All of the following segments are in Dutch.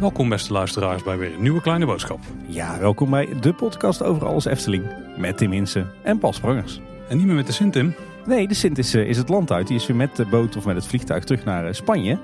Welkom beste luisteraars bij weer een nieuwe kleine boodschap. Ja, welkom bij de podcast over alles Efteling. Met Tim Insen en Paul Sprangers. En niet meer met de Sint Tim. Nee, de Sint is, eh, is het land uit. Die is weer met de boot of met het vliegtuig terug naar eh, Spanje.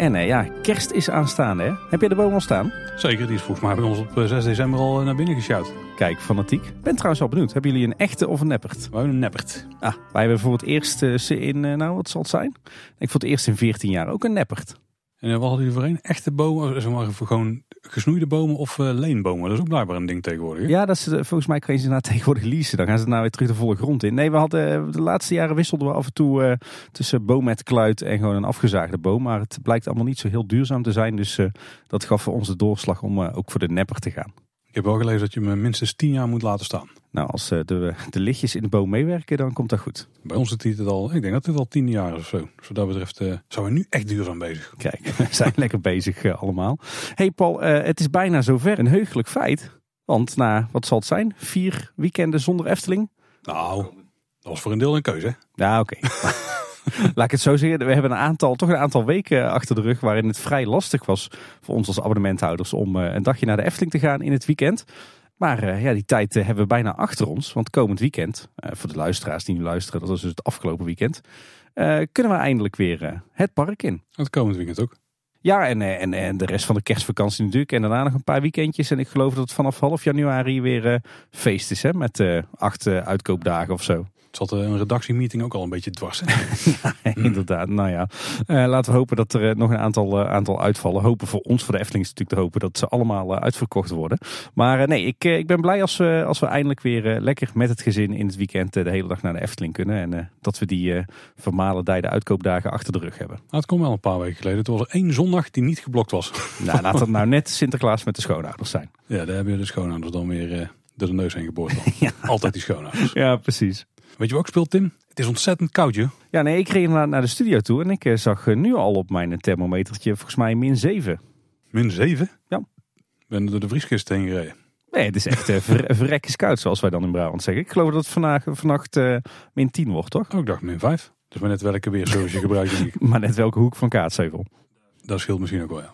En eh, ja, kerst is aanstaande hè. Heb jij de boom al staan? Zeker, die is volgens mij bij ons op eh, 6 december al eh, naar binnen gesjouwd. Kijk, fanatiek. Ben trouwens wel benieuwd. Hebben jullie een echte of een neppert? Wij hebben een neppert. Ah, wij hebben voor het eerst eh, ze in, eh, nou wat zal het zijn? Ik voor het eerst in 14 jaar ook een neppert. En eh, wat hadden jullie voor een? Echte bomen, zeg maar gewoon gesnoeide bomen of eh, leenbomen? Dat is ook blijkbaar een ding tegenwoordig. Ja, dat is, eh, volgens mij kan je ze nou tegenwoordig leasen. Dan gaan ze nou weer terug de volle grond in. Nee, we hadden eh, de laatste jaren wisselden we af en toe eh, tussen boom met kluit en gewoon een afgezaagde boom. Maar het blijkt allemaal niet zo heel duurzaam te zijn. Dus eh, dat gaf voor ons de doorslag om eh, ook voor de nepper te gaan. Ik heb wel gelezen dat je hem minstens 10 jaar moet laten staan. Nou, als eh, de, de lichtjes in de boom meewerken, dan komt dat goed. Bij ons zit het al, ik denk dat dit al 10 jaar is of zo. Dus wat dat betreft eh, zijn we nu echt duurzaam bezig. Kijk, we zijn lekker bezig eh, allemaal. hey Paul, het is bijna zover. Een heugelijk feit. Want na, wat zal het zijn? Vier weekenden zonder Efteling? Nou, dat was voor een deel een keuze. hè? Ja, oké. Laat ik het zo zeggen. We hebben een aantal, toch een aantal weken achter de rug waarin het vrij lastig was voor ons als abonnementhouders om eh, een dagje naar de Efteling te gaan in het weekend. Maar eh, ja, die tijd eh, hebben we bijna achter ons. Want komend weekend, voor de luisteraars die nu luisteren, dat is dus het afgelopen weekend, kunnen we eindelijk weer het park in. Het komend weekend ook. Ja, en, en, en de rest van de kerstvakantie natuurlijk. En daarna nog een paar weekendjes. En ik geloof dat het vanaf half januari weer feest is. Hè? Met acht uitkoopdagen of zo. Het zat eh, een redactiemeeting ook al een beetje dwars. hè? Inderdaad, nou ja. Eh, laten we hopen dat er eh, nog een aantal, aantal uitvallen. Hopen voor ons, voor de Efteling is natuurlijk te hopen dat ze allemaal uitverkocht worden. Maar nee, ik, ik ben blij als we, als we eindelijk weer lekker met het gezin in het weekend de hele dag naar de Efteling kunnen. En dat we die eh vermalendijde uitkoopdagen achter de rug hebben. Nou, het kwam wel een paar weken geleden. Toen was er één zondag die niet geblokt was. Nou, laat dat nou net Sinterklaas met de schoonouders zijn. Ja, daar hebben de schoonouders dan weer door de neus heen geboord. Ja. Altijd die schoonouders. Ja, precies. Weet je wat ook speelt, Tim? Het is ontzettend koud, joh. Ja, nee, ik reed naar, naar de studio toe en ik eh, zag eh, nu al op mijn thermometertje volgens mij min 7. Min 7? Ja. Ben door de vrieskist heen gereden. Nee, het is echt eh, ver, verrekkers koud, zoals wij dan in Brabant zeggen. Ik geloof dat het vandaag, vannacht eh, min 10 wordt, toch? Oh, ik dacht min 5. Dus maar net welke weersource je gebruikt. denk ik. Maar net welke hoek van Kaatsheuvel. Dat scheelt misschien ook wel, ja.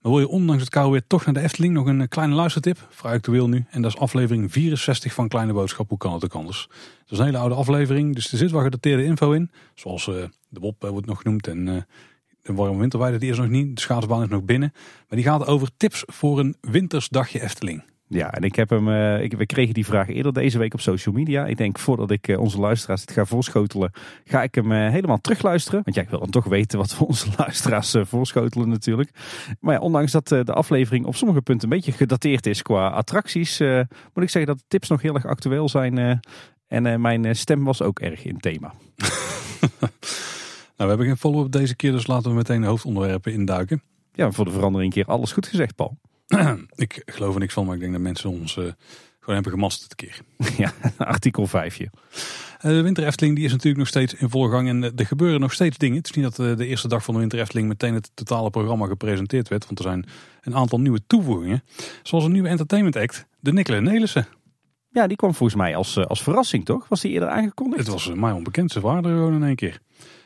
Maar wil je ondanks het koude weer toch naar de Efteling? Nog een eh, kleine luistertip. Vrij actueel nu. En dat is aflevering 64 van Kleine Boodschap. Hoe kan het ook anders? Dat is een hele oude aflevering. Dus er zit wel gedateerde info in. Zoals eh, de Bob eh, wordt nog genoemd. En de warme winterweide die is nog niet. De schaatsbaan is nog binnen. Maar die gaat over tips voor een wintersdagje Efteling. Ja, en ik heb hem, eh, ik, we kregen die vraag eerder deze week op social media. Ik denk voordat ik eh, onze luisteraars het ga voorschotelen, ga ik hem eh, helemaal terugluisteren. Want ja, ik wil dan toch weten wat we onze luisteraars voorschotelen natuurlijk. Maar ja, ondanks dat de aflevering op sommige punten een beetje gedateerd is qua attracties, moet ik zeggen dat de tips nog heel erg actueel zijn. en mijn stem was ook erg in thema. Nou, we hebben geen follow-up deze keer. Dus laten we meteen de hoofdonderwerpen induiken. Ja, voor de verandering een keer alles goed gezegd, Paul. Ik geloof er niks van. Maar ik denk dat mensen ons eh, gewoon hebben gemasterd een keer. ja, artikel 5. Eh, De Winter Efteling die is natuurlijk nog steeds in volle gang en eh, er gebeuren nog steeds dingen. Het is niet dat de eerste dag van de Winter Efteling meteen het totale programma gepresenteerd werd. Want er zijn een aantal nieuwe toevoegingen. Zoals een nieuwe entertainment act, de Nicola Nelissen. Ja, die kwam volgens mij als, als verrassing, toch? Was die eerder aangekondigd? Het was mij onbekend, ze waren er gewoon in één keer.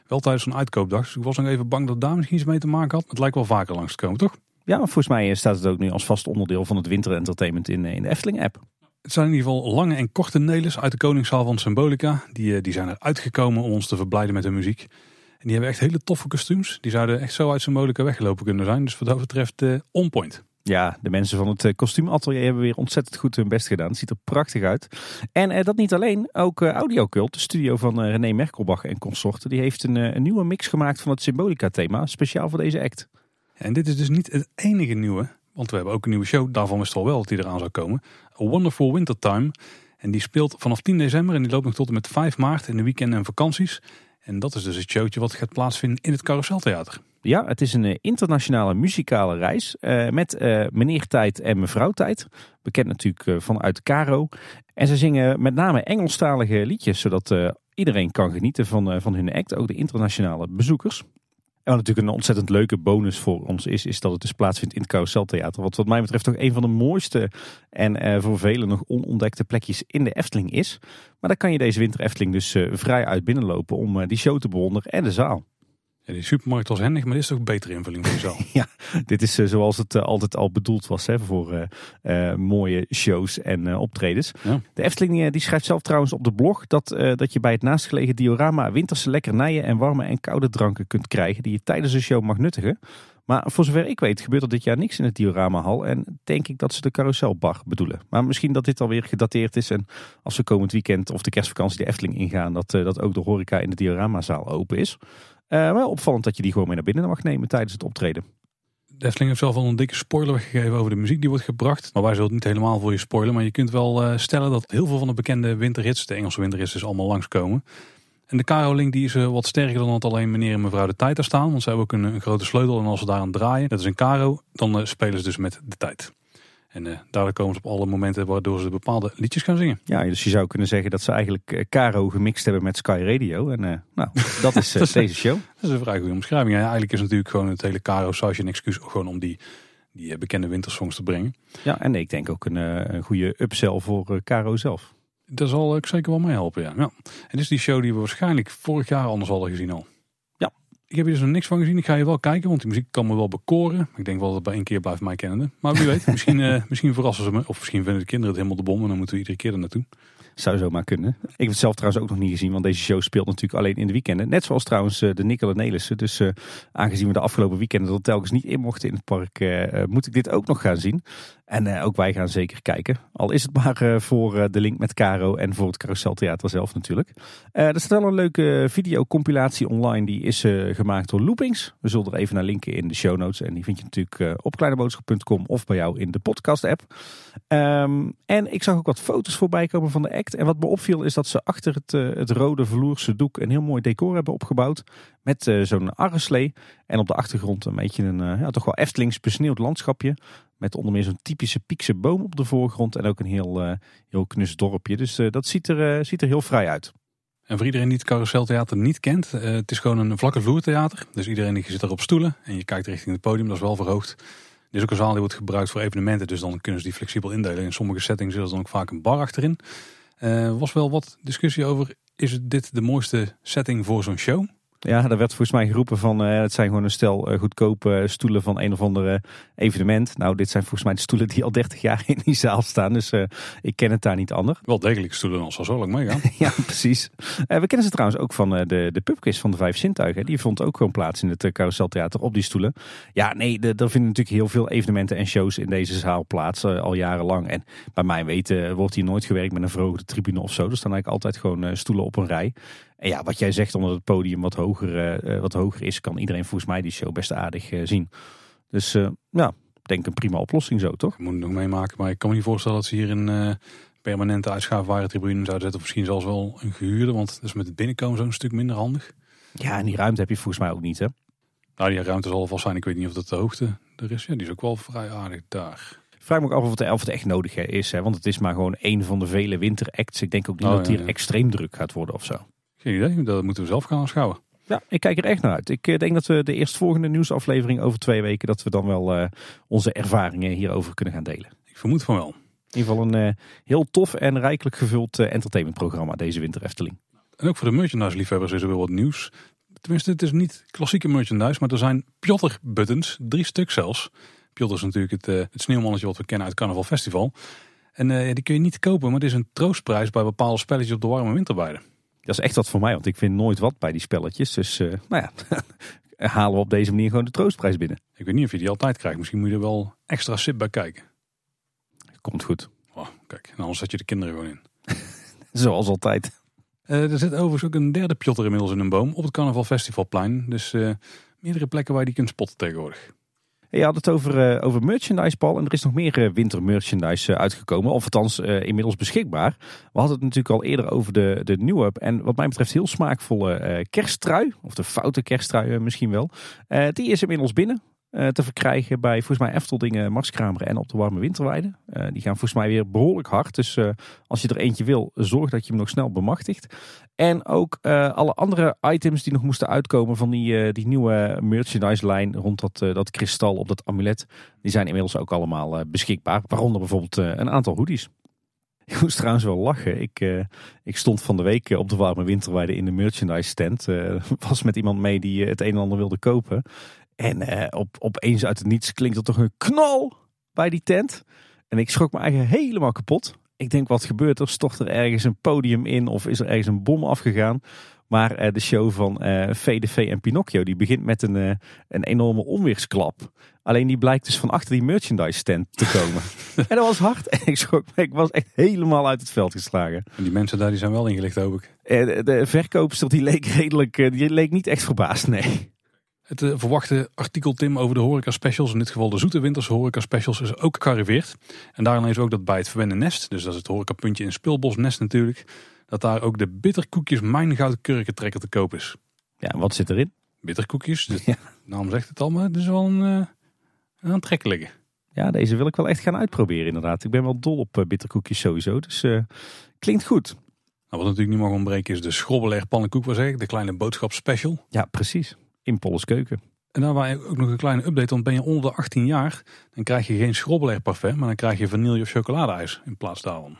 Wel tijdens een uitkoopdag, dus ik was nog even bang dat daar misschien iets mee te maken had. Maar het lijkt wel vaker langs te komen, toch? Ja, maar volgens mij eh, staat het ook nu als vast onderdeel van het winterentertainment in, eh, in de Efteling-app. Het zijn in ieder geval lange en korte Nelis uit de Koningszaal van Symbolica. Die, eh, die zijn er uitgekomen om ons te verblijden met hun muziek. En die hebben echt hele toffe kostuums. Die zouden echt zo uit Symbolica weggelopen kunnen zijn. Dus wat dat betreft eh on point. Ja, de mensen van het kostuumatelier hebben weer ontzettend goed hun best gedaan. Het ziet er prachtig uit. En eh, dat niet alleen, ook eh, Audiocult, de studio van René Merkelbach en consorten, die heeft een, een nieuwe mix gemaakt van het Symbolica-thema, speciaal voor deze act. En dit is dus niet het enige nieuwe. Want we hebben ook een nieuwe show. Daarvan wisten we al wel dat die eraan zou komen. A Wonderful Wintertime. En die speelt vanaf 10 december. En die loopt nog tot en met 5 maart in de weekenden en vakanties. En dat is dus het showtje wat gaat plaatsvinden in het Carouseltheater. Ja, het is een eh, internationale muzikale reis eh, met eh, meneer Tijd en mevrouw Tijd. Bekend natuurlijk vanuit Caro. En ze zingen met name Engelstalige liedjes, zodat iedereen kan genieten van, van hun act, ook de internationale bezoekers. Wat natuurlijk een ontzettend leuke bonus voor ons is, is dat het dus plaatsvindt in het Carouseltheater. Wat wat mij betreft toch een van de mooiste en uh, voor velen nog onontdekte plekjes in de Efteling is. Maar daar kan je deze winter Efteling dus uh, vrij uit binnenlopen om uh, die show te bewonderen en de zaal. Die supermarkt was handig, maar dit is toch een betere invulling voor zo. ja, dit is uh, zoals het uh, altijd al bedoeld was hè, voor uh, mooie shows en optredens. Ja. De Efteling die schrijft zelf trouwens op de blog dat, dat je bij het naastgelegen diorama winterse lekkernijen en warme en koude dranken kunt krijgen die je tijdens de show mag nuttigen. Maar voor zover ik weet gebeurt er dit jaar niks in het dioramahal en denk ik dat ze de carouselbar bedoelen. Maar misschien dat dit alweer gedateerd is en als we komend weekend of de kerstvakantie de Efteling ingaan dat, dat ook de horeca in de dioramazaal open is. Uh, wel opvallend dat je die gewoon mee naar binnen mag nemen tijdens het optreden. De heeft zelf al een dikke spoiler weggegeven over de muziek die wordt gebracht. Maar wij zullen het niet helemaal voor je spoilen. Maar je kunt wel uh, stellen dat heel veel van de bekende winterhits, de Engelse winterhits, dus allemaal langskomen. En de Caroling die is uh, wat sterker dan dat alleen meneer en mevrouw de tijd daar staan. Want ze hebben ook een, grote sleutel en als ze daar aan draaien, dat is een Caro, dan spelen ze dus met de tijd. En uh, daardoor komen ze op alle momenten waardoor ze bepaalde liedjes gaan zingen. Ja, dus je zou kunnen zeggen dat ze eigenlijk uh, Caro gemixt hebben met Sky Radio. En uh, nou, dat is, dat deze show. Dat is een vrij goede omschrijving. Ja, eigenlijk is natuurlijk gewoon het hele Caro sausje een excuus gewoon om die, die bekende wintersongs te brengen. Ja, en ik denk ook een, een goede upsell voor Caro zelf. Daar zal ik zeker wel mee helpen, ja. ja. En dit is die show die we waarschijnlijk vorig jaar anders hadden gezien al. Ik heb hier dus nog niks van gezien. Ik ga je wel kijken, want die muziek kan me wel bekoren. Ik denk wel dat het bij één keer blijft mij kennende. Maar wie weet, misschien, uh, misschien verrassen ze me. Of misschien vinden de kinderen het helemaal de bom en dan moeten we iedere keer er naartoe. Zou zomaar kunnen. Ik heb het zelf trouwens ook nog niet gezien, want deze show speelt natuurlijk alleen in de weekenden. Net zoals trouwens uh, de Nicola Nelissen. Dus uh, aangezien we de afgelopen weekenden er telkens niet in mochten in het park, moet ik dit ook nog gaan zien. En ook wij gaan zeker kijken. Al is het maar voor de link met Caro en voor het Carouseltheater zelf natuurlijk. er staat wel een leuke videocompilatie online. Die is gemaakt door Loopings. We zullen er even naar linken in de show notes. En die vind je natuurlijk op kleineboodschap.com of bij jou in de podcast app. Um, en ik zag ook wat foto's voorbij komen van de act. En wat me opviel is dat ze achter het, het rode vloerse doek een heel mooi decor hebben opgebouwd. Met zo'n arreslee. En op de achtergrond een beetje een ja, toch wel Eftelings besneeuwd landschapje. Met onder meer zo'n typische piekse boom op de voorgrond. En ook een heel, heel knus dorpje. Dus dat ziet er, ziet er heel vrij uit. En voor iedereen die het carouseltheater niet kent, het is gewoon een vlakke vloertheater. Dus iedereen die zit er op stoelen en je kijkt richting het podium, dat is wel verhoogd. Dit is ook een zaal die wordt gebruikt voor evenementen, dus dan kunnen ze die flexibel indelen. In sommige settings is er dan ook vaak een bar achterin. Er was wel wat discussie over, is dit de mooiste setting voor zo'n show? Ja, daar werd volgens mij geroepen van uh, het zijn gewoon een stel uh, goedkope stoelen van een of ander evenement. Nou, dit zijn volgens mij de stoelen die al 30 jaar in die zaal staan. Dus uh, ik ken het daar niet anders. Wel degelijke stoelen als zo lang meegaan. ja, precies. we kennen ze trouwens ook van de, de pubquiz van de Vijf Zintuigen. Die vond ook gewoon plaats in het Carouseltheater op die stoelen. Ja, nee, er vinden natuurlijk heel veel evenementen en shows in deze zaal plaats al jarenlang. En bij mij weten wordt hier nooit gewerkt met een verhoogde tribune of zo. Er staan eigenlijk altijd gewoon stoelen op een rij. En ja, wat jij zegt, omdat het podium wat hoger, uh, wat hoger is, kan iedereen volgens mij die show best aardig uh, zien. Dus uh, ja, denk een prima oplossing zo, toch? Ik moet het nog meemaken, maar ik kan me niet voorstellen dat ze hier een permanente uitschaafbare tribune zouden zetten. Of misschien zelfs wel een gehuurde, want dat is met het binnenkomen zo'n stuk minder handig. Ja, en die ruimte heb je volgens mij ook niet, hè? Nou, die ruimte zal vast zijn. Ik weet niet of dat de hoogte er is. Ja, die is ook wel vrij aardig daar. Ik vraag me ook af of het, of het echt nodig is, hè? want het is maar gewoon een van de vele winteracts. Ik denk ook niet oh, dat hier ja, ja. extreem druk gaat worden of zo. Geen idee, dat moeten we zelf gaan aanschouwen. Ja, ik kijk er echt naar uit. Ik denk dat we de eerstvolgende nieuwsaflevering over twee weken, dat we dan wel uh, onze ervaringen hierover kunnen gaan delen. Ik vermoed van wel. In ieder geval een uh, heel tof en rijkelijk gevuld uh, entertainmentprogramma deze winter Efteling. En ook voor de merchandise liefhebbers is er weer wat nieuws. Tenminste, het is niet klassieke merchandise, maar er zijn Piotr buttons, drie stuk zelfs. Piotr is natuurlijk het, het sneeuwmannetje wat we kennen uit Carnaval Festival. En die kun je niet kopen, maar het is een troostprijs bij bepaalde spelletjes op de warme winterweide. Dat is echt wat voor mij, want ik vind nooit wat bij die spelletjes. Dus uh, nou ja, halen we op deze manier gewoon de troostprijs binnen. Ik weet niet of je die altijd krijgt. Misschien moet je er wel extra sip bij kijken. Komt goed. Oh, kijk, en anders zet je de kinderen gewoon in. Zoals altijd. Uh, er zit overigens ook een derde pjotter inmiddels in een boom op het Carnaval Festivalplein. Dus uh, meerdere plekken waar je die kunt spotten tegenwoordig. Je had het over, uh, over merchandise, Paul. En er is nog meer uh, wintermerchandise uh, uitgekomen. Of althans inmiddels beschikbaar. We hadden het natuurlijk al eerder over de, de Up. En wat mij betreft heel smaakvolle kersttrui. Of de foute kersttrui misschien wel. die is inmiddels binnen. Te verkrijgen bij volgens mij Efteldingen, Marskramer en op de Warme Winterweide. die gaan volgens mij weer behoorlijk hard. Dus als je er eentje wil, zorg dat je hem nog snel bemachtigt. En ook alle andere items die nog moesten uitkomen van die, die nieuwe merchandise lijn rond dat, dat kristal op dat amulet. Die zijn inmiddels ook allemaal beschikbaar. Waaronder bijvoorbeeld een aantal hoodies. Ik moest trouwens wel lachen. Ik, ik stond van de week op de warme winterweide in de merchandise stand. Uh, was met iemand mee die het een en ander wilde kopen. En uh, op, opeens uit het niets klinkt er toch een knal bij die tent. En ik schrok me eigenlijk helemaal kapot. Ik denk, wat gebeurt er? Stort er ergens een podium in of is er ergens een bom afgegaan? Maar de show van VDV en Pinocchio die begint met een, een enorme onweersklap. Alleen die blijkt dus van achter die merchandise stand te komen. en dat was hard. En ik, schrok, ik was echt helemaal uit het veld geslagen. En die mensen daar die zijn wel ingelicht hoop ik. De, de verkoopster die leek redelijk, die leek niet echt verbaasd, nee. Het uh, verwachte artikel Tim over de horeca specials, in dit geval de zoete winterse horeca specials, is ook gearriveerd. En daarin is ook dat bij het verwende nest, dus dat is het horecapuntje in Spilbosnest natuurlijk, dat daar ook de bitterkoekjes Mijngoud kurkentrekker te koop is. Ja, wat zit erin? Bitterkoekjes, de ja. naam zegt het al, maar het is wel een, een aantrekkelijke. Ja, deze wil ik wel echt gaan uitproberen inderdaad. Ik ben wel dol op uh, bitterkoekjes sowieso, dus klinkt goed. Nou, wat natuurlijk niet mag ontbreken is de schrobbeleg pannenkoek, was ik, de kleine boodschap special. Ja, precies in Polles Keuken. En daar waar ook nog een kleine update, want ben je onder de 18 jaar, dan krijg je geen schrobbeleg parfait, maar dan krijg je vanille of chocoladeijs in plaats daarvan.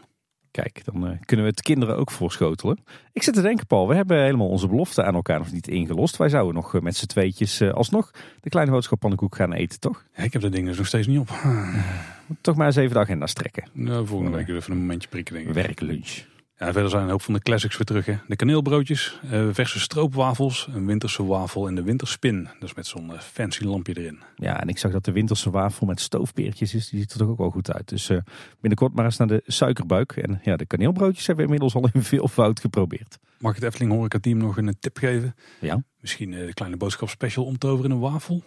Kijk, dan uh, kunnen we het kinderen ook voorschotelen. Ik zit te denken, Paul, we hebben helemaal onze belofte aan elkaar nog niet ingelost. Wij zouden nog uh, met z'n tweetjes uh, alsnog de kleine boodschap pannenkoek gaan eten, toch? Ja, ik heb de dingen dus nog steeds niet op. toch maar eens even de agenda strekken. Nou, volgende week even een momentje prikken, denk ik. Werklunch. Ja, verder zijn een hoop van de classics weer terug. Hè. De kaneelbroodjes, uh, verse stroopwafels, een winterse wafel en de winterspin. Dus met zo'n uh, fancy lampje erin. Ja, en ik zag dat de winterse wafel met stoofpeertjes is. Die ziet er toch ook wel goed uit. Dus uh, binnenkort maar eens naar de suikerbuik. En ja, de kaneelbroodjes hebben we inmiddels al in veel fout geprobeerd. Mag ik het Efteling Horeca Team nog een tip geven? Ja. Misschien de kleine boodschap special omtoveren in een wafel?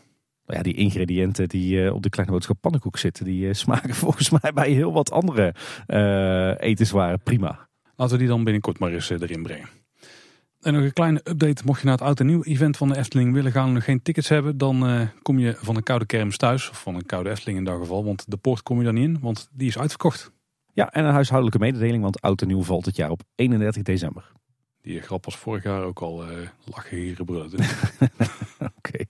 Nou ja, die ingrediënten die op de kleine boodschap pannenkoek zitten, die smaken volgens mij bij heel wat andere etenswaren prima. Laten we die dan binnenkort maar eens eh, erin brengen. En nog een kleine update. Mocht je naar het oud en nieuw event van de Efteling willen gaan en nog geen tickets hebben, dan uh, kom je van een koude kermis thuis. Of van een koude Efteling in dat geval. Want de poort kom je dan niet in, want die is uitverkocht. Ja, en een huishoudelijke mededeling, want oud en nieuw valt het jaar op 31 december. Die grap was vorig jaar ook al uh, lachen hier gebruld. Oké.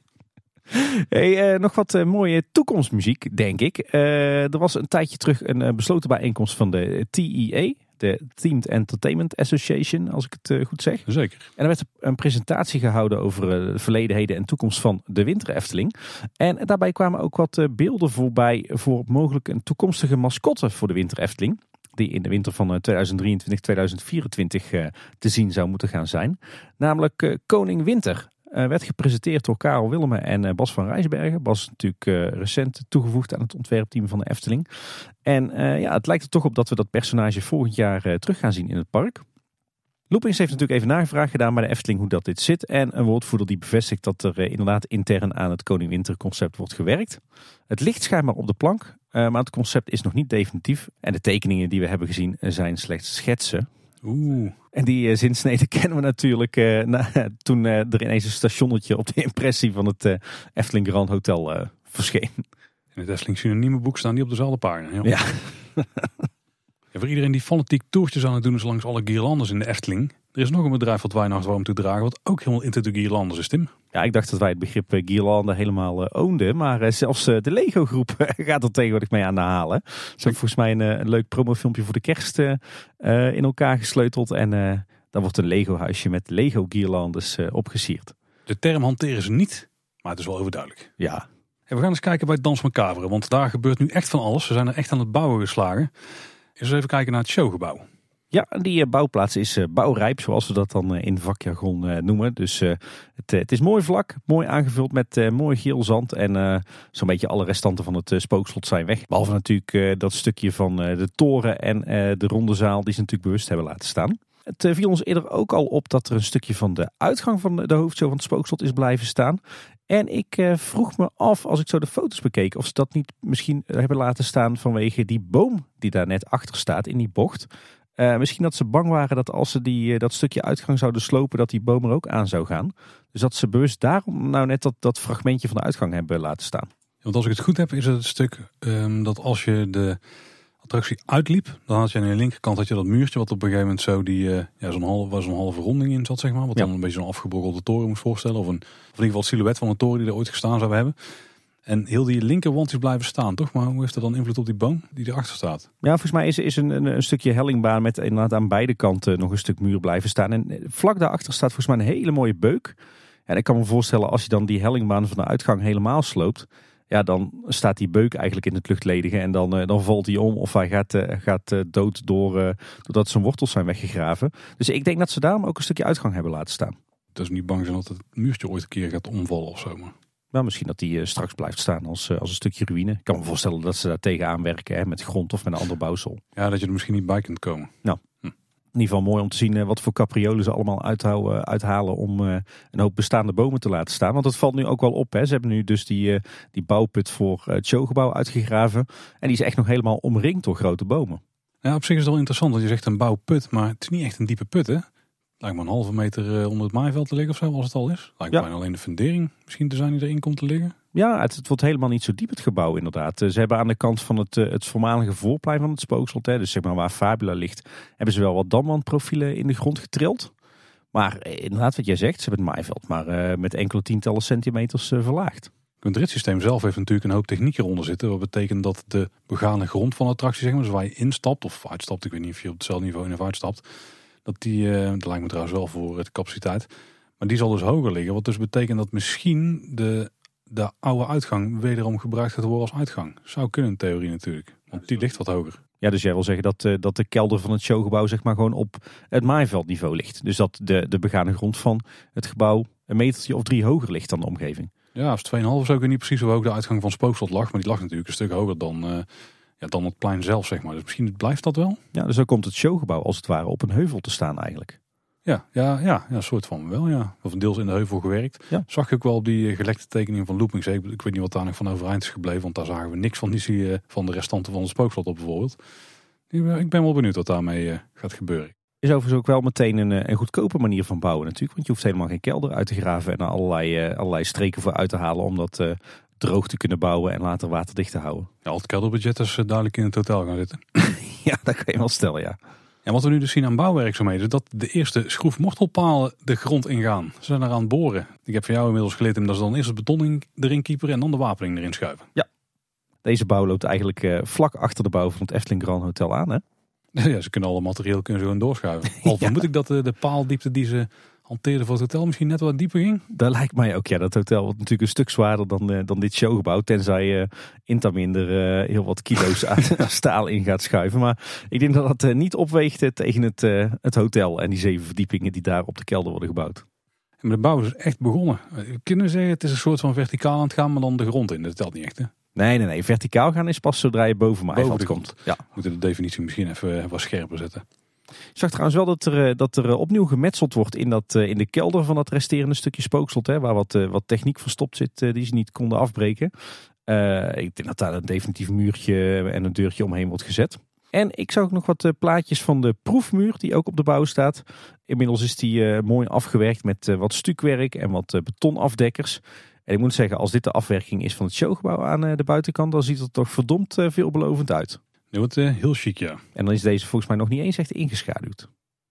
Hey, uh, nog wat uh, mooie toekomstmuziek, denk ik. Uh, er was een tijdje terug een besloten bijeenkomst van de TEA, de Themed Entertainment Association, als ik het uh, goed zeg. Zeker. En er werd een presentatie gehouden over uh, de verledenheden en toekomst van de Winter Efteling. En daarbij kwamen ook wat uh, beelden voorbij voor mogelijk een toekomstige mascotte voor de Winter Efteling. Die in de winter van 2023-2024 te zien zou moeten gaan zijn. Namelijk Koning Winter. Uh, werd gepresenteerd door Karel Willemen en uh, Bas van Rijsbergen. Bas is natuurlijk uh, recent toegevoegd aan het ontwerpteam van de Efteling. En ja, het lijkt er toch op dat we dat personage volgend jaar terug gaan zien in het park. Loopings heeft natuurlijk even nagevraagd gedaan bij de Efteling hoe dat dit zit. En een woordvoerder die bevestigt dat er inderdaad intern aan het Koning Winter concept wordt gewerkt. Het ligt schijnbaar op de plank, maar het concept is nog niet definitief. En de tekeningen die we hebben gezien zijn slechts schetsen. Oeh. En die uh, zinsnede kennen we natuurlijk uh, na, toen uh, er ineens een stationnetje op de impressie van het Efteling Grand Hotel verscheen. In het Efteling synonieme boek staan die op dezelfde pagina. Ja. ja. voor iedereen die fanatiek toertjes aan het doen is langs alle guirlandes in de Efteling. Er is nog een bedrijf wat wij warm toe dragen, wat ook helemaal into de guirlandes is, Tim. Ja, ik dacht dat wij het begrip uh, guirlande helemaal uh, oonden. Maar uh, zelfs de Lego groep gaat er tegenwoordig mee aan de halen. Ze hebben volgens mij een, een leuk promofilmpje voor de kerst in elkaar gesleuteld. En dan wordt een Lego huisje met Lego guirlandes opgesierd. De term hanteren ze niet, maar het is wel overduidelijk. Ja. En we gaan eens kijken bij Dans Macabre, want daar gebeurt nu echt van alles. Ze zijn er echt aan het bouwen geslagen. Eens even kijken naar het showgebouw. Ja, die eh, bouwplaats is eh, bouwrijp, zoals we dat dan eh, in vakjargon noemen. Dus het, het, is mooi vlak, mooi aangevuld met mooi geel zand. En zo'n beetje alle restanten van het spookslot zijn weg. Behalve natuurlijk dat stukje van de toren en de ronde zaal die ze natuurlijk bewust hebben laten staan. Het viel ons eerder ook al op dat er een stukje van de uitgang van de hoofdshow van het spookslot is blijven staan. En ik vroeg me af, als ik zo de foto's bekeek, of ze dat niet misschien hebben laten staan vanwege die boom die daar net achter staat in die bocht. Uh, misschien dat ze bang waren dat als ze die, uh, dat stukje uitgang zouden slopen, dat die boom er ook aan zou gaan. Dus dat ze bewust daarom nou net dat, dat fragmentje van de uitgang hebben laten staan. Want als ik het goed heb, is het het stuk ehm, dat als je de attractie uitliep, dan had je aan de linkerkant had je dat muurtje wat op een gegeven moment zo die eh, ja, zo'n halve, waar zo'n halve ronding in zat, zeg maar. Wat Ja. dan een beetje zo'n afgebrokkelde toren moest voorstellen. Of, een, of in ieder geval het silhouet van een toren die er ooit gestaan zou hebben. En heel die linkerwand is blijven staan, toch? Maar hoe heeft dat dan invloed op die boom die erachter staat? Ja, volgens mij is, is een, een, een stukje hellingbaan met inderdaad aan beide kanten nog een stuk muur blijven staan. En eh, vlak daarachter staat volgens mij een hele mooie beuk. En ik kan me voorstellen als je dan die hellingbaan van de uitgang helemaal sloopt. Ja, dan staat die beuk eigenlijk in het luchtledige en dan, eh, dan valt hij om of hij gaat, eh, gaat dood door, doordat zijn wortels zijn weggegraven. Dus ik denk dat ze daarom ook een stukje uitgang hebben laten staan. Dus niet bang zijn dat het muurtje ooit een keer gaat omvallen of zo. Maar. Maar misschien dat die eh, straks blijft staan als, eh, als een stukje ruïne. Ik kan me voorstellen dat ze daar tegenaan werken hè, met grond of met een ander bouwsel. Ja, dat je er misschien niet bij kunt komen. In ieder geval mooi om te zien eh, wat voor capriolen ze allemaal uithouden, uithalen om een hoop bestaande bomen te laten staan. Want het valt nu ook wel op. Hè. Ze hebben nu dus die, die bouwput voor het showgebouw uitgegraven. En die is echt nog helemaal omringd door grote bomen. Ja, op zich is het wel interessant, want je zegt een bouwput, maar het is niet echt een diepe put, hè? Lijkt me een halve meter eh, onder het maaiveld te liggen of zo, als het al is. Lijkt Ja. alleen de fundering misschien te zijn die erin komt te liggen. Ja, het, het wordt helemaal niet zo diep het gebouw inderdaad. Eh, Ze hebben aan de kant van het, eh, het voormalige voorplein van het spookslot, hè, dus zeg maar waar Fabula ligt, hebben ze wel wat damwandprofielen in de grond getrild. Maar inderdaad wat jij zegt, ze hebben het maaiveld maar met enkele tientallen centimeters verlaagd. Het ritsysteem zelf heeft natuurlijk een hoop techniek eronder zitten. Wat betekent dat de begane grond van de attractie, zeg maar, dus waar je instapt of uitstapt, ik weet niet of je op hetzelfde niveau in of uitstapt, dat die, eh, dat lijkt me trouwens wel voor de capaciteit, maar die zal dus hoger liggen. Wat dus betekent dat misschien de, de oude uitgang wederom gebruikt gaat worden als uitgang. Zou kunnen in theorie natuurlijk, want die ligt wat hoger. Ja, dus jij wil zeggen dat, eh, dat de kelder van het showgebouw zeg maar gewoon op het maaiveldniveau ligt. Dus dat de, de begane grond van het gebouw een metertje of drie hoger ligt dan de omgeving. Ja, als 2,5 zo, ik weet niet precies hoe hoog de uitgang van Spookslot lag. Maar die lag natuurlijk een stuk hoger dan, eh, ja, dan het plein zelf, zeg maar. Dus misschien blijft dat wel. Ja, dus dan komt het showgebouw als het ware op een heuvel te staan eigenlijk. Ja, ja, ja, ja een soort van wel, ja. Of deels in de heuvel gewerkt. Ja. Zag je ook wel op die eh, gelekte tekening van Loopings. Ik ik weet niet wat daar nog van overeind is gebleven. Want daar zagen we niks van, die, eh, van de restanten van het Spookslot op bijvoorbeeld. Ik ben, ik wel benieuwd wat daarmee eh, gaat gebeuren. Is overigens ook wel meteen een, een goedkope manier van bouwen natuurlijk. Want je hoeft helemaal geen kelder uit te graven en er allerlei, allerlei streken voor uit te halen om dat eh, droog te kunnen bouwen en later waterdicht te houden. Ja, al het kelderbudget is eh, duidelijk in het hotel gaan zitten. Ja, dat kan je wel stellen, ja. En wat we nu dus zien aan bouwwerkzaamheden, dat de eerste schroefmortelpalen de grond ingaan. Ze zijn eraan boren. Ik heb van jou inmiddels geleerd dat ze dan eerst het beton erin kieperen en dan de wapening erin schuiven. Deze bouw loopt eigenlijk eh, vlak achter de bouw van het Efteling Grand Hotel aan. Hè? Ja, ze kunnen alle materieel kunnen zo doorschuiven. Al vermoed ik dat de, de paaldiepte die ze hanteerden voor het hotel misschien net wat dieper ging. Dat lijkt mij ook. Ja, dat hotel wordt natuurlijk een stuk zwaarder dan, eh, dan dit showgebouw. Tenzij eh Intaminder eh heel wat kilo's aan staal in gaat schuiven. Maar ik denk dat dat niet opweegt tegen het, het hotel en die zeven verdiepingen die daar op de kelder worden gebouwd. En de bouw is echt begonnen. We kunnen zeggen, het is een soort van verticaal aan het gaan, maar dan de grond in. Dat telt niet echt hè. Nee, nee, nee. Verticaal gaan is pas zodra je boven mijn Boven komt. Ja. We moeten de definitie misschien even wat scherper zetten. Ik zag trouwens wel dat er, eh, dat er eh, opnieuw gemetseld wordt in, dat, eh, in de kelder van dat resterende stukje spookslot. Hè, waar wat, wat techniek verstopt zit die ze niet konden afbreken. Eh, ik denk dat daar een definitief muurtje en een deurtje omheen wordt gezet. En ik zag ook nog wat plaatjes van de proefmuur die ook op de bouw staat. Inmiddels is die mooi afgewerkt met wat stukwerk en wat betonafdekkers. En ik moet zeggen, als dit de afwerking is van het showgebouw aan de buitenkant, dan ziet het er toch verdomd veelbelovend uit. Nu wordt het eh, heel chic, ja. En dan is deze volgens mij nog niet eens echt ingeschaduwd.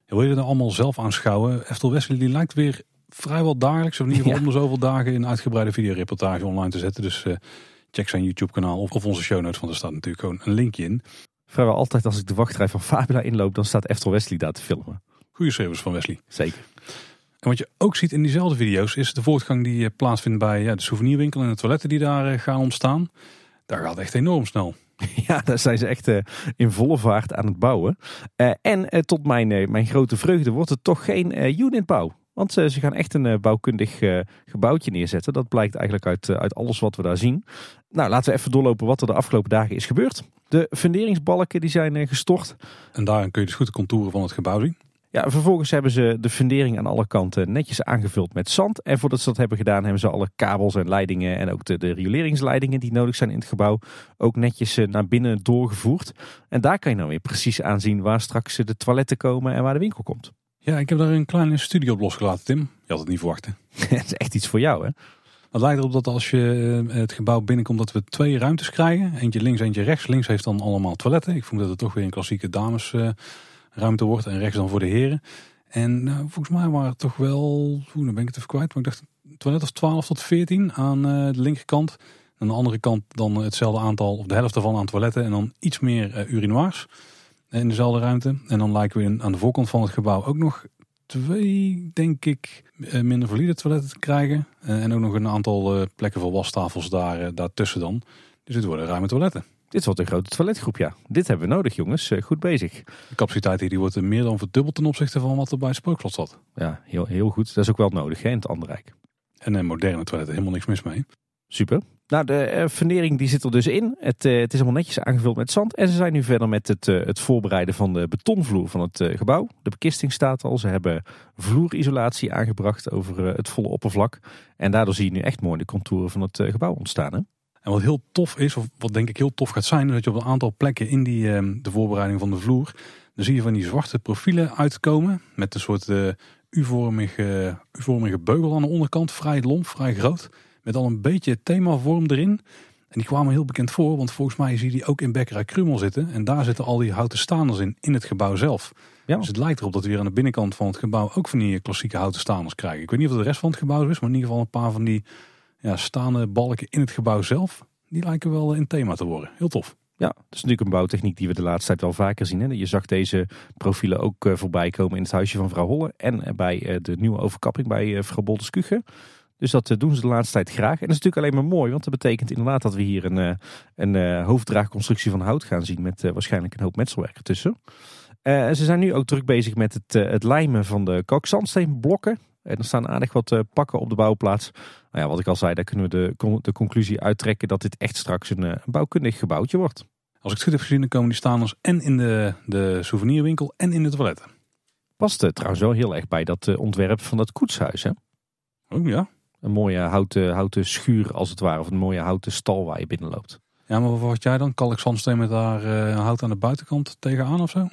Wil je er nou allemaal zelf aanschouwen? Eftel Wesley die lijkt weer vrijwel dagelijks, of in ieder geval Ja. om de zoveel dagen, een uitgebreide videoreportage online te zetten. Dus eh, check zijn YouTube kanaal of, of onze show notes, want er staat natuurlijk gewoon een linkje in. Vrijwel altijd als ik de wachtrij van Fabula inloop, dan staat Eftel Wesley daar te filmen. Goede service van Wesley. Zeker. En wat je ook ziet in diezelfde video's is de voortgang die eh, plaatsvindt bij ja, de souvenirwinkel en de toiletten die daar gaan ontstaan. Daar gaat echt enorm snel. Ja, daar zijn ze echt eh, in volle vaart aan het bouwen. Eh, en eh, tot mijn, mijn grote vreugde wordt het toch geen unitbouw. Want ze gaan echt een bouwkundig gebouwtje neerzetten. Dat blijkt eigenlijk uit, uit alles wat we daar zien. Nou, laten we even doorlopen wat er de afgelopen dagen is gebeurd. De funderingsbalken die zijn gestort. En daarin kun je dus goed de contouren van het gebouw zien. Ja, vervolgens hebben ze de fundering aan alle kanten netjes aangevuld met zand. En voordat ze dat hebben gedaan, hebben ze alle kabels en leidingen en ook de, de rioleringsleidingen die nodig zijn in het gebouw ook netjes eh, naar binnen doorgevoerd. En daar kan je nou weer precies aanzien waar straks eh, de toiletten komen en waar de winkel komt. Ja, ik heb daar een kleine studie op losgelaten, Tim. Je had het niet verwacht, hè? Dat is echt iets voor jou, hè? Het lijkt erop dat als je eh, het gebouw binnenkomt dat we twee ruimtes krijgen. Eentje links, eentje rechts. Links heeft dan allemaal toiletten. Ik vond dat het toch weer een klassieke damesruimte wordt. En rechts dan voor de heren. En nou, volgens mij waren het toch wel, hoe, dan ben ik het even kwijt. Maar ik dacht toilet of 12 tot 14 aan de linkerkant. Aan de andere kant dan hetzelfde aantal, of de helft ervan aan toiletten. En dan iets meer urinoirs in dezelfde ruimte. En dan lijken we aan de voorkant van het gebouw ook nog twee, denk ik, eh, minder valide toiletten te krijgen. Eh, en ook nog een aantal eh, plekken voor wastafels daar, daartussen dan. Dus dit worden ruime toiletten. Dit wordt een grote toiletgroep, ja. Dit hebben we nodig, jongens. Goed bezig. De capaciteit hier die wordt meer dan verdubbeld ten opzichte van wat er bij het spookslot zat. Ja, heel, heel goed. Dat is ook wel nodig hè, in het Anderrijk. En een moderne toiletten, helemaal niks mis mee. Super. Nou, de uh, fundering die zit er dus in. Het, uh, het, is allemaal netjes aangevuld met zand. En ze zijn nu verder met het, uh, het voorbereiden van de betonvloer van het gebouw. De bekisting staat al. Ze hebben vloerisolatie aangebracht over het volle oppervlak. En daardoor zie je nu echt mooi de contouren van het gebouw ontstaan. Hè? En wat heel tof is, of wat denk ik heel tof gaat zijn, is dat je op een aantal plekken in die, ehm, de voorbereiding van de vloer, dan zie je van die zwarte profielen uitkomen. Met een soort U-vormige, U-vormige beugel aan de onderkant. Vrij lomp, vrij groot. Met al een beetje themavorm erin. En die kwamen heel bekend voor, want volgens mij zie je die ook in Bekkerij Krumel zitten. En daar zitten al die houten staanders in, in het gebouw zelf. Ja. Dus het lijkt erop dat we weer aan de binnenkant van het gebouw ook van die klassieke houten staanders krijgen. Ik weet niet of het de rest van het gebouw is, maar in ieder geval een paar van die ja, staande balken in het gebouw zelf. Die lijken wel in thema te worden. Heel tof. Ja, dat is natuurlijk een bouwtechniek die we de laatste tijd wel vaker zien. Hè? Je zag deze profielen ook uh, voorbij komen in het huisje van vrouw Holle. En bij uh, de nieuwe overkapping bij vrouw Bolderskuche. Dus dat eh, doen ze de laatste tijd graag. En dat is natuurlijk alleen maar mooi, want dat betekent inderdaad dat we hier een, eh, een eh, hoofddraagconstructie van hout gaan zien. Met waarschijnlijk een hoop metselwerk ertussen. Uh, ze zijn nu ook druk bezig met het, het lijmen van de kalkzandsteenblokken. En er staan aardig wat pakken op de bouwplaats. Nou ja, wat ik al zei, daar kunnen we de, de conclusie uittrekken dat dit echt straks een, een bouwkundig gebouwtje wordt. Als ik het goed heb gezien, dan komen die staanders en in de, de souvenirwinkel en in de toiletten. Past trouwens wel heel erg bij dat ontwerp van dat koetshuis, hè? Oh ja. Een mooie houten, houten schuur als het ware. Of een mooie houten stal waar je binnenloopt. Ja, maar wat jij dan? Kalk met daar uh, hout aan de buitenkant tegenaan of zo?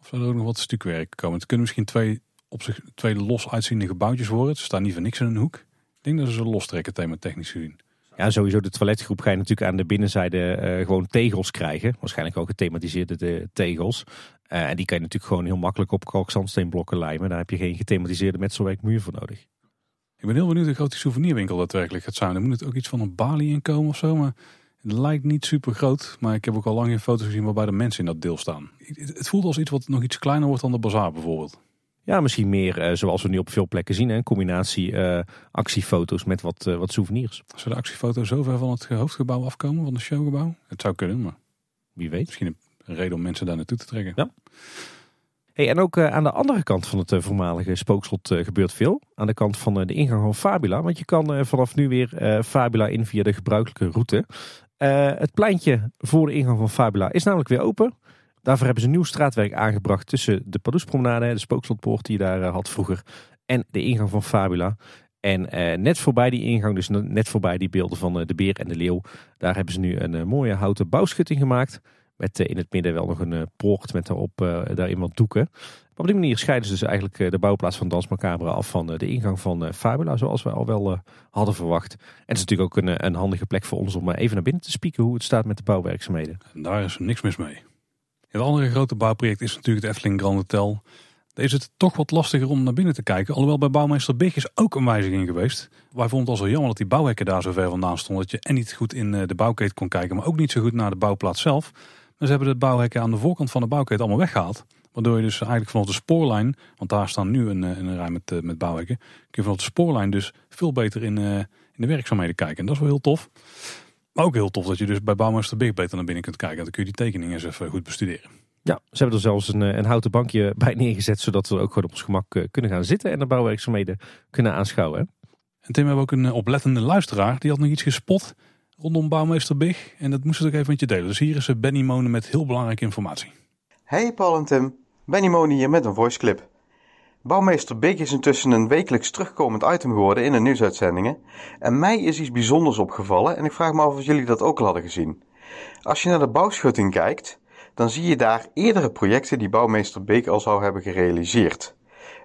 Of zou er ook nog wat stukwerk komen? Het kunnen misschien twee, op zich, twee los uitziende gebouwtjes worden. Ze staan niet voor niks in een hoek. Ik denk dat ze ze lostrekken thema technisch gezien. Ja, sowieso de toiletgroep ga je natuurlijk aan de binnenzijde uh, gewoon tegels krijgen. Waarschijnlijk ook gethematiseerde de tegels. Uh, en die kan je natuurlijk gewoon heel makkelijk op kalkzandsteenblokken lijmen. Daar heb je geen gethematiseerde metselwerk muur voor nodig. Ik ben heel benieuwd hoe groot die souvenirwinkel daadwerkelijk gaat zijn. Er moet het ook iets van een balie in komen of zo. Maar het lijkt niet super groot. Maar ik heb ook al lang geen foto's gezien waarbij de mensen in dat deel staan. Het voelt als iets wat nog iets kleiner wordt dan de bazaar bijvoorbeeld. Ja, misschien meer uh, zoals we nu op veel plekken zien. Hè? Een combinatie uh, actiefoto's met wat, uh, wat souvenirs. Zullen de actiefoto's zo ver van het hoofdgebouw afkomen, van het showgebouw? Het zou kunnen, maar wie weet. Misschien een reden om mensen daar naartoe te trekken. Ja. Hey, en ook aan de andere kant van het voormalige spookslot gebeurt veel. Aan de kant van de ingang van Fabula. Want je kan vanaf nu weer Fabula in via de gebruikelijke route. het pleintje voor de ingang van Fabula is namelijk weer open. Daarvoor hebben ze nieuw straatwerk aangebracht tussen de Padoespromenade, de spookslotpoort die je daar had vroeger, en de ingang van Fabula. En net voorbij die ingang, dus net voorbij die beelden van de beer en de leeuw, daar hebben ze nu een mooie houten bouwschutting gemaakt. Met eh, in het midden wel nog een eh, poort met daarop eh, daarin wat doeken. op die manier scheiden ze dus eigenlijk de bouwplaats van Dans Macabre af van de ingang van Fabula, zoals we al wel hadden verwacht. En het is natuurlijk ook een, een handige plek voor ons om even naar binnen te spieken hoe het staat met de bouwwerkzaamheden. En daar is niks mis mee. Het andere grote bouwproject is natuurlijk het Efteling Grand Hotel. Daar is het toch wat lastiger om naar binnen te kijken. Alhoewel bij bouwmeester Big is ook een wijziging geweest. Wij vonden het al zo jammer dat die bouwhekken daar zo ver vandaan stonden. Dat je en niet goed in de bouwketen kon kijken, maar ook niet zo goed naar de bouwplaats zelf ze hebben de bouwhekken aan de voorkant van de bouwketen allemaal weggehaald. Waardoor je dus eigenlijk vanaf de spoorlijn, want daar staan nu een, eh, een rij met, eh, met bouwhekken, kun je vanaf de spoorlijn dus veel beter in, in de werkzaamheden kijken. En dat is wel heel tof. Maar ook heel tof dat je dus bij Bouwmeester Big beter naar binnen kunt kijken. Dan kun je die tekeningen eens even goed bestuderen. Ja, ze hebben er zelfs een, een houten bankje bij neergezet, zodat we ook gewoon op ons gemak kunnen gaan zitten en de bouwwerkzaamheden kunnen aanschouwen. En Tim, we hebben ook een oplettende luisteraar, die had nog iets gespot rondom bouwmeester Big. En dat moest ik ook even met je delen. Dus hier is Benny Monen met heel belangrijke informatie. Hey Paul en Tim, Benny Monen hier met een voiceclip. Bouwmeester Big is intussen een wekelijks terugkomend item geworden in de nieuwsuitzendingen. En mij is iets bijzonders opgevallen en ik vraag me af of jullie dat ook al hadden gezien. Als je naar de bouwschutting kijkt, dan zie je daar eerdere projecten die bouwmeester Big al zou hebben gerealiseerd.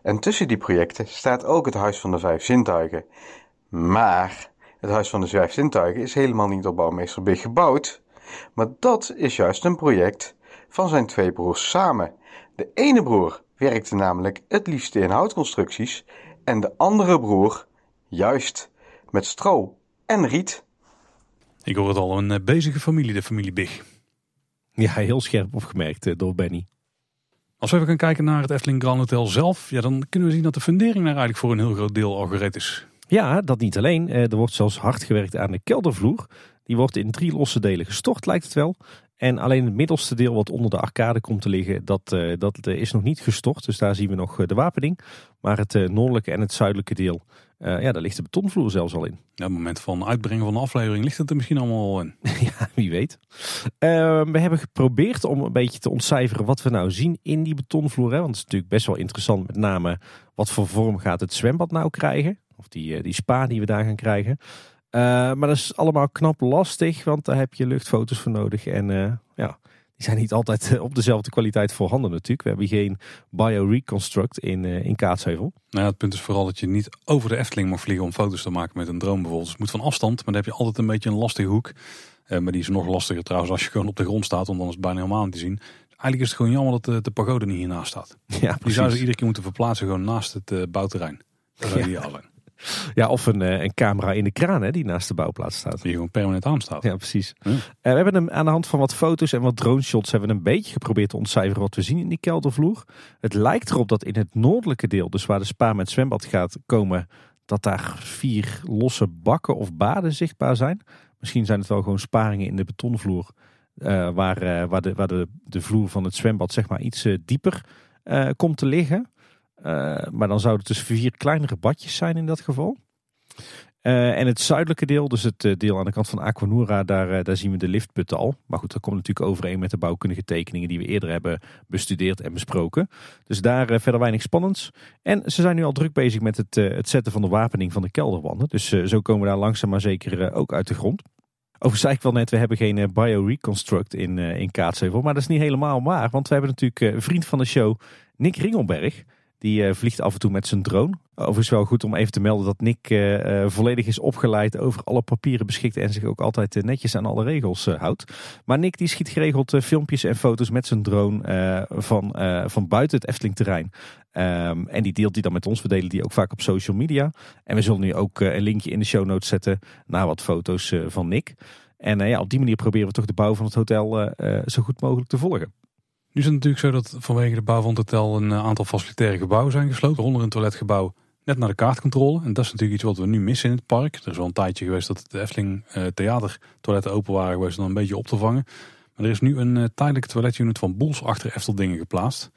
En tussen die projecten staat ook het Huis van de Vijf Zintuigen. Maar Het Huis van de Vijf Zintuigen is helemaal niet op bouwmeester Big gebouwd, maar dat is juist een project van zijn twee broers samen. De ene broer werkte namelijk het liefste in houtconstructies en de andere broer juist met stro en riet. Ik hoor het al, een eh, bezige familie, de familie Big. Ja, heel scherp opgemerkt eh, door Benny. Als we even gaan kijken naar het Efteling Grand Hotel zelf, ja, dan kunnen we zien dat de fundering daar eigenlijk voor een heel groot deel al gereed is. Ja, dat niet alleen. Eh, Er wordt zelfs hard gewerkt aan de keldervloer. Die wordt in drie losse delen gestort, lijkt het wel. En alleen het middelste deel wat onder de arcade komt te liggen, dat, eh, dat eh, is nog niet gestort. Dus daar zien we nog eh, de wapening. Maar het noordelijke en het zuidelijke deel, ja, daar ligt de betonvloer zelfs al in. Ja, op het moment van uitbrengen van de aflevering ligt het er misschien allemaal al in. ja, wie weet. Eh, we hebben geprobeerd om een beetje te ontcijferen wat we nou zien in die betonvloer. Hè? Want het is natuurlijk best wel interessant, met name wat voor vorm gaat het zwembad nou krijgen. Of die, die spa die we daar gaan krijgen. Eh, maar dat is allemaal knap lastig, want daar heb je luchtfoto's voor nodig. En eh, ja, die zijn niet altijd eh, op dezelfde kwaliteit voorhanden natuurlijk. We hebben geen bioreconstruct in, eh, in Kaatsheuvel. Nou ja, het punt is vooral dat je niet over de Efteling mag vliegen om foto's te maken met een drone bijvoorbeeld. Dus het moet van afstand, maar dan heb je altijd een beetje een lastige hoek. Maar die is nog lastiger trouwens als je gewoon op de grond staat, want dan is het bijna helemaal niet te zien. Eigenlijk is het gewoon jammer dat de, de pagode niet hiernaast staat. Ja, Die zouden ze precies. iedere keer moeten verplaatsen gewoon naast het bouwterrein. Dat zou Ja. zijn. Ja, of een, eh, een camera in de kraan hè, die naast de bouwplaats staat. Die gewoon permanent aanstaat. Ja, precies. Ja. Eh, we hebben hem aan de hand van wat foto's en wat drone shots hebben we een beetje geprobeerd te ontcijferen wat we zien in die keldervloer. Het lijkt erop dat in het noordelijke deel, dus waar de spa met zwembad gaat komen, dat daar vier losse bakken of baden zichtbaar zijn. Misschien zijn het wel gewoon sparingen in de betonvloer, eh, waar, waar, de, waar de, de vloer van het zwembad zeg maar iets dieper komt te liggen. Eh, maar dan zouden het dus vier kleinere badjes zijn in dat geval. Eh, en het zuidelijke deel, dus het eh, deel aan de kant van Aquanura, daar, daar zien we de liftputten al. Maar goed, dat komt natuurlijk overeen met de bouwkundige tekeningen die we eerder hebben bestudeerd en besproken. Dus daar verder weinig spannends. En ze zijn nu al druk bezig met het, het zetten van de wapening van de kelderwanden. Dus zo komen we daar langzaam maar zeker ook uit de grond. Overigens zei ik wel net, we hebben geen bioreconstruct in, in Kaatsheuvel. Maar dat is niet helemaal waar, want we hebben natuurlijk vriend van de show, Nick Ringelberg. Die eh, vliegt af en toe met zijn drone. Overigens wel goed om even te melden dat Nick eh, eh, volledig is opgeleid over alle papieren beschikt en zich ook altijd netjes aan alle regels houdt. Maar Nick die schiet geregeld filmpjes en foto's met zijn drone van, van buiten het Efteling terrein. Ehm, en die deelt hij dan met ons. We delen die ook vaak op social media. En we zullen nu ook een linkje in de show notes zetten naar wat foto's van Nick. En ja, op die manier proberen we toch de bouw van het hotel zo goed mogelijk te volgen. Nu is het natuurlijk zo dat vanwege de bouw van het hotel een eh, aantal facilitaire gebouwen zijn gesloten. Waaronder een toiletgebouw net naar de kaartcontrole. En dat is natuurlijk iets wat we nu missen in het park. Er is wel een tijdje geweest dat de Efteling eh, Theater toiletten open waren geweest om dan een beetje op te vangen. Maar er is nu een eh, tijdelijke toiletunit van Boels achter Efteldingen geplaatst.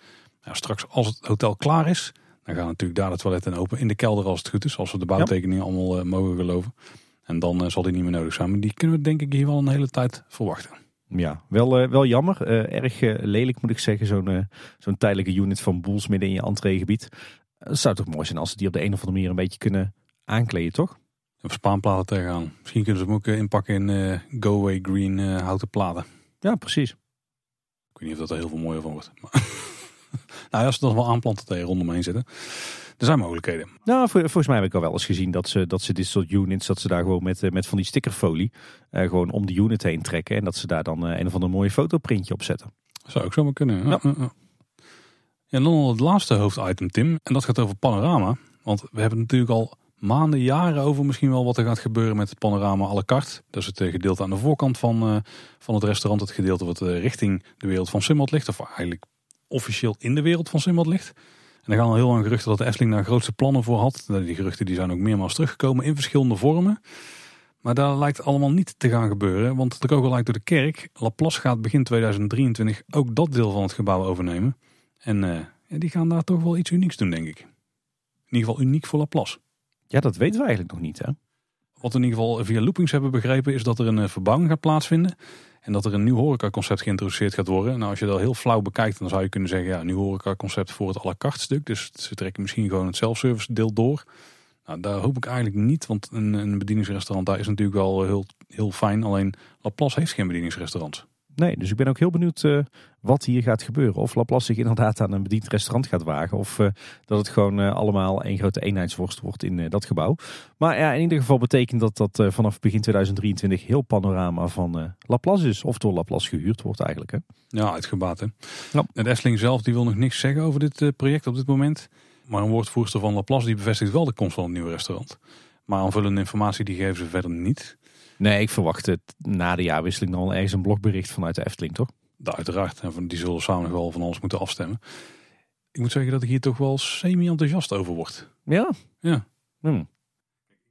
Nou, straks als het hotel klaar is, dan gaan natuurlijk daar de toiletten open. In de kelder als het goed is, als we de bouwtekeningen allemaal mogen geloven. En dan zal die niet meer nodig zijn. Maar die kunnen we denk ik hier wel een hele tijd verwachten. Ja, wel, eh, wel jammer. Eh, erg eh, lelijk moet ik zeggen. Zo'n zo'n tijdelijke unit van Boels midden in je entreegebied. Het zou toch mooi zijn als ze die op de een of andere manier een beetje kunnen aankleden, toch? Of spaanplaten tegenaan. Misschien kunnen ze hem ook inpakken in eh Go Away Green houten platen. Ja, precies. Ik weet niet of dat er heel veel mooier van wordt. Maar nou ja, als ze dan wel aanplanten tegen rondomheen zitten. Er zijn mogelijkheden. Nou, vol- volgens mij heb ik al wel eens gezien dat ze, dat ze dit soort units, dat ze daar gewoon met, eh, met van die stickerfolie eh, gewoon om de unit heen trekken. En dat ze daar dan eh, een of ander mooie fotoprintje op zetten. Zou ook zomaar kunnen. Ja, en dan het laatste hoofditem, Tim. En dat gaat over panorama. Want we hebben natuurlijk al maanden, jaren over misschien wel wat er gaat gebeuren met het panorama à la carte. Dat is het gedeelte aan de voorkant van, van het restaurant. Het gedeelte wat richting de wereld van Simmeld ligt. Of eigenlijk officieel in de wereld van Simmeld ligt. En er gaan al heel lang geruchten dat de Efteling daar grootste plannen voor had. Nou, Die geruchten die zijn ook meermaals teruggekomen in verschillende vormen. Maar daar lijkt allemaal niet te gaan gebeuren. Want de kogel lijkt door de kerk. Laplace gaat begin 2023 ook dat deel van het gebouw overnemen. En eh, ja, die gaan daar toch wel iets unieks doen, denk ik. In ieder geval uniek voor Laplace. Ja, dat weten we eigenlijk nog niet, hè? Wat we in ieder geval via loopings hebben begrepen is dat er een eh, verbouwing gaat plaatsvinden. En dat er een nieuw horecaconcept geïntroduceerd gaat worden. Nou, als je dat heel flauw bekijkt, dan zou je kunnen zeggen... ja, een nieuw horecaconcept voor het à la carte stuk. Dus ze trekken misschien gewoon het self-service deel door. Nou, daar hoop ik eigenlijk niet. Want een, een bedieningsrestaurant daar is natuurlijk wel heel, heel fijn. Alleen Laplace heeft geen bedieningsrestaurant. Nee, dus ik ben ook heel benieuwd eh, wat hier gaat gebeuren. Of Laplace zich inderdaad aan een bediend restaurant gaat wagen. Of eh, dat het gewoon uh, allemaal één grote eenheidsworst wordt in dat gebouw. Maar ja, in ieder geval betekent dat dat vanaf begin 2023 heel panorama van Laplace is. Of door Laplace gehuurd wordt eigenlijk. Hè? Ja, uitgebaat hè. Ja. De Efteling zelf die wil nog niks zeggen over dit project op dit moment. Maar een woordvoerster van Laplace die bevestigt wel de komst van een nieuw restaurant. Maar aanvullende informatie die geven ze verder niet. Nee, ik verwacht het na de jaarwisseling dan ergens een blogbericht vanuit de Efteling, toch? Ja, uiteraard. En die zullen samen nog wel van alles moeten afstemmen. Ik moet zeggen dat ik hier toch wel semi-enthousiast over word. Ja? Ja. Hmm.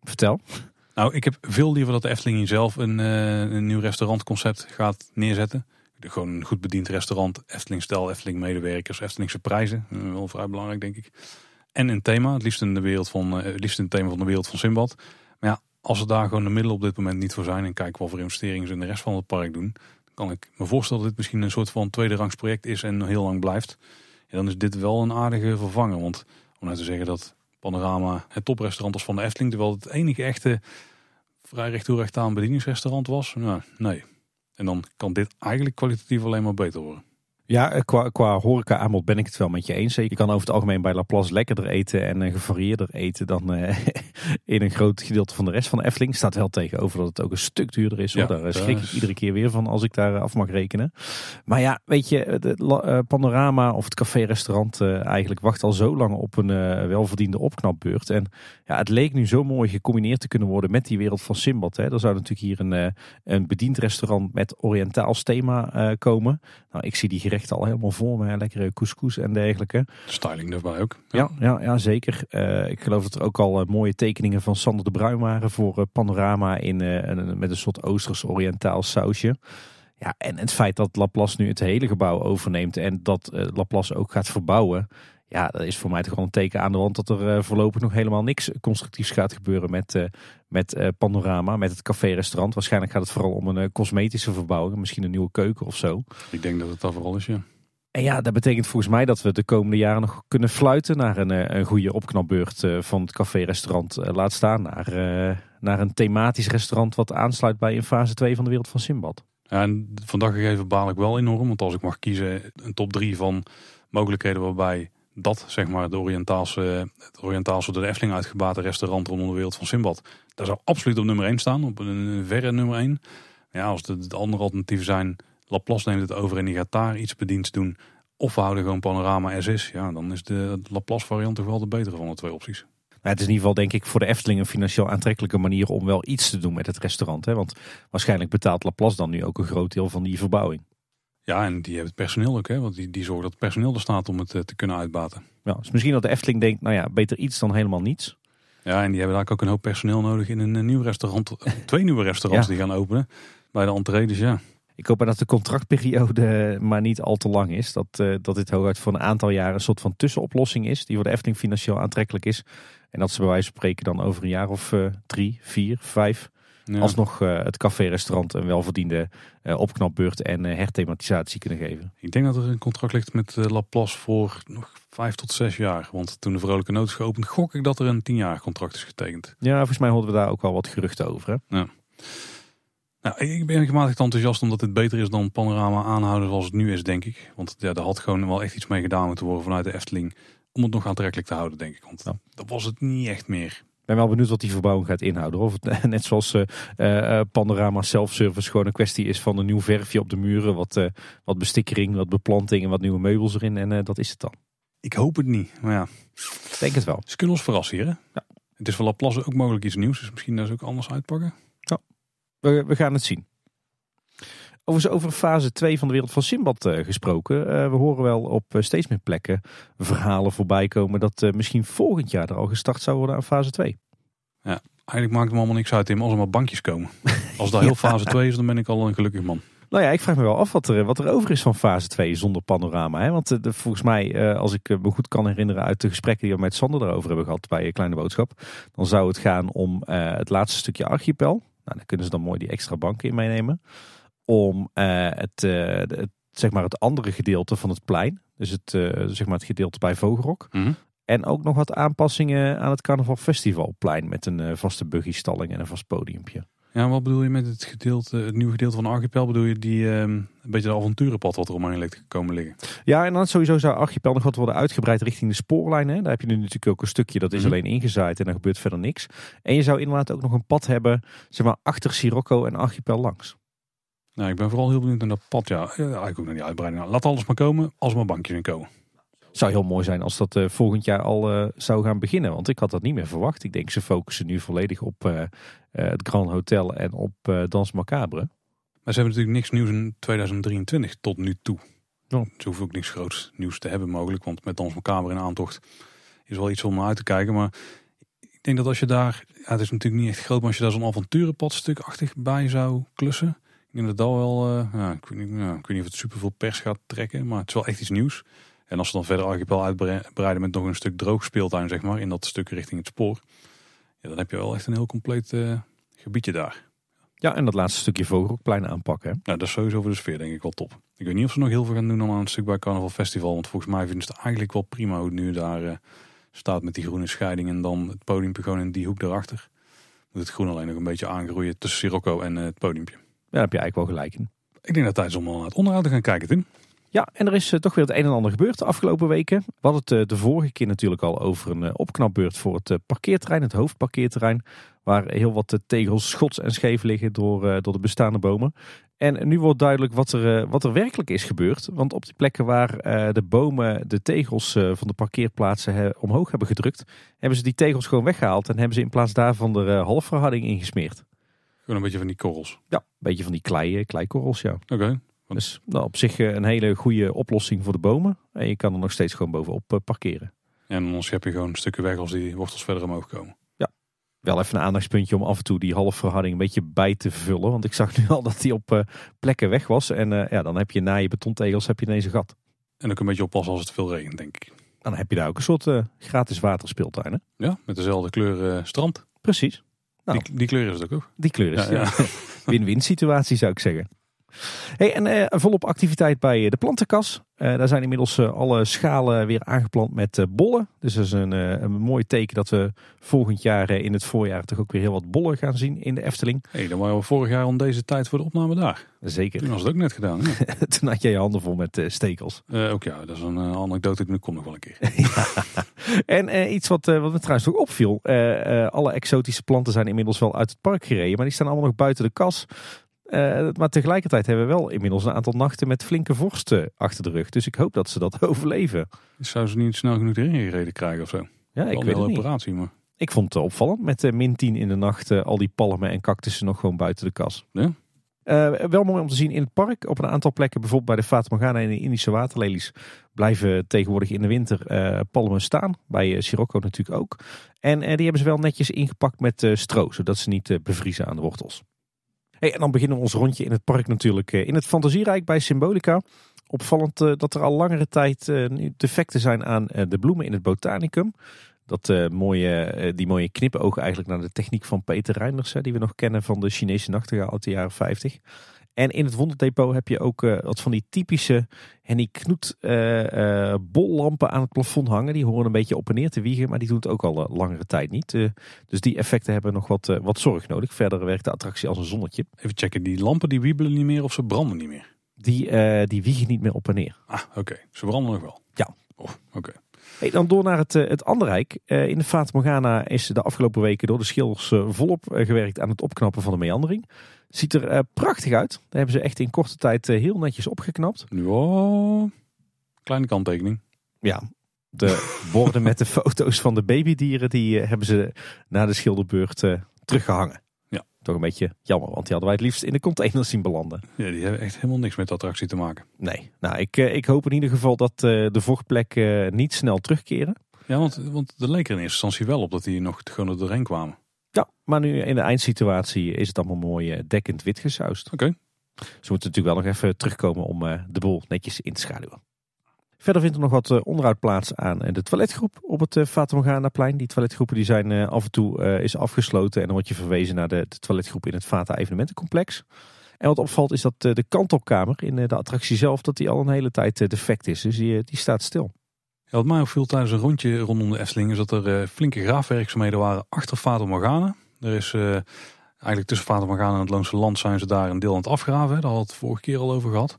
Vertel. Nou, ik heb veel liever dat de Efteling zelf een, uh, een nieuw restaurantconcept gaat neerzetten. Gewoon een goed bediend restaurant, Efteling-stijl, Efteling-medewerkers, Eftelingse prijzen. Uh, wel vrij belangrijk, denk ik. En een thema, het liefst in de wereld van, uh, het liefst het thema van de wereld van Simbad. Maar ja, als er daar gewoon de middelen op dit moment niet voor zijn en kijken wat voor investeringen ze in de rest van het park doen, kan ik me voorstellen dat dit misschien een soort van tweede project is en heel lang blijft. Ja, dan is dit wel een aardige vervanger. Want om nou te zeggen dat Panorama het toprestaurant was van de Efteling, terwijl het enige echte vrij recht toe recht aan bedieningsrestaurant was, nou, nee. En dan kan dit eigenlijk kwalitatief alleen maar beter worden. Ja, eh, qua, qua horeca aanbod ben ik het wel met je eens. Je kan over het algemeen bij Laplace lekkerder eten en uh, gevarieerder eten dan uh, in een groot gedeelte van de rest van de Efteling. Staat wel tegenover dat het ook een stuk duurder is. Hoor. daar schrik ik iedere keer weer van als ik daar af mag rekenen. Maar ja, weet je, de Panorama of het café-restaurant eigenlijk wacht al zo lang op een welverdiende opknapbeurt. En ja, het leek nu zo mooi gecombineerd te kunnen worden met die wereld van Simbad. Hè. Er zou natuurlijk hier een, een bediend restaurant met Oriëntaals thema komen. Nou, ik zie die gerechten al helemaal vol met lekkere couscous en dergelijke. Styling erbij ook. Ja, ja, ja, zeker. Uh, ik geloof dat er ook al uh, mooie tekeningen van Sander de Bruin waren voor uh, Panorama in, met een soort Oosters-Oriëntaal sausje. Ja, en het feit dat Laplace nu het hele gebouw overneemt en dat Laplace ook gaat verbouwen. Ja, dat is voor mij toch wel een teken aan de wand dat er voorlopig nog helemaal niks constructiefs gaat gebeuren met, met Panorama, met het café-restaurant. Waarschijnlijk gaat het vooral om een cosmetische verbouwing, misschien een nieuwe keuken of zo. Ik denk dat het dat vooral is, ja. En ja, dat betekent volgens mij dat we de komende jaren nog kunnen fluiten naar een, een goede opknapbeurt van het café-restaurant. Laat staan naar, naar een thematisch restaurant wat aansluit bij een fase 2 van de wereld van Simbad. Ja, en vandaag gegeven baal ik wel enorm, want als ik mag kiezen een top 3 van mogelijkheden waarbij dat zeg maar de Oriëntaalse, het Oriëntaalse door de Efteling uitgebaten restaurant rondom de wereld van Simbad. Daar zou absoluut op nummer 1 staan, op een verre nummer 1. Ja, als de, de andere alternatieven zijn, Laplace neemt het over en die gaat daar iets bediends doen. Of we houden gewoon Panorama as is. Ja, dan is de Laplace variant toch wel de betere van de twee opties. Maar het is in ieder geval denk ik voor de Efteling een financieel aantrekkelijke manier om wel iets te doen met het restaurant. Hè? Want waarschijnlijk betaalt Laplace dan nu ook een groot deel van die verbouwing. Ja, en die hebben het personeel ook, hè? want die, die zorgen dat het personeel er staat om het eh, te kunnen uitbaten. Ja, dus misschien dat de Efteling denkt, nou ja, beter iets dan helemaal niets. Ja, en die hebben daar ook een hoop personeel nodig in een eh, nieuw restaurant. Twee nieuwe restaurants die gaan openen bij de entree, dus ja. Ik hoop dat de contractperiode maar niet al te lang is. Dat, uh, dat dit hooguit voor een aantal jaren een soort van tussenoplossing is. Die voor de Efteling financieel aantrekkelijk is. En dat ze bij wijze van spreken dan over een jaar of drie, vier, vijf ja. alsnog uh, het café-restaurant een welverdiende uh, opknapbeurt en uh, herthematisatie kunnen geven. Ik denk dat er een contract ligt met Laplace voor nog vijf tot zes jaar. Want toen de Vrolijke Noot is geopend, gok ik dat er een tien jaar contract is getekend. Ja, volgens mij hoorden we daar ook wel wat geruchten over. Hè? Ja. Nou, ik ben gematigd enthousiast omdat het beter is dan Panorama aanhouden zoals het nu is, denk ik. Want ja, er had gewoon wel echt iets mee gedaan moeten worden vanuit de Efteling. Om het nog aantrekkelijk te houden, denk ik. Want ja. dat was het niet echt meer ben wel benieuwd wat die verbouwing gaat inhouden. Of het net zoals uh, Panorama Self-Service gewoon een kwestie is van een nieuw verfje op de muren. Wat, uh, wat bestikkering, wat beplanting en wat nieuwe meubels erin. En dat is het dan. Ik hoop het niet, maar ja. denk het wel. Ze kunnen ons verrassen hier, hè? Ja. Het is voor Laplace ook mogelijk iets nieuws. Dus misschien dat ze ook anders uitpakken. Ja, we, we gaan het zien. Overigens over fase 2 van de wereld van Simbad uh, gesproken. Uh, we horen wel op uh, steeds meer plekken verhalen voorbij komen dat misschien volgend jaar er al gestart zou worden aan fase 2. Ja, eigenlijk maakt het me allemaal niks uit Tim als er maar bankjes komen. Als dat heel fase 2 is, dan ben ik al een gelukkig man. Nou ja, ik vraag me wel af wat er, wat er over is van fase 2 zonder panorama. Hè? Want de, volgens mij, als ik me goed kan herinneren uit de gesprekken die we met Sander erover hebben gehad bij Kleine Boodschap. Dan zou het gaan om het laatste stukje archipel. Nou, daar kunnen ze dan mooi die extra banken in meenemen om het, uh, het, zeg maar het andere gedeelte van het plein. Dus het, uh, zeg maar het gedeelte bij Vogelrok. Mm En ook nog wat aanpassingen aan het Carnaval Festivalplein. Met een vaste buggystalling en een vast podiumpje. Ja, wat bedoel je met het gedeelte, het nieuwe gedeelte van Archipel? Bedoel je die ehm, een beetje de avonturenpad wat er omheen ligt komen liggen? Ja, en dan sowieso zou Archipel nog wat worden uitgebreid richting de spoorlijn. Hè. Daar heb je nu natuurlijk ook een stukje, dat is Mhm. alleen ingezaaid en er gebeurt verder niks. En je zou inderdaad ook nog een pad hebben, zeg maar, achter Sirocco en Archipel langs. Nou, ik ben vooral heel benieuwd naar dat pad. Ja, Ja, eigenlijk ook naar die uitbreiding. Nou, laat alles maar komen als maar bankjes in komen. Zou heel mooi zijn als dat eh, volgend jaar al eh, zou gaan beginnen. Want ik had dat niet meer verwacht. Ik denk ze focussen nu volledig op eh, eh, het Grand Hotel en op eh Dans Macabre. Maar ze hebben natuurlijk niks nieuws in 2023 tot nu toe. Ja. Ze hoeven ook niks groots nieuws te hebben mogelijk. Want met Dans Macabre in aantocht is wel iets om naar uit te kijken. Maar ik denk dat als je daar... Ja, het is natuurlijk niet echt groot. Maar als je daar zo'n avonturenpadstukachtig bij zou klussen. Ik denk dat dat wel... eh, ja, ik, weet niet, ja, ik weet niet of het superveel pers gaat trekken. Maar het is wel echt iets nieuws. En als ze dan verder archipel uitbreiden met nog een stuk droog speeltuin, zeg maar. In dat stuk richting het spoor. Ja, dan heb je wel echt een heel compleet eh, gebiedje daar. Ja, en dat laatste stukje Vogelhoekplein aanpakken. Hè. Nou, dat is sowieso voor de sfeer denk ik wel top. Ik weet niet of ze nog heel veel gaan doen aan het stuk bij Carnaval Festival. Want volgens mij vinden ze het eigenlijk wel prima hoe het nu daar eh, staat met die groene scheiding. En dan het podiumpje gewoon in die hoek daarachter. Moet het groen alleen nog een beetje aangroeien tussen Sirocco en het podiumpje. Ja, daar heb je eigenlijk wel gelijk in. Ik denk dat is om al naar het onderhoud te gaan kijken, Tim. Ja, en er is eh, toch weer het een en ander gebeurd de afgelopen weken. We hadden het eh, de vorige keer natuurlijk al over een eh, opknapbeurt voor het parkeerterrein, het hoofdparkeerterrein. Waar heel wat tegels schots en scheef liggen door, door de bestaande bomen. En nu wordt duidelijk wat er, wat er werkelijk is gebeurd. Want op die plekken waar de bomen de tegels van de parkeerplaatsen omhoog hebben gedrukt, hebben ze die tegels gewoon weggehaald. En hebben ze in plaats daarvan er eh, halfverharding ingesmeerd. Gewoon een beetje van die korrels. Ja, een beetje van die klei, eh, kleikorrels, ja. Oké. Dus nou, op zich eh, een hele goede oplossing voor de bomen. En je kan er nog steeds gewoon bovenop eh, parkeren. En anders heb je gewoon stukken weg als die wortels verder omhoog komen. Wel even een aandachtspuntje om af en toe die halfverharding een beetje bij te vullen. Want ik zag nu al dat die op plekken weg was. En ja, dan heb je na je betontegels heb je ineens een gat. En ook een beetje oppassen als het veel regent, denk ik. Dan heb je daar ook een soort gratis waterspeeltuin. Hè? Ja, met dezelfde kleur strand. Precies. Nou. Die, die kleur is het ook. Die kleur is Ja, ja. ja. win-win situatie zou ik zeggen. Hey, en eh, volop activiteit bij eh, de plantenkas. Eh, daar zijn inmiddels eh, alle schalen weer aangeplant met eh, bollen. Dus dat is een, een mooi teken dat we volgend jaar in het voorjaar toch ook weer heel wat bollen gaan zien in de Efteling. hey, dan waren we vorig jaar om deze tijd voor de opname daar. Zeker. Toen was het ook net gedaan. Toen had jij je handen vol met stekels. Ook ja, dat is een anekdote die komt nog wel een keer. En iets wat, wat me trouwens ook opviel. alle exotische planten zijn inmiddels wel uit het park gereden. Maar die staan allemaal nog buiten de kas. Eh, maar tegelijkertijd hebben we wel inmiddels een aantal nachten met flinke vorst eh, achter de rug. Dus ik hoop dat ze dat overleven. Zou ze niet snel genoeg erin gereden krijgen of zo? Ja, ik weet het niet. operatie, maar... Ik vond het opvallend met eh, min 10 in de nacht. al die palmen en cactussen nog gewoon buiten de kas. Ja? Eh, wel mooi om te zien in het park. Op een aantal plekken, bijvoorbeeld bij de Fata Morgana en de Indische waterlelies, blijven tegenwoordig in de winter palmen staan. Bij Sirocco natuurlijk ook. En die hebben ze wel netjes ingepakt met stro, zodat ze niet bevriezen aan de wortels. En dan beginnen we ons rondje in het park natuurlijk eh, in het Fantasierijk bij Symbolica. Opvallend eh, dat er al langere tijd eh, nu defecten zijn aan eh, de bloemen in het botanicum. Dat eh, mooie, eh, die mooie knipogen eigenlijk naar de techniek van Peter Reinders, die we nog kennen van de Chinese nachtegaal uit de jaren 50. En in het Wonderdepot heb je ook eh, wat van die typische Henny Knoet eh, bollampen aan het plafond hangen. Die horen een beetje op en neer te wiegen, maar die doen het ook al langere tijd niet. Dus die effecten hebben nog wat, wat zorg nodig. Verder werkt de attractie als een zonnetje. Even checken, die lampen die wiebelen niet meer of ze branden niet meer? Die, die wiegen niet meer op en neer. Ah, oké. Ze branden nog wel? Ja. Oh, oké. Hey, dan door naar het, het andere rijk. In de Fata Morgana is de afgelopen weken door de schilders volop gewerkt aan het opknappen van de meandering. Ziet er eh, prachtig uit. Daar hebben ze echt in korte tijd eh, heel netjes opgeknapt. Ja, kleine kanttekening. Ja, de borden met de foto's van de babydieren, die eh, hebben ze na de schilderbeurt eh, teruggehangen. Ja. Toch een beetje jammer, want die hadden wij het liefst in de containers zien belanden. Ja, die hebben echt helemaal niks met de attractie te maken. Nee, nou ik, ik hoop in ieder geval dat de vochtplekken niet snel terugkeren. Ja, want, want er leek er in eerste instantie wel op dat die nog gewoon er doorheen kwamen. Ja, maar nu in de eindsituatie is het allemaal mooi eh, dekkend wit gesausd. Oké. Ze moeten natuurlijk wel nog even terugkomen om eh, de boel netjes in te schaduwen. Verder vindt er nog wat eh, onderhoud plaats aan de toiletgroep op het Fata plein. Die toiletgroepen die zijn af en toe is afgesloten en dan word je verwezen naar de, de toiletgroep in het Fata evenementencomplex. En wat opvalt is dat de kantelkamer in de attractie zelf dat die al een hele tijd defect is. Dus die, die staat stil. Wat mij opviel tijdens een rondje rondom de Efteling is dat er eh, flinke graafwerkzaamheden waren achter Fata Morgana. Er is eh, Eigenlijk tussen van Gaan en het Loonse Land zijn ze daar een deel aan het afgraven. Daar we het vorige keer al over gehad.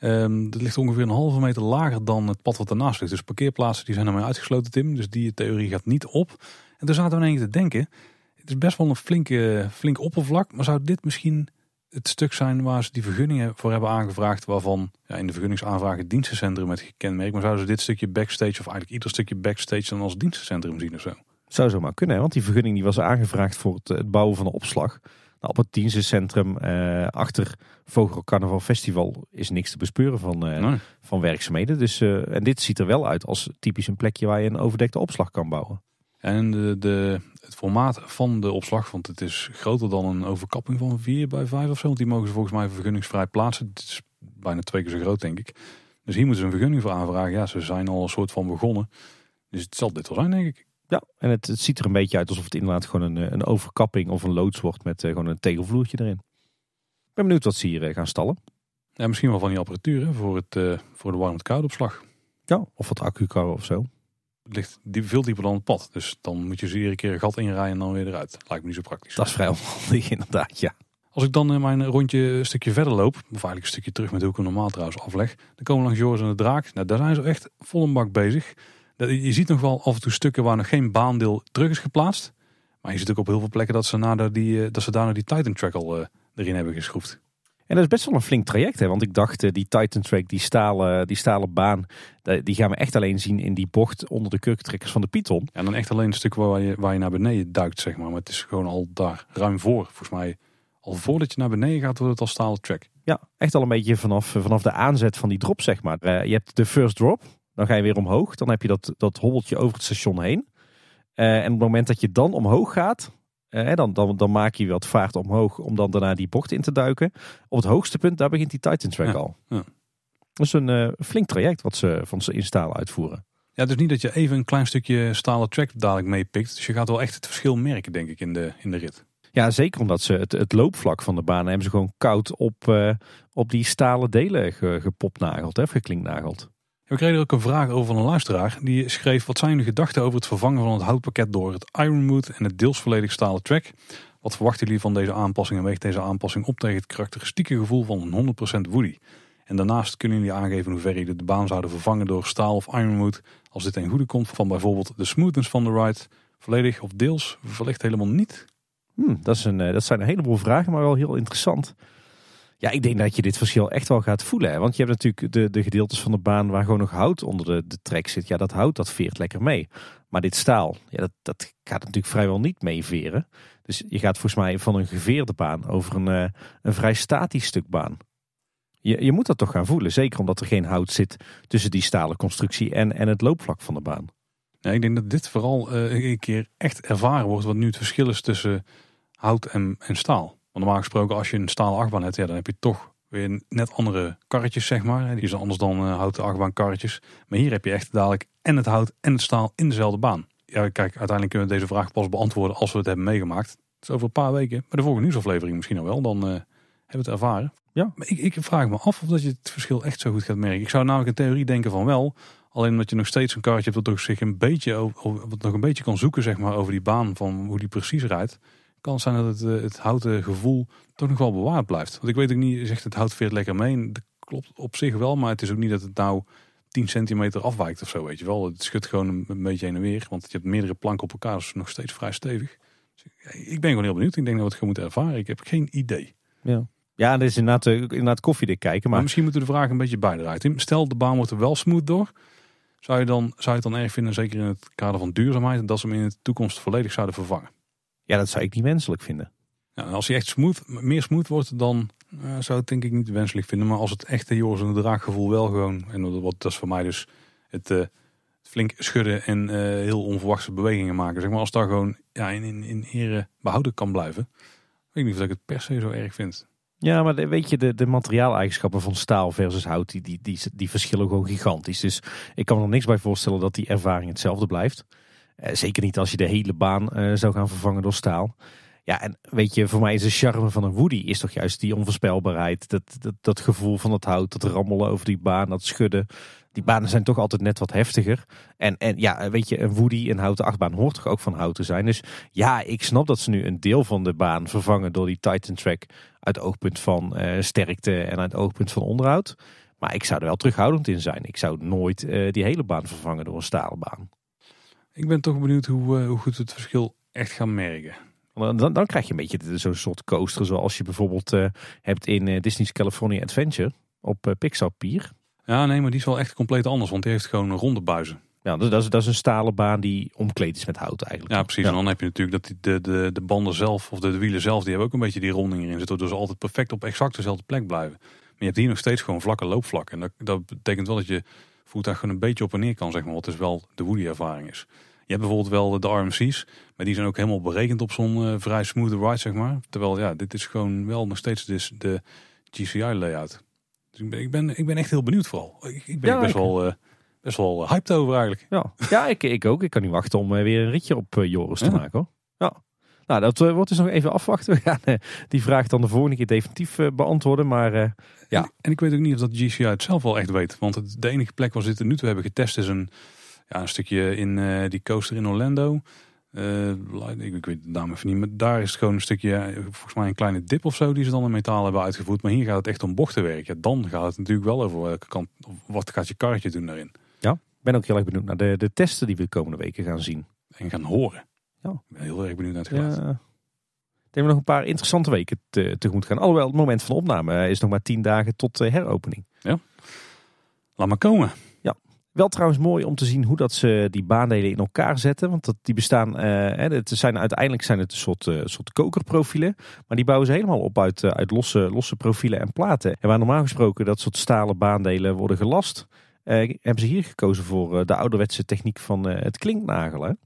Um, dat ligt ongeveer een halve meter lager dan het pad wat ernaast ligt. Dus parkeerplaatsen die zijn ermee uitgesloten, Tim. Dus die theorie gaat niet op. En toen zaten we ineens te denken, het is best wel een flinke, flink oppervlak. Maar zou dit misschien het stuk zijn waar ze die vergunningen voor hebben aangevraagd, waarvan ja, in de vergunningsaanvraag het dienstencentrum met gekenmerkt. Maar zouden ze dit stukje backstage, of eigenlijk ieder stukje backstage, dan als dienstencentrum zien of zo? Zou zo maar kunnen, want die vergunning die was aangevraagd voor het, het bouwen van de opslag. Nou, op het dienstencentrum uh, achter Vogel Carnaval Festival is niks te bespeuren van, uh, van werkzaamheden. Dus, uh, en dit ziet er wel uit als typisch een plekje waar je een overdekte opslag kan bouwen. En de, de, het formaat van de opslag, want het is groter dan een overkapping van 4 bij 5 of zo. Want die mogen ze volgens mij vergunningsvrij plaatsen. Het is bijna twee keer zo groot, denk ik. Dus hier moeten ze een vergunning voor aanvragen. Ja, ze zijn al een soort van begonnen. Dus het zal dit wel zijn, denk ik. Ja, en het, het ziet er een beetje uit alsof het inderdaad gewoon een, een overkapping of een loods wordt met uh, gewoon een tegelvloertje erin. Ik ben benieuwd wat ze hier uh, gaan stallen. Ja, misschien wel van die apparatuur hè, voor, het, uh, voor de warm-koude opslag. Ja, of wat accu of zo ligt die, veel dieper dan het pad. Dus dan moet je ze iedere keer een gat inrijden en dan weer eruit. Lijkt me niet zo praktisch. Dat is vrij onhandig inderdaad, ja. Als ik dan mijn rondje een stukje verder loop, of eigenlijk een stukje terug met hoe ik hem normaal trouwens afleg, dan komen we langs Joris en de Draak. Nou, daar zijn ze echt vol een bak bezig. Je ziet nog wel af en toe stukken waar nog geen baandeel terug is geplaatst. Maar je ziet ook op heel veel plekken dat ze, nader die, eh, dat ze daarna die Titan Track al uh, erin hebben geschroefd. En dat is best wel een flink traject. Hè? Want ik dacht, eh, die Titan Track, die stalen, die stalen baan, die gaan we echt alleen zien in die bocht onder de kurkentrekkers van de Python. En dan echt alleen een stuk waar je, waar je naar beneden duikt, zeg maar. Maar het is gewoon al daar ruim voor. Volgens mij, al voordat je naar beneden gaat, wordt het al stalen track. Ja, echt al een beetje vanaf, vanaf de aanzet van die drop, zeg maar. Uh, je hebt de first drop, dan ga je weer omhoog. Dan heb je dat, dat hobbeltje over het station heen. Uh, en op het moment dat je dan omhoog gaat, uh, dan, dan, dan maak je wat vaart omhoog om dan daarna die bocht in te duiken. Op het hoogste punt, daar begint die Titan Track al. Ja. Dat is een uh, flink traject wat ze van ze instalen uitvoeren. Ja, dus niet dat je even een klein stukje stalen track dadelijk meepikt. Dus je gaat wel echt het verschil merken, denk ik, in de, in de rit. Ja, zeker omdat ze het, het loopvlak van de baan hebben ze gewoon koud op, uh, op die stalen delen gepopnageld, hè, geklinknageld. We kregen ook een vraag over van een luisteraar. Die schreef, wat zijn de gedachten over het vervangen van het houtpakket door het Ironwood en het deels volledig stalen track? Wat verwachten jullie van deze aanpassing en weegt deze aanpassing op tegen het karakteristieke gevoel van een 100% Woody? En daarnaast kunnen jullie aangeven hoe ver jullie de baan zouden vervangen door staal of Ironwood als dit ten goede komt van bijvoorbeeld de smoothness van de ride, volledig of deels, wellicht helemaal niet? Hmm, dat, is een, eh, dat zijn een heleboel vragen, maar wel heel interessant. Ja, ik denk dat je dit verschil echt wel gaat voelen. Want je hebt natuurlijk de, de gedeeltes van de baan waar gewoon nog hout onder de, de trek zit. Ja, dat hout dat veert lekker mee. Maar dit staal, ja, dat, dat gaat natuurlijk vrijwel niet meeveren. Dus je gaat volgens mij van een geveerde baan over een, uh, een vrij statisch stuk baan. Je, je moet dat toch gaan voelen. Zeker omdat er geen hout zit tussen die stalen constructie en, en het loopvlak van de baan. Ik denk dat dit vooral uh, een keer echt ervaren wordt. Wat nu het verschil is tussen hout en, en staal. Want normaal gesproken als je een stalen achtbaan hebt, ja, dan heb je toch weer net andere karretjes, zeg maar. Die zijn anders dan uh, houten achtbaankarretjes. Maar hier heb je echt dadelijk en het hout en het staal in dezelfde baan. Ja, kijk, uiteindelijk kunnen we deze vraag pas beantwoorden als we het hebben meegemaakt. Het is over een paar weken, bij de volgende nieuwsaflevering misschien al wel. Dan uh, hebben we het ervaren. Ja. Maar ik, ik vraag me af of dat je het verschil echt zo goed gaat merken. Ik zou namelijk in theorie denken van wel. Alleen omdat je nog steeds een karretje hebt dat toch zich een beetje, wat nog een beetje kan zoeken zeg maar, over die baan van hoe die precies rijdt kan zijn dat het, eh, het houten gevoel toch nog wel bewaard blijft. Want ik weet ook niet, zegt het hout veert lekker mee. Dat klopt op zich wel, maar het is ook niet dat het nou 10 centimeter afwijkt of zo, weet je wel. Het schudt gewoon een, beetje heen en weer, want je hebt meerdere planken op elkaar, dus nog steeds vrij stevig. Dus ik ben gewoon heel benieuwd. Ik denk dat we het gewoon moeten ervaren. Ik heb geen idee. Ja. Ja, dat is inderdaad, eh, inderdaad koffiedik kijken. Maar... maar misschien moeten we de vraag een beetje bijdraaien. Stel, de baan wordt er wel smooth door. Zou je, dan, zou je het dan erg vinden, zeker in het kader van duurzaamheid, dat ze hem in de toekomst volledig zouden vervangen? Ja, dat zou ik niet wenselijk vinden. Ja, als hij echt smooth, meer smooth wordt, dan uh, zou het denk ik niet wenselijk vinden. Maar als het echte Joris en de draaggevoel wel gewoon, en wat dat is voor mij dus het uh, flink schudden en uh, heel onverwachte bewegingen maken. Zeg maar als daar gewoon ja, in, in, in ere behouden kan blijven. Weet ik niet of ik het per se zo erg vind. Ja, maar weet je, de, de materiaaleigenschappen van staal versus hout, die, die, die, die verschillen gewoon gigantisch. Dus ik kan me er niks bij voorstellen dat die ervaring hetzelfde blijft. Eh, zeker niet als je de hele baan uh, zou gaan vervangen door staal. Ja, en weet je, voor mij is de charme van een Woody is toch juist die onvoorspelbaarheid. Dat, dat, gevoel van het hout, dat rammelen over die baan, dat schudden. Die banen zijn toch altijd net wat heftiger. En, en ja, weet je, een Woody, een houten achtbaan hoort toch ook van hout te zijn. Dus ja, ik snap dat ze nu een deel van de baan vervangen door die Titan Track uit oogpunt van sterkte en uit oogpunt van onderhoud. Maar ik zou er wel terughoudend in zijn. Ik zou nooit die hele baan vervangen door een stalen baan. Ik ben toch benieuwd hoe, uh, hoe goed het verschil echt gaan merken. Dan, dan krijg je een beetje zo'n soort coaster zoals je bijvoorbeeld uh, hebt in Disney's California Adventure op Pixar Pier. Ja, nee, maar die is wel echt compleet anders, want die heeft gewoon ronde buizen. Ja, dat is, dat is een stalen baan die omkleed is met hout eigenlijk. Ja, precies. Ja. En dan heb je natuurlijk dat die, de, de, de banden zelf, of de, de, wielen zelf, die hebben ook een beetje die ronding erin zitten. Dus ze altijd perfect op exact dezelfde plek blijven. Maar je hebt hier nog steeds gewoon vlakke loopvlak. En dat, dat betekent wel dat je voertuig gewoon een beetje op en neer kan, zeg maar. Wat dus wel de Woody ervaring is. Je hebt bijvoorbeeld wel de RMC's, maar die zijn ook helemaal berekend op zo'n uh, vrij smooth ride, zeg maar. Terwijl ja, dit is gewoon wel nog steeds dus de GCI layout. Dus ik ben, ik ben, ik ben echt heel benieuwd vooral. Ik, ik ben ja, best, ik... Wel, best wel hyped over eigenlijk. Ja, ja ik, ik ook. Ik kan niet wachten om weer een ritje op Joris ja. te maken hoor. Ja. Nou, dat wordt dus nog even afwachten. We gaan die vraag dan de volgende keer definitief beantwoorden. Maar ja. En, en, ik weet ook niet of dat GCI het zelf wel echt weet. Want het, de enige plek waar ze dit nu toe hebben getest is een, ja, een stukje in die coaster in Orlando. Uh, ik, ik, weet de naam even niet, maar daar is het gewoon een stukje, volgens mij een kleine dip of zo, die ze dan in metaal hebben uitgevoerd. Maar hier gaat het echt om bochtenwerk. Ja, dan gaat het natuurlijk wel over welke kant, wat gaat je karretje doen daarin. Ja, ik ben ook heel erg benieuwd naar de, de testen die we de komende weken gaan zien. En gaan horen. Ja. Ik ben heel erg benieuwd naar het geluid. Ja. Ik denk we nog een paar interessante weken te, tegemoet gaan. Alhoewel, het moment van opname is nog maar tien dagen tot heropening. Ja, laat maar komen. Wel trouwens mooi om te zien hoe dat ze die baandelen in elkaar zetten. Want dat, die bestaan, uh, het zijn, uiteindelijk zijn het een soort, uh, soort kokerprofielen. Maar die bouwen ze helemaal op uit, uh, uit losse, losse profielen en platen. En waar normaal gesproken dat soort stalen baandelen worden gelast. hebben ze hier gekozen voor de ouderwetse techniek van het klinknagelen. En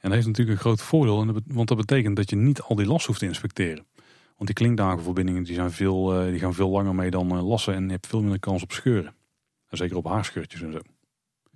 dat heeft natuurlijk een groot voordeel. Want dat betekent dat je niet al die las hoeft te inspecteren. Want die klinknagelverbindingen die zijn veel, die gaan veel langer mee dan lassen. En je hebt veel minder kans op scheuren. En zeker op haarscheurtjes en zo.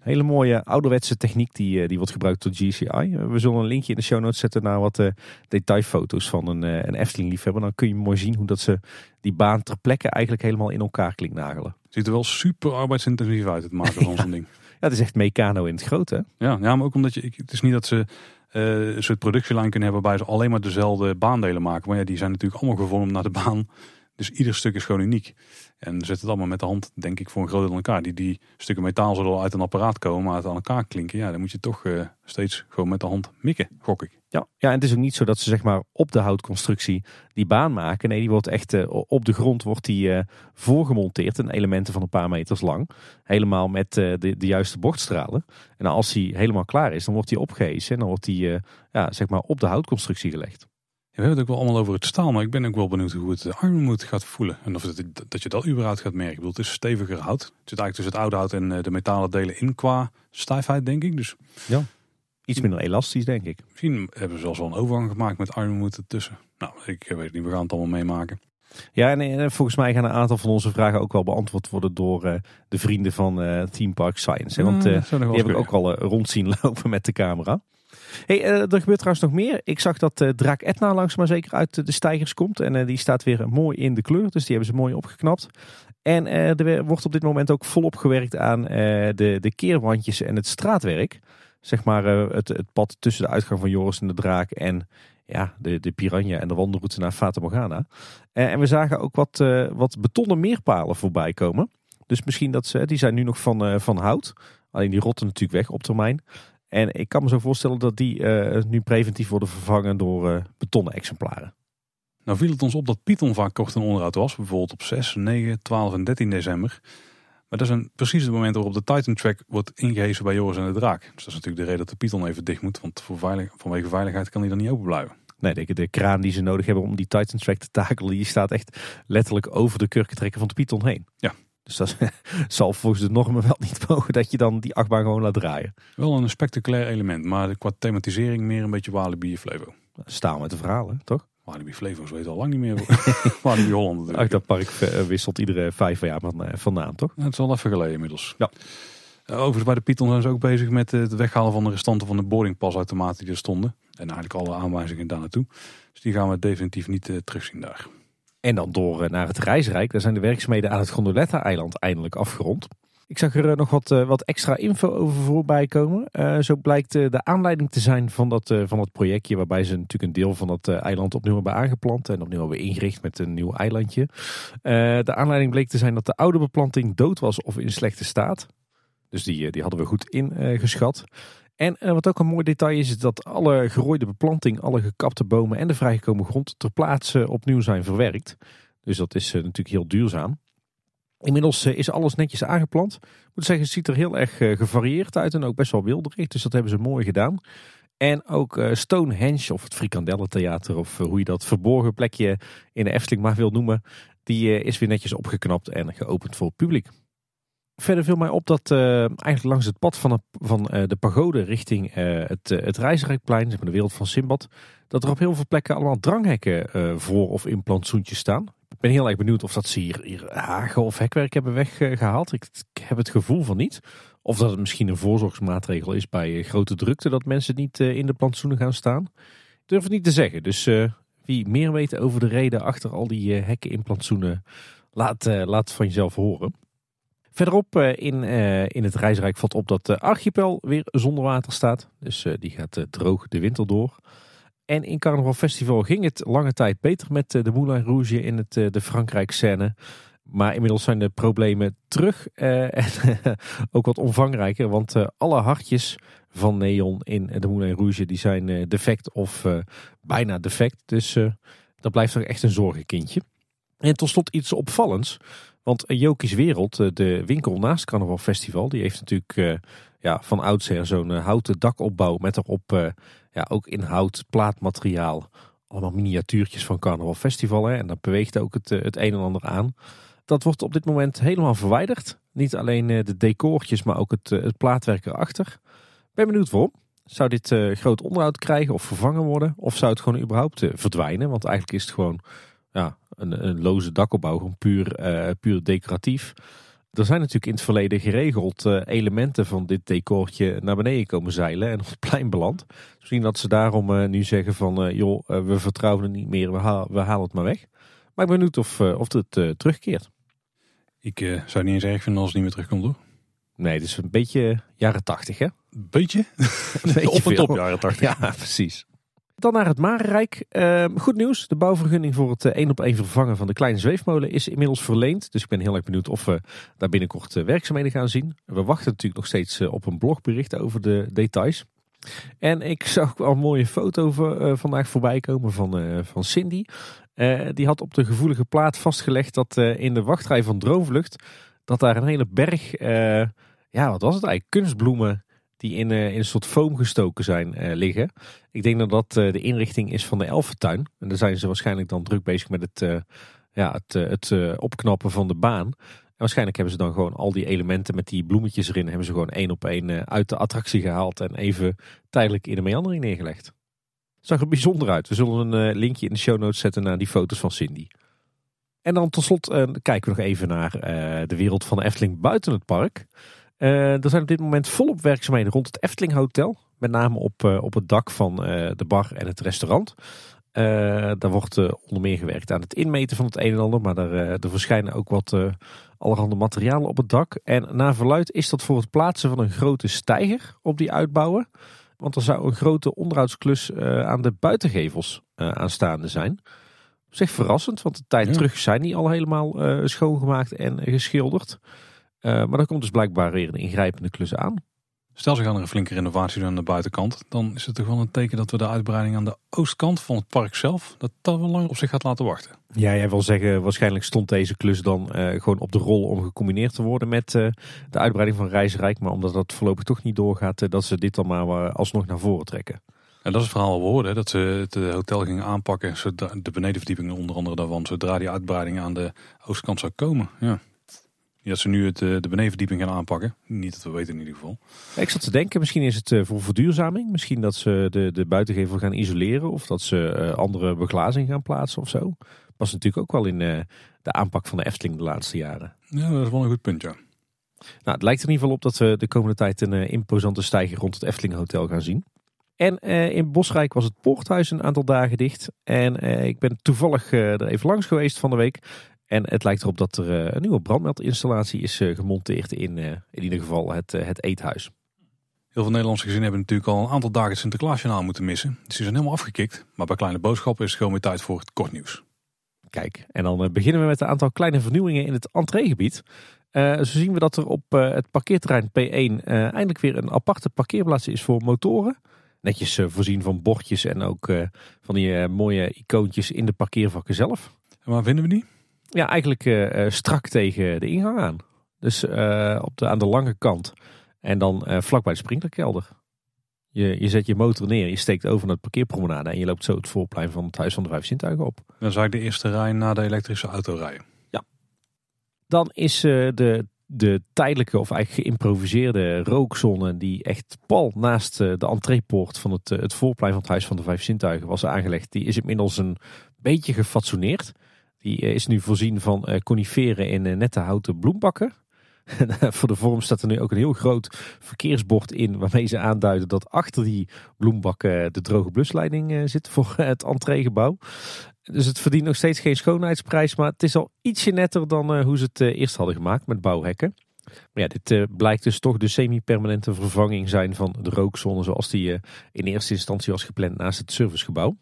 Hele mooie ouderwetse techniek die, die wordt gebruikt door GCI. We zullen een linkje in de show notes zetten naar wat uh, detailfoto's van een, uh, een Efteling liefhebber. Dan kun je mooi zien hoe dat ze die baan ter plekke eigenlijk helemaal in elkaar klinknagelen. Ziet er wel super arbeidsintensief uit het maken van zo'n ding. Ja, het is echt mecano in het grote. Ja, ja, maar ook omdat je, het is niet dat ze uh, een soort productielijn kunnen hebben waarbij ze alleen maar dezelfde baandelen maken. Maar ja, die zijn natuurlijk allemaal gevormd naar de baan. Dus ieder stuk is gewoon uniek. En zet het allemaal met de hand, denk ik, voor een groot deel elkaar. Die, die stukken metaal zullen uit een apparaat komen, maar het aan elkaar klinken. Ja, dan moet je toch uh, steeds gewoon met de hand mikken, gok ik. Ja, ja, en het is ook niet zo dat ze zeg maar op de houtconstructie die baan maken. Nee, die wordt echt uh, op de grond wordt die uh, voorgemonteerd. En elementen van een paar meters lang. Helemaal met de, de juiste bochtstralen. En als die helemaal klaar is, dan wordt die opgehezen. En dan wordt die ja, zeg maar op de houtconstructie gelegd we hebben het ook wel allemaal over het staal, maar ik ben ook wel benieuwd hoe het de armmoed gaat voelen. En of het, dat je dat überhaupt gaat merken. Ik bedoel, het is steviger hout. Het zit eigenlijk tussen het oude hout en eh, de metalen delen in qua stijfheid, denk ik. Dus ja, iets minder elastisch, denk ik. Misschien hebben ze zelfs wel een overgang gemaakt met armmoed ertussen. Nou, ik weet het niet, we gaan het allemaal meemaken. Ja, en eh, volgens mij gaan een aantal van onze vragen ook wel beantwoord worden door uh, de vrienden van uh, Theme Park Science. Want uh, die heb ik ook al rond zien lopen met de camera. Hey, er gebeurt trouwens nog meer. Ik zag dat uh, Draak Etna langzaam maar zeker uit de stijgers komt. En die staat weer mooi in de kleur. Dus die hebben ze mooi opgeknapt. En er wordt op dit moment ook volop gewerkt aan de, de keerwandjes en het straatwerk. Zeg maar het, het pad tussen de uitgang van Joris en de Draak en ja, de, de Piranha en de wandelroute naar Fata Morgana. en we zagen ook wat, wat betonnen meerpalen voorbij komen. Dus misschien dat ze, die zijn nu nog van, van hout. Alleen die rotten natuurlijk weg op termijn. En ik kan me zo voorstellen dat die uh, nu preventief worden vervangen door uh, betonnen exemplaren. Nou viel het ons op dat Python vaak kort en onderhoud was. Bijvoorbeeld op 6, 9, 12 en 13 december. Maar dat is precies het moment waarop de Titan Track wordt ingehezen bij Joris en de Draak. Dus dat is natuurlijk de reden dat de Python even dicht moet. Want voor veilig, vanwege veiligheid kan die dan niet open blijven. Nee, de, de kraan die ze nodig hebben om die Titan Track te takelen, die staat echt letterlijk over de kurkentrekker van de Python heen. Ja, dus dat zal volgens de normen wel niet mogen dat je dan die achtbaan gewoon laat draaien. Wel een spectaculair element, maar qua thematisering meer een beetje Walibi Flevo. Staal met de verhalen, toch? Walibi Flevo, zo weet al lang niet meer. Walibi Holland Dat park eh, wisselt iedere vijf jaar van, eh, van naam, toch? Het is al even geleden inmiddels. Ja. Uh, overigens bij de Python zijn ze ook bezig met het weghalen van de restanten van de boardingpasautomaten die er stonden. En eigenlijk alle aanwijzingen daar naartoe. Dus die gaan we definitief niet terugzien daar. En dan door naar het Reisrijk. Daar zijn de werkzaamheden aan het Gondoletta-eiland eindelijk afgerond. Ik zag er nog wat, wat extra info over voorbij komen. Zo blijkt de aanleiding te zijn van dat, van dat projectje. Waarbij ze natuurlijk een deel van dat eiland opnieuw hebben aangeplant. En opnieuw hebben ingericht met een nieuw eilandje. de aanleiding bleek te zijn dat de oude beplanting dood was of in slechte staat. Dus die, die hadden we goed ingeschat. En wat ook een mooi detail is, is dat alle gerooide beplanting, alle gekapte bomen en de vrijgekomen grond ter plaatse opnieuw zijn verwerkt. Dus dat is natuurlijk heel duurzaam. Inmiddels is alles netjes aangeplant. Ik moet zeggen, het ziet er heel erg gevarieerd uit en ook best wel wilderig. Dus dat hebben ze mooi gedaan. En ook Stonehenge, of het Frikandellentheater, of hoe je dat verborgen plekje in de Efteling maar wil noemen, die is weer netjes opgeknapt en geopend voor het publiek. Verder viel mij op dat uh, eigenlijk langs het pad van, de, van uh, de pagode richting uh, het, het zeg maar de wereld van Simbad, dat er op heel veel plekken allemaal dranghekken voor of in plantsoentjes staan. Ik ben heel erg benieuwd of dat ze hier, hagen of hekwerk hebben weggehaald. Ik, ik, heb het gevoel van niet. Of dat het misschien een voorzorgsmaatregel is bij grote drukte dat mensen niet in de plantsoenen gaan staan. Ik durf het niet te zeggen. Dus wie meer weet over de reden achter al die hekken in plantsoenen, laat, laat van jezelf horen. Verderop eh, in, eh, in het reisrijk valt op dat de archipel weer zonder water staat. Dus eh, die gaat droog de winter door. En in Carnaval Festival ging het lange tijd beter met de Moulin Rouge in het, de Frankrijk-scène. Maar inmiddels zijn de problemen terug en ook wat omvangrijker. Want alle hartjes van neon in de Moulin Rouge die zijn defect of bijna defect. Dus dat blijft toch echt een zorgenkindje. En tot slot iets opvallends. Want Jokies Wereld, eh, de winkel naast Carnaval Festival, die heeft natuurlijk uh, ja, van oudsher zo'n uh, houten dakopbouw met erop uh, ja, ook in hout plaatmateriaal. Allemaal miniatuurtjes van Carnaval Festival. Hè, en dat beweegt ook het, het een en ander aan. Dat wordt op dit moment helemaal verwijderd. Niet alleen de decortjes, maar ook het, het plaatwerk erachter. Ben benieuwd waarom. Zou dit groot onderhoud krijgen of vervangen worden? Of zou het gewoon überhaupt verdwijnen? Want eigenlijk is het gewoon ja, een, een loze dakopbouw, gewoon puur, uh, puur decoratief. Er zijn natuurlijk in het verleden geregeld uh, elementen van dit decortje naar beneden komen zeilen en op het plein beland. Misschien dat ze daarom uh, nu zeggen van joh, we vertrouwen het niet meer, we, haal, we halen het maar weg. Maar ik ben benieuwd of, of het terugkeert. Ik zou het niet eens erg vinden als het niet meer terugkomt hoor. Nee, het is een beetje jaren tachtig hè? Beetje? Een beetje op en top jaren tachtig. Ja, precies. Dan naar het Marenrijk. Uh, goed nieuws. De bouwvergunning voor het één op één vervangen van de kleine zweefmolen is inmiddels verleend. Dus ik ben heel erg benieuwd of we daar binnenkort uh, werkzaamheden gaan zien. We wachten natuurlijk nog steeds uh, op een blogbericht over de details. En ik zag wel een mooie foto vandaag voorbij komen van, van Cindy. die had op de gevoelige plaat vastgelegd dat in de wachtrij van Droomvlucht... dat daar een hele berg, ja wat was het eigenlijk, kunstbloemen die in, uh, in een soort foam gestoken zijn uh, liggen. Ik denk dat dat uh, de inrichting is van de Elfentuin. En daar zijn ze waarschijnlijk dan druk bezig met het, ja, het, het opknappen van de baan. En waarschijnlijk hebben ze dan gewoon al die elementen met die bloemetjes erin... hebben ze gewoon één op één uit de attractie gehaald... en even tijdelijk in de meandering neergelegd. Zag er bijzonder uit. We zullen een linkje in de show notes zetten naar die foto's van Cindy. En dan tot slot kijken we nog even naar de wereld van de Efteling buiten het park... Uh, er zijn op dit moment volop werkzaamheden rond het Efteling Hotel. Met name op, uh, op het dak van uh, de bar en het restaurant. daar wordt onder meer gewerkt aan het inmeten van het een en ander. Maar er, er verschijnen ook wat allerhande materialen op het dak. En naar verluid is dat voor het plaatsen van een grote steiger op die uitbouwen. Want er zou een grote onderhoudsklus aan de buitengevels aanstaande zijn. Zich verrassend, want de tijd ja. terug zijn die al helemaal schoongemaakt en geschilderd. Uh, maar dan komt dus blijkbaar weer een ingrijpende klus aan. Stel ze gaan er een flinke renovatie doen aan de buitenkant. Dan is het toch wel een teken dat we de uitbreiding aan de oostkant van het park zelf. dat dat wel lang op zich gaat laten wachten. Ja, jij wil zeggen, waarschijnlijk stond deze klus dan uh, gewoon op de rol om gecombineerd te worden met uh, de uitbreiding van Reisrijk. Maar omdat dat voorlopig toch niet doorgaat, dat ze dit dan maar alsnog naar voren trekken. En dat is het verhaal al hoorden, dat ze het hotel gingen aanpakken, de benedenverdiepingen onder andere daarvan, zodra die uitbreiding aan de oostkant zou komen. Ja. Ja, dat ze nu het, eh, de benedenverdieping gaan aanpakken. Niet dat we weten in ieder geval. Ik zat te denken, misschien is het eh, voor verduurzaming. Misschien dat ze de, de buitengevel gaan isoleren. Of dat ze eh, andere beglazing gaan plaatsen of zo. Was natuurlijk ook wel in de aanpak van de Efteling de laatste jaren. Ja, dat is wel een goed punt, ja. Nou, het lijkt er in ieder geval op dat we de komende tijd een imposante stijging rond het Efteling Hotel gaan zien. En eh, in Bosrijk was het Poorthuis een aantal dagen dicht. En eh, ik ben toevallig eh, er even langs geweest van de week. En het lijkt erop dat er eh, een nieuwe brandmeldinstallatie is eh, gemonteerd in eh, in ieder geval het, het eethuis. Heel veel Nederlandse gezinnen hebben natuurlijk al een aantal dagen het Sinterklaasjournaal moeten missen. Dus die zijn helemaal afgekikt. Maar bij Kleine Boodschappen is het gewoon weer tijd voor het kort nieuws. Kijk, en dan beginnen we met een aantal kleine vernieuwingen in het entreegebied. Eh, zo zien we dat er op het parkeerterrein P1 eh, eindelijk weer een aparte parkeerplaats is voor motoren. Netjes voorzien van bordjes en ook van die mooie icoontjes in de parkeervakken zelf. En waar vinden we die? Ja, eigenlijk eh, eh, strak tegen de ingang aan. Dus eh, op de, aan de lange kant. En dan eh, vlakbij de sprinklerkelder. Je, je zet je motor neer, je steekt over naar het parkeerpromenade en je loopt zo het voorplein van het Huis van de Vijf Zintuigen op. Dat is eigenlijk de eerste rij na de elektrische auto rijden. Dan is de, de tijdelijke of eigenlijk geïmproviseerde rookzone die echt pal naast de entreepoort van het, het voorplein van het Huis van de Vijf Zintuigen was aangelegd. Die is inmiddels een beetje gefatsoeneerd. Die eh, is nu voorzien van eh, coniferen in eh, nette houten bloembakken. En, Voor de vorm staat er nu ook een heel groot verkeersbord in waarmee ze aanduiden dat achter die bloembakken de droge blusleiding zit voor het entreegebouw. Dus het verdient nog steeds geen schoonheidsprijs, maar het is al ietsje netter dan hoe ze het eerst hadden gemaakt met bouwhekken. Maar ja, dit blijkt dus toch de semi-permanente vervanging zijn van de rookzone zoals die in eerste instantie was gepland naast het servicegebouw.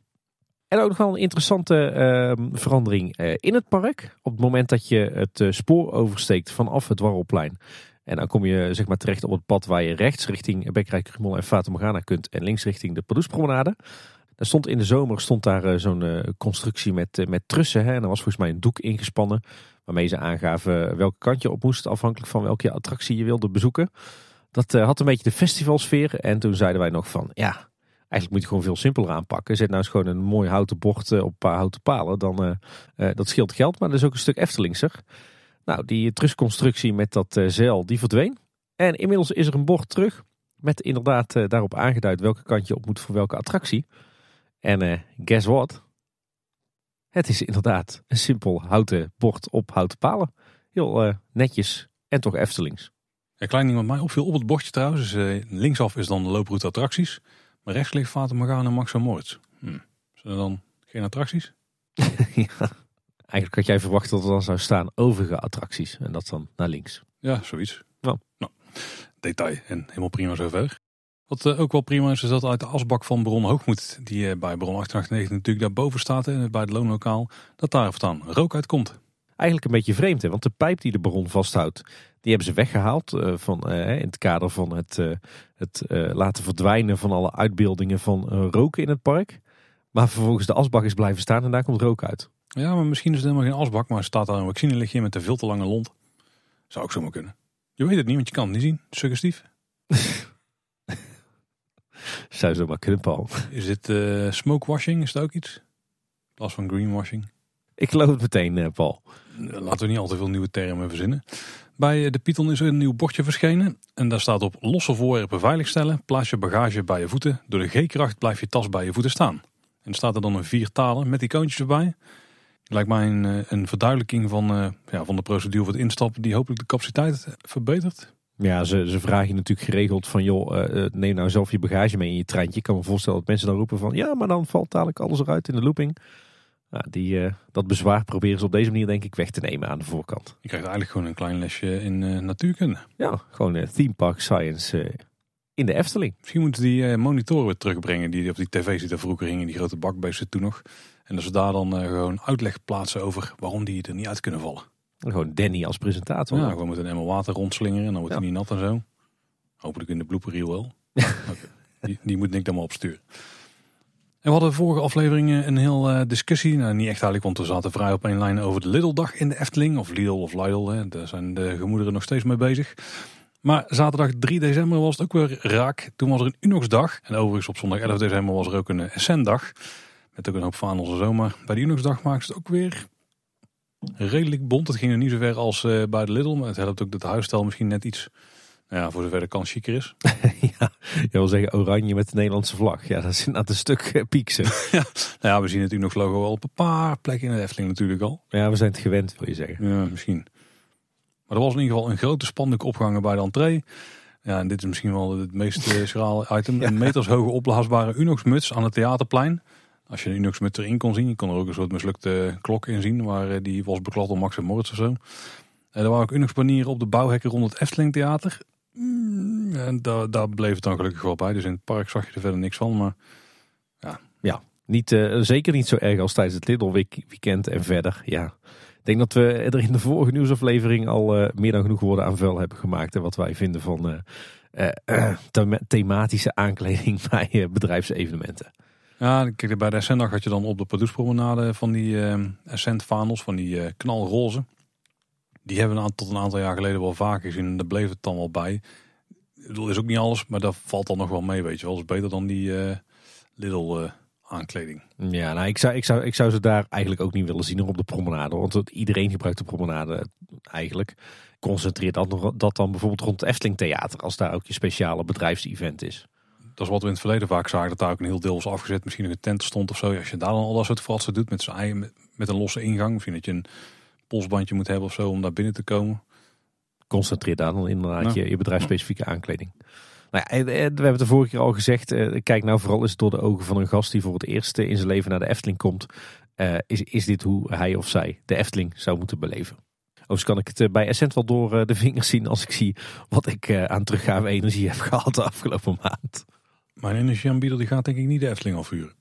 En ook nog wel een interessante ehm, verandering eh, in het park. Op het moment dat je het eh, spoor oversteekt vanaf het Warrelplein. En dan kom je zeg maar terecht op het pad waar je rechts richting Bekkerijk, Krumel en Fata Morgana kunt. En links richting de Pardoespromenade. Er stond in de zomer stond daar eh, zo'n constructie met, met trussen. Hè, en er was volgens mij een doek ingespannen. Waarmee ze aangaven welke kant je op moest. Afhankelijk van welke attractie je wilde bezoeken. Dat had een beetje de festivalsfeer. En toen zeiden wij nog van ja, eigenlijk moet je gewoon veel simpeler aanpakken. Zet nou eens gewoon een mooi houten bord eh, op een paar houten palen. Dan, eh, eh, dat scheelt geld, maar dat is ook een stuk Eftelingser. Nou, die trusconstructie met dat zeil, die verdween. En inmiddels is er een bord terug. Met inderdaad daarop aangeduid welke kant je op moet voor welke attractie. En guess what? Het is inderdaad een simpel houten bord op houten palen. Heel netjes en toch Eftelings. Een klein ding wat mij opviel op het bordje trouwens. linksaf is dan de looproute attracties. Maar rechts ligt Fata Morgana en Max Moritz. Hm. Zijn er dan geen attracties? ja. Eigenlijk had jij verwacht dat er dan zou staan overige attracties. En dat dan naar links. Ja, zoiets. Nou, detail en helemaal prima zover. Wat eh, ook wel prima is, is dat uit de asbak van Bron Hoogmoed, die eh, bij Bron 889 natuurlijk daarboven staat, en bij het loonlokaal, dat daar staan rook uitkomt. Eigenlijk een beetje vreemd, hè? want de pijp die de baron vasthoudt, die hebben ze weggehaald eh, van, eh, in het kader van het, eh, het laten verdwijnen van alle uitbeeldingen van roken in het park. Maar vervolgens de asbak is blijven staan en daar komt rook uit. Ja, maar misschien is het helemaal geen asbak, maar staat daar een vaccinelichtje met een veel te lange lont. Zou ook zomaar kunnen. Je weet het niet, want je kan het niet zien. Suggestief. Zou zo maar kunnen, Paul. Is dit smokewashing? Is dat ook iets? In plaats van greenwashing? Ik geloof het meteen, eh, Paul. Laten we niet al te veel nieuwe termen verzinnen. Bij eh, de Python is er een nieuw bordje verschenen. En daar staat op losse voorwerpen veiligstellen. Plaats je bagage bij je voeten. Door de G-kracht blijft je tas bij je voeten staan. En staat er dan een vier talen met icoontjes erbij. Lijkt mij een, eh, een verduidelijking van, ja, van de procedure voor het instappen. Die hopelijk de capaciteit verbetert. Ja, ze, ze vragen je natuurlijk geregeld van, joh, neem nou zelf je bagage mee in je treintje. Ik kan me voorstellen dat mensen dan roepen van, ja, maar dan valt dadelijk alles eruit in de looping. Nou, die, eh, dat bezwaar proberen ze op deze manier denk ik weg te nemen aan de voorkant. Je krijgt eigenlijk gewoon een klein lesje in eh, natuurkunde. Ja, gewoon eh, theme park science in de Efteling. Misschien moeten die monitoren weer terugbrengen die op die tv's die er vroeger hingen. Die grote bakbeesten toen nog. En dat ze daar dan gewoon uitleg plaatsen over waarom die er niet uit kunnen vallen. En gewoon Danny als presentator. Ja, gewoon met een emmer water rondslingeren en dan wordt Ja. hij niet nat en zo. Hopelijk in de blooper reel wel. Die, die moet Nick dan maar opsturen. We hadden vorige afleveringen een heel eh, discussie. Nou, niet echt eigenlijk, want we zaten vrij op één lijn over de Lidl-dag in de Efteling. Of Lidl of Lidl, daar zijn de gemoederen nog steeds mee bezig. Maar zaterdag 3 december was het ook weer raak. Toen was er een Unox-dag. En overigens op zondag 11 december was er ook een Essent-dag. Met ook een hoop vaandels en zo. Bij de Unox-dag maakte het ook weer redelijk bont. Het ging er niet zo ver als eh, bij de Lidl. Maar het helpt ook dat de huisstijl misschien net iets... Ja, voor zover de kans chiquer is. ja, je wil zeggen oranje met de Nederlandse vlag. Ja, dat is inderdaad een stuk eh, pieksen. Nou ja, we zien het Unox logo al op een paar plekken in de Efteling natuurlijk al. ja, we zijn het gewend, wil je zeggen. Ja, misschien. Maar er was in ieder geval een grote spandoek opgehangen bij de entree. Ja, en dit is misschien wel het meest uh, schrale item. Een metershoge opblaasbare Unox-muts aan het Theaterplein. Als je een Unox-muts erin kon zien, je kon er ook een soort mislukte klok in zien. Waar die was beklad door Max en Moritz of zo. er waren ook Unox-panieren op de bouwhekken rond het Efteling Theater. Mm, en daar, daar bleef het dan gelukkig wel bij. Dus in het park zag je er verder niks van. Maar ja, ja niet, uh, zeker niet zo erg als tijdens het Lidl weekend en verder. Ja. Ik denk dat we er in de vorige nieuwsaflevering al uh, meer dan genoeg woorden aan vuil hebben gemaakt. En wat wij vinden van uh, thematische aankleding bij bedrijfsevenementen. Ja, kijk, bij de Ascentdag had je dan op de Padoespromenade van die Ascent vaandels, van die knalroze. Die hebben we tot een aantal jaar geleden wel vaker gezien en daar bleef het dan wel bij. Dat is ook niet alles, maar dat valt dan nog wel mee, weet je wel. Dat is beter dan die uh, Lidl uh, aankleding. Ja, nou, ik zou, ik, zou, ik zou ze daar eigenlijk ook niet willen zien op de promenade. Want iedereen gebruikt de promenade eigenlijk. Concentreer dat, dat dan bijvoorbeeld rond het Efteling Theater, als daar ook je speciale bedrijfsevent is. Dat is wat we in het verleden vaak zagen, dat daar ook een heel deel was afgezet. Misschien een tent stond of zo. Als je daar dan al dat soort fratsen doet met, zijn, met, met een losse ingang. Misschien dat je een polsbandje moet hebben of zo om daar binnen te komen. Concentreer daar dan inderdaad je, je bedrijfsspecifieke aankleding. Nou ja, we hebben het de vorige keer al gezegd. Eh, kijk nou vooral eens door de ogen van een gast die voor het eerst in zijn leven naar de Efteling komt. Uh, is, is dit hoe hij of zij de Efteling zou moeten beleven? Overigens kan ik het eh, bij Essent wel door de vingers zien als ik zie wat ik aan teruggave energie heb gehad de afgelopen maand. Mijn energieaanbieder die gaat denk ik niet de Efteling afhuren.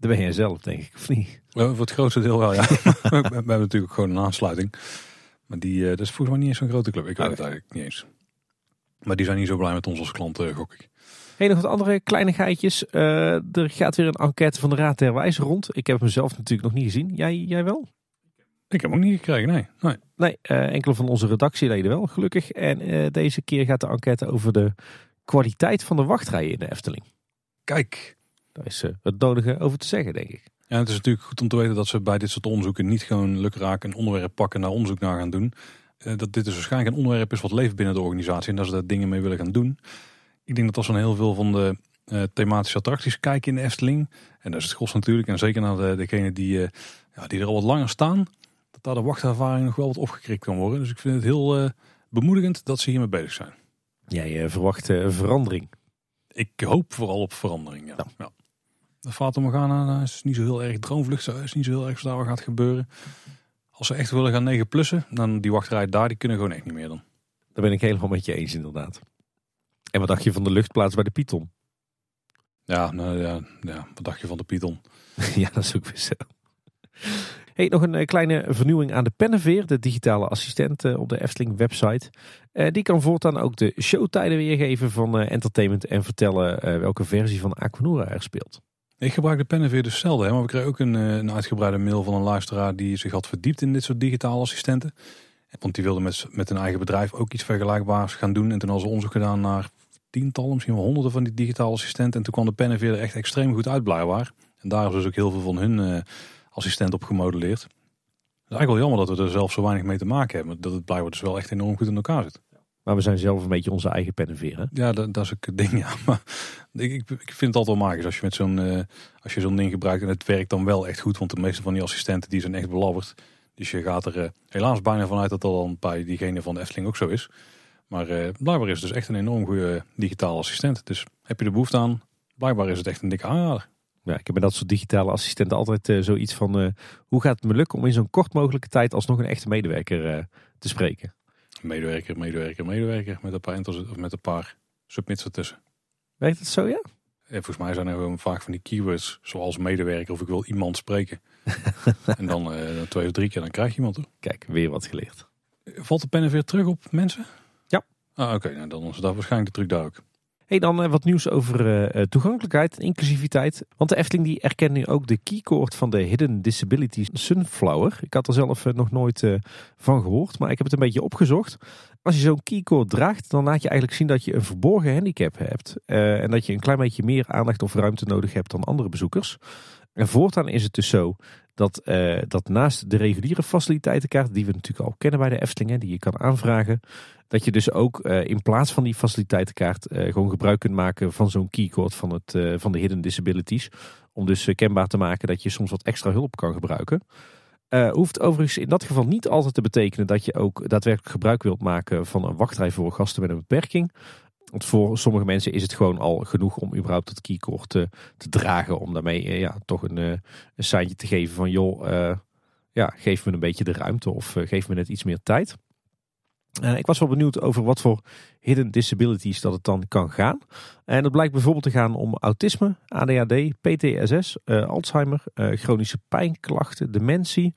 Dat ben jij zelf, denk ik, of niet? voor het grootste deel wel, ja. we, hebben natuurlijk gewoon een aansluiting. Maar die, uh, dat is volgens mij niet eens zo'n grote club. Ik weet het eigenlijk niet eens. Maar die zijn niet zo blij met ons als klant, uh, gok ik. Hey, nog wat andere kleinigheidjes. Uh, er gaat weer een enquête van de Raad der Wijze rond. Ik heb hem zelf natuurlijk nog niet gezien. Jij, jij wel? Ik heb hem ook niet gekregen, nee. Nee, nee enkele van onze redactieleden wel, gelukkig. En deze keer gaat de enquête over de kwaliteit van de wachtrijen in de Efteling. Kijk. Daar is het nodige over te zeggen, denk ik. Ja, het is natuurlijk goed om te weten dat ze bij dit soort onderzoeken niet gewoon lukraak een onderwerp pakken naar onderzoek naar gaan doen. Uh, dat dit dus waarschijnlijk een onderwerp is wat leeft binnen de organisatie en dat ze daar dingen mee willen gaan doen. Ik denk dat als we heel veel van de uh, thematische attracties kijken in de Efteling, en dat is het gros natuurlijk, en zeker naar de, degene die, uh, ja, die er al wat langer staan, dat daar de wachtervaring nog wel wat opgekrikt kan worden. Dus ik vind het heel bemoedigend dat ze hiermee bezig zijn. Jij verwacht verandering? Ik hoop vooral op verandering, ja. ja. De Fata Morgana is niet zo heel erg droomvlucht. is niet zo heel erg wat gaat gebeuren. Als ze echt willen gaan 9 plussen, dan die wachtrij daar, die kunnen gewoon echt niet meer dan. Daar ben ik helemaal met je eens inderdaad. En wat dacht je van de luchtplaats bij de Python? Ja, nou ja, ja wat dacht je van de Python? ja, dat is ook weer zo. Hey, nog een eh, kleine vernieuwing aan de Penneveer, de digitale assistent eh, op de Efteling website. Eh, die kan voortaan ook de showtijden weergeven van entertainment en vertellen welke versie van Aquanura er speelt. Ik gebruik de Penneveer dus zelden, maar we kregen ook een, eh, een uitgebreide mail van een luisteraar die zich had verdiept in dit soort digitale assistenten. Want die wilde met, met een eigen bedrijf ook iets vergelijkbaars gaan doen. En toen hadden ze onderzoek gedaan naar tientallen, misschien wel honderden van die digitale assistenten. En toen kwam de Penneveer er echt extreem goed uit blijkbaar. En daar ze dus ook heel veel van hun uh, assistent op gemodelleerd. Het is eigenlijk wel jammer dat we er zelf zo weinig mee te maken hebben. Dat het blijkbaar dus wel echt enorm goed in elkaar zit. Maar we zijn zelf een beetje onze eigen penneveer. Ja, dat, dat, is ook het ding. Ja. Maar ik, ik, ik vind het altijd wel magisch als je met zo'n uh, als je zo'n ding gebruikt en het werkt dan wel echt goed. Want de meeste van die assistenten die zijn echt belabberd. Dus je gaat er uh, helaas bijna vanuit dat dat dan bij diegene van de Efteling ook zo is. Maar uh, blijkbaar is het dus echt een enorm goede digitale assistent. Dus heb je de behoefte aan, blijkbaar is het echt een dikke aanrader. Ja, ik heb bij dat soort digitale assistenten altijd zoiets van... hoe gaat het me lukken om in zo'n kort mogelijke tijd alsnog een echte medewerker te spreken? Medewerker, medewerker, medewerker. Met een paar, of met een paar submits ertussen. Weet het zo, ja? volgens mij zijn er gewoon vaak van die keywords, zoals medewerker of ik wil iemand spreken. en dan uh, twee of drie keer, dan krijg je iemand. Hoor. Kijk, weer wat geleerd. Valt de pen weer terug op mensen? Ja. Ah, Oké, nou, dan is dat waarschijnlijk de truc daar ook. Hey, dan uh, wat nieuws over uh, toegankelijkheid en inclusiviteit. Want de Efteling die erkent nu ook de keycord van de Hidden Disabilities Sunflower. Ik had er zelf nog nooit van gehoord, maar ik heb het een beetje opgezocht. Als je zo'n keycord draagt, dan laat je eigenlijk zien dat je een verborgen handicap hebt. en dat je een klein beetje meer aandacht of ruimte nodig hebt dan andere bezoekers. En voortaan is het dus zo dat, dat naast de reguliere faciliteitenkaart, die we natuurlijk al kennen bij de Efteling, die je kan aanvragen, dat je dus ook uh, in plaats van die faciliteitenkaart uh, gewoon gebruik kunt maken van zo'n keycode van, het, van de Hidden Disabilities. Om dus kenbaar te maken dat je soms wat extra hulp kan gebruiken. Hoeft overigens in dat geval niet altijd te betekenen dat je ook daadwerkelijk gebruik wilt maken van een wachtrij voor gasten met een beperking. Want voor sommige mensen is het gewoon al genoeg om überhaupt het keycord te, dragen. Om daarmee uh, ja, toch een, uh, een seintje te geven van joh, ja, geef me een beetje de ruimte of geef me net iets meer tijd. Ik was wel benieuwd over wat voor hidden disabilities dat het dan kan gaan. En dat blijkt bijvoorbeeld te gaan om autisme, ADHD, PTSS, Alzheimer, chronische pijnklachten, dementie,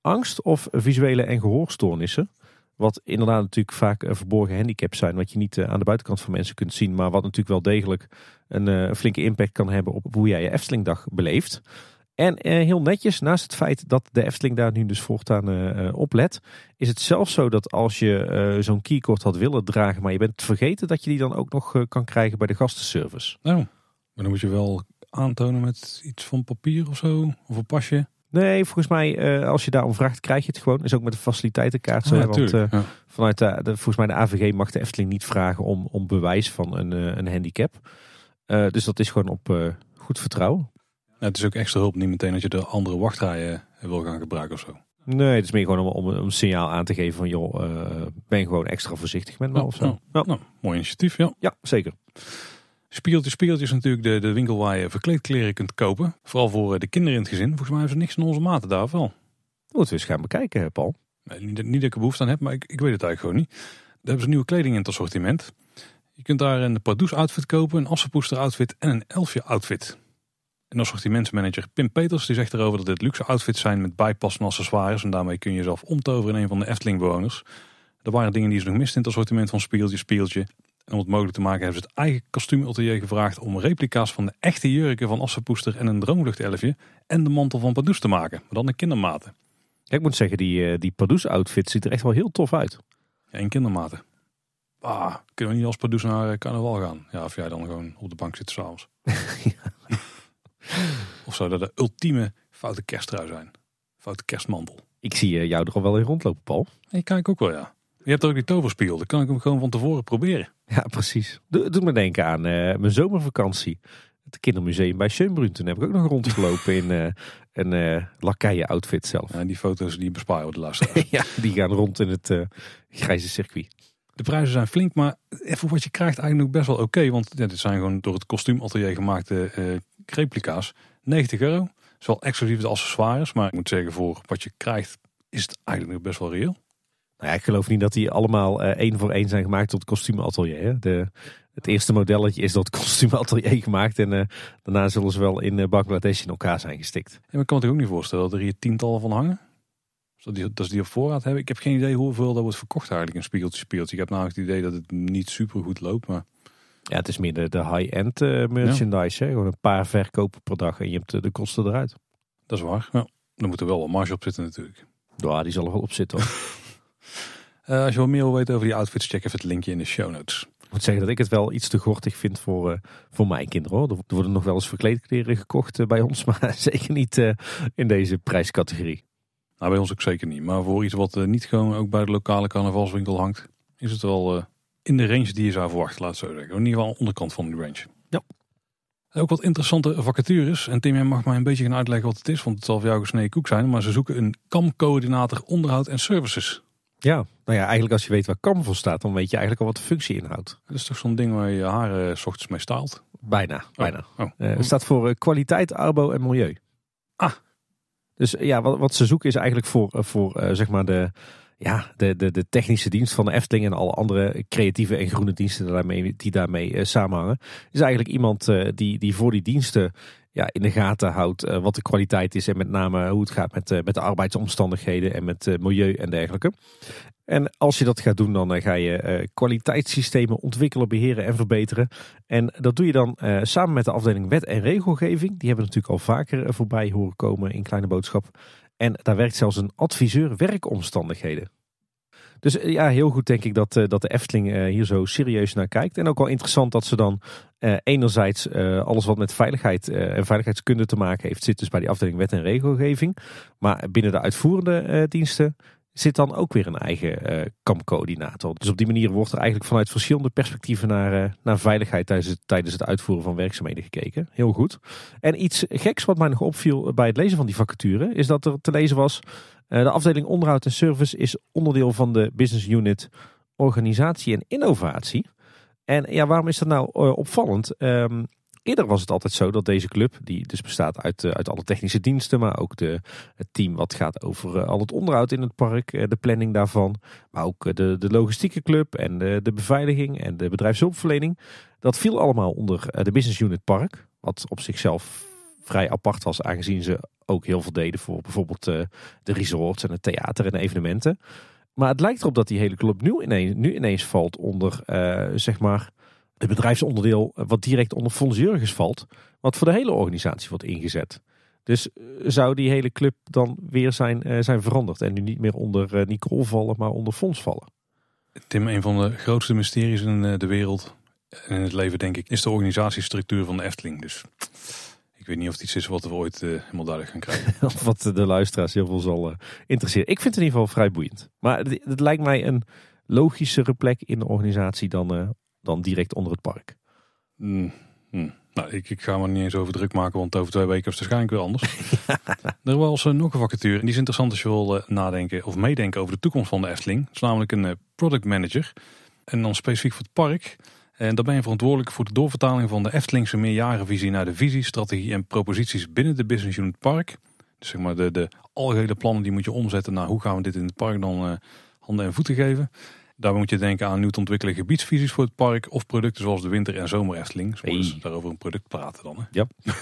angst of visuele en gehoorstoornissen. Wat inderdaad natuurlijk vaak verborgen handicaps zijn, wat je niet aan de buitenkant van mensen kunt zien, maar wat natuurlijk wel degelijk een flinke impact kan hebben op hoe jij je Eftelingdag beleeft. En eh, heel netjes, naast het feit dat de Efteling daar nu dus voortaan op let, is het zelfs zo dat als je zo'n keycord had willen dragen, maar je bent vergeten, dat je die dan ook nog kan krijgen bij de gastenservice. Nou, maar dan moet je wel aantonen met iets van papier of zo, of een pasje. Nee, volgens mij, als je daarom vraagt, krijg je het gewoon. Is ook met de faciliteitenkaart zo. Ja, want ja. vanuit de, de, volgens mij de AVG mag de Efteling niet vragen om, om bewijs van een, een handicap. dus dat is gewoon op goed vertrouwen. Ja, het is ook extra hulp, niet meteen dat je de andere wachtrijen wil gaan gebruiken of zo. Nee, het is meer gewoon om, om, een signaal aan te geven van joh, ben gewoon extra voorzichtig met me of zo. Nou, nou, mooi initiatief, ja. Ja, zeker. Spiegeltje Spiegeltje is natuurlijk de, de winkel waar je verkleedkleren kunt kopen. Vooral voor eh, de kinderen in het gezin. Volgens mij hebben ze niks in onze maten daar wel. Moeten we eens gaan bekijken, Paul. Nee, niet, niet dat ik er behoefte aan heb, maar ik, ik weet het eigenlijk gewoon niet. Daar hebben ze nieuwe kleding in het assortiment. Je kunt daar een Pardoes outfit kopen, een Assepoester outfit en een Elfje outfit. En assortimentsmanager Pim Peters die zegt erover dat dit luxe outfits zijn met bijpassende accessoires. En daarmee kun je jezelf omtoveren in een van de Efteling-bewoners. Er waren dingen die ze nog misten in het assortiment van Spiegeltje Spiegeltje. En om het mogelijk te maken hebben ze het eigen kostuumatelier gevraagd om replica's van de echte jurken van Assepoester en een droomluchtelfje en de mantel van Pardoes te maken, maar dan in kindermaten. Ja, ik moet zeggen, die, uh, die Pardoes outfit ziet er echt wel heel tof uit. Ja, in kindermaten. Ah, kunnen we niet als Pardoes naar uh, carnaval gaan? Ja, of jij dan gewoon op de bank zit s'avonds. ja. Of zou dat de ultieme foute kersttrui zijn? Foute kerstmantel. Ik zie eh, jou er al wel in rondlopen, Paul. Ik kijk ook wel, ja. Je hebt ook die toverspiegel. Dan kan ik hem gewoon van tevoren proberen. Ja, precies. Doe, doe me denken aan uh, mijn zomervakantie. Het kindermuseum bij Schönbrunn. Toen heb ik ook nog rondgelopen in uh, een uh, lakeien outfit zelf. Ja, die foto's die besparen we de luisteraars. ja, die gaan rond in het grijze circuit. De prijzen zijn flink, maar even wat je krijgt eigenlijk nog best wel oké. want ja, dit zijn gewoon door het kostuumatelier gemaakte replica's. 90 euro. Dat is wel exclusief de accessoires. Maar ik moet zeggen, voor wat je krijgt, is het eigenlijk nog best wel reëel. Nou ja, ik geloof niet dat die allemaal uh, één voor één zijn gemaakt tot kostuumatelier. De, het eerste modelletje is tot kostuumatelier gemaakt. En uh, daarna zullen ze wel in uh, Bangladesh in elkaar zijn gestikt. Ja, maar ik kan me toch ook niet voorstellen dat er hier tientallen van hangen. Dat die, dat ze die op voorraad hebben. Ik heb geen idee hoeveel dat wordt verkocht eigenlijk. Een spiegeltje speeltje. Ik heb namelijk het idee dat het niet super goed loopt. Maar ja, het is meer de, de high-end uh, merchandise. Hè? Gewoon een paar verkopen per dag en je hebt de kosten eruit. Dat is waar. Ja. Dan moet er wel wat marge op zitten natuurlijk. Ja, die zal er wel op zitten hoor. uh, als je wat meer wil weten over die outfits, check even het linkje in de show notes. Ik moet zeggen dat ik het wel iets te gortig vind voor, uh, voor mijn kinderen. Hoor. Er worden nog wel eens verkleedkleren gekocht bij ons, maar zeker niet in deze prijscategorie. Nou, bij ons ook zeker niet. Maar voor iets wat niet gewoon ook bij de lokale carnavalswinkel hangt, is het wel in de range die je zou verwachten, laat zo zeggen. In ieder geval onderkant van de range. Ja. Ook wat interessante vacatures. En Tim, jij mag mij een beetje gaan uitleggen wat het is, want het zal voor jou gesneden koek zijn. Maar ze zoeken een CAM-coördinator onderhoud en services. Ja, nou ja, eigenlijk als je weet waar CAM voor staat, dan weet je eigenlijk al wat de functie inhoudt. Dat is toch zo'n ding waar je haren s ochtends mee staalt? Bijna, bijna. Oh. Uh, het staat voor uh, kwaliteit, arbo en milieu. Ah. Dus ja, wat, wat ze zoeken is eigenlijk voor, voor zeg maar de ja, de, de, de technische dienst van de Efteling en alle andere creatieve en groene diensten daarmee, die daarmee samenhangen. Is eigenlijk iemand die, die voor die diensten ja, in de gaten houdt uh, wat de kwaliteit is en met name hoe het gaat met, met de arbeidsomstandigheden en met milieu en dergelijke. En als je dat gaat doen, dan ga je kwaliteitssystemen ontwikkelen, beheren en verbeteren. En dat doe je dan samen met de afdeling wet en regelgeving. Die hebben natuurlijk al vaker voorbij horen komen in Kleine Boodschap. En daar werkt zelfs een adviseur werkomstandigheden. Dus eh, ja, heel goed denk ik dat, eh, dat de Efteling eh, hier zo serieus naar kijkt. En ook wel interessant dat ze dan enerzijds alles wat met veiligheid en veiligheidskunde te maken heeft, zit dus bij die afdeling wet en regelgeving. Maar binnen de uitvoerende diensten zit dan ook weer een eigen kampcoördinator. Dus op die manier wordt er eigenlijk vanuit verschillende perspectieven naar, naar veiligheid tijdens het, tijdens het uitvoeren van werkzaamheden gekeken. Heel goed. En iets geks wat mij nog opviel bij het lezen van die vacature, is dat er te lezen was de afdeling onderhoud en service is onderdeel van de business unit organisatie en innovatie. En ja, waarom is dat nou eh, opvallend? Ehm, eerder was het altijd zo dat deze club, die dus bestaat uit, eh, uit alle technische diensten, maar ook de, het team wat gaat over al het onderhoud in het park, de planning daarvan, maar ook de, de logistieke club en de, de beveiliging en de bedrijfshulpverlening. Dat viel allemaal onder de business unit park, wat op zichzelf vrij apart was, aangezien ze ook heel veel deden voor bijvoorbeeld uh, de resorts en het theater en evenementen. Maar het lijkt erop dat die hele club nu ineens, nu ineens valt onder, uh, zeg maar, het bedrijfsonderdeel wat direct onder Fons Jurgens valt. Wat voor de hele organisatie wordt ingezet. Dus uh, zou die hele club dan weer zijn, zijn veranderd en nu niet meer onder Nicole vallen, maar onder Fons vallen? Tim, een van de grootste mysteries in de wereld en in het leven denk ik, is de organisatiestructuur van de Efteling. Dus ik weet niet of het iets is wat we ooit uh, helemaal duidelijk gaan krijgen. of wat de luisteraars heel veel zal uh, interesseren. Ik vind het in ieder geval vrij boeiend. Maar het, het lijkt mij een logischere plek in de organisatie dan, uh, dan direct onder het park. Mm, mm. Nou, ik, ik, ga me niet eens over druk maken, want over twee weken is het waarschijnlijk weer anders. er was nog een vacature en die is interessant als je wil nadenken of meedenken over de toekomst van de Efteling. Het is namelijk een product manager. En dan specifiek voor het park. En dan ben je verantwoordelijk voor de doorvertaling van de Eftelingse meerjarenvisie naar de visie, strategie en proposities binnen de Business Unit Park. Dus zeg maar de, de algehele plannen die moet je omzetten naar hoe gaan we dit in het park dan uh, handen en voeten geven. Daarbij moet je denken aan nieuw te ontwikkelen gebiedsvisies voor het park of producten zoals de winter- en zomer Efteling. Hey. daarover een product praten dan. Hè? Ja.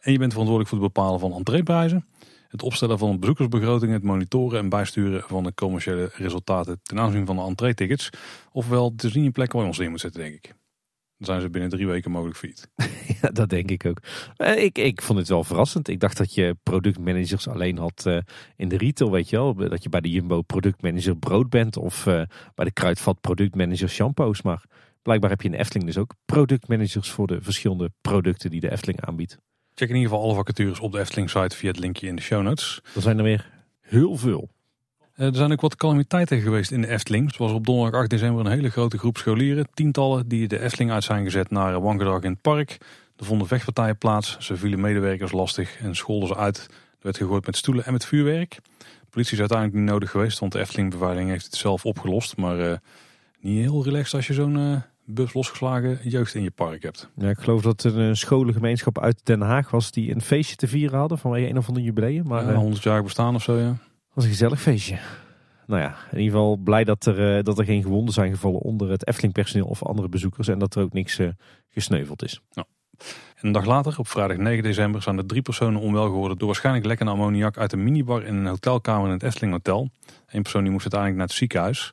en je bent verantwoordelijk voor het bepalen van entreeprijzen. Het opstellen van een bezoekersbegroting, het monitoren en bijsturen van de commerciële resultaten ten aanzien van de entree-tickets. Ofwel, het is niet een plek waar je ons in moet zetten, denk ik. Dan zijn ze binnen drie weken mogelijk failliet. ja, dat denk ik ook. Ik, ik vond het wel verrassend. Ik dacht dat je productmanagers alleen had uh, in de retail, weet je wel. Dat je bij de Jumbo productmanager brood bent of uh, bij de Kruidvat productmanager shampoos. Maar blijkbaar heb je in Efteling dus ook productmanagers voor de verschillende producten die de Efteling aanbiedt. Check in ieder geval alle vacatures op de Efteling site via het linkje in de show notes. Er zijn er weer heel veel. Eh, er zijn ook wat calamiteiten geweest in de Efteling. Zoals op donderdag 8 december een hele grote groep scholieren, tientallen, die de Efteling uit zijn gezet naar wangedrag in het park. Er vonden vechtpartijen plaats, ze vielen medewerkers lastig en scholden ze uit. Er werd gegooid met stoelen en met vuurwerk. De politie is uiteindelijk niet nodig geweest, want de Efteling beveiliging heeft het zelf opgelost. Maar uh, niet heel relaxed als je zo'n uh, bus losgeslagen jeugd in je park hebt. Ja, ik geloof dat er een scholengemeenschap uit Den Haag was die een feestje te vieren hadden vanwege een of ander jubileum. Maar, ja, 100 jaar bestaan of zo, ja. was een gezellig feestje. Nou ja, in ieder geval blij dat er, dat er geen gewonden zijn gevallen onder het Efteling personeel of andere bezoekers. En dat er ook niks uh, gesneuveld is. En een dag later, op vrijdag 9 december, zijn er drie personen onwel geworden door waarschijnlijk lekkende ammoniak uit een minibar in een hotelkamer in het Efteling Hotel. Eén persoon die moest uiteindelijk naar het ziekenhuis.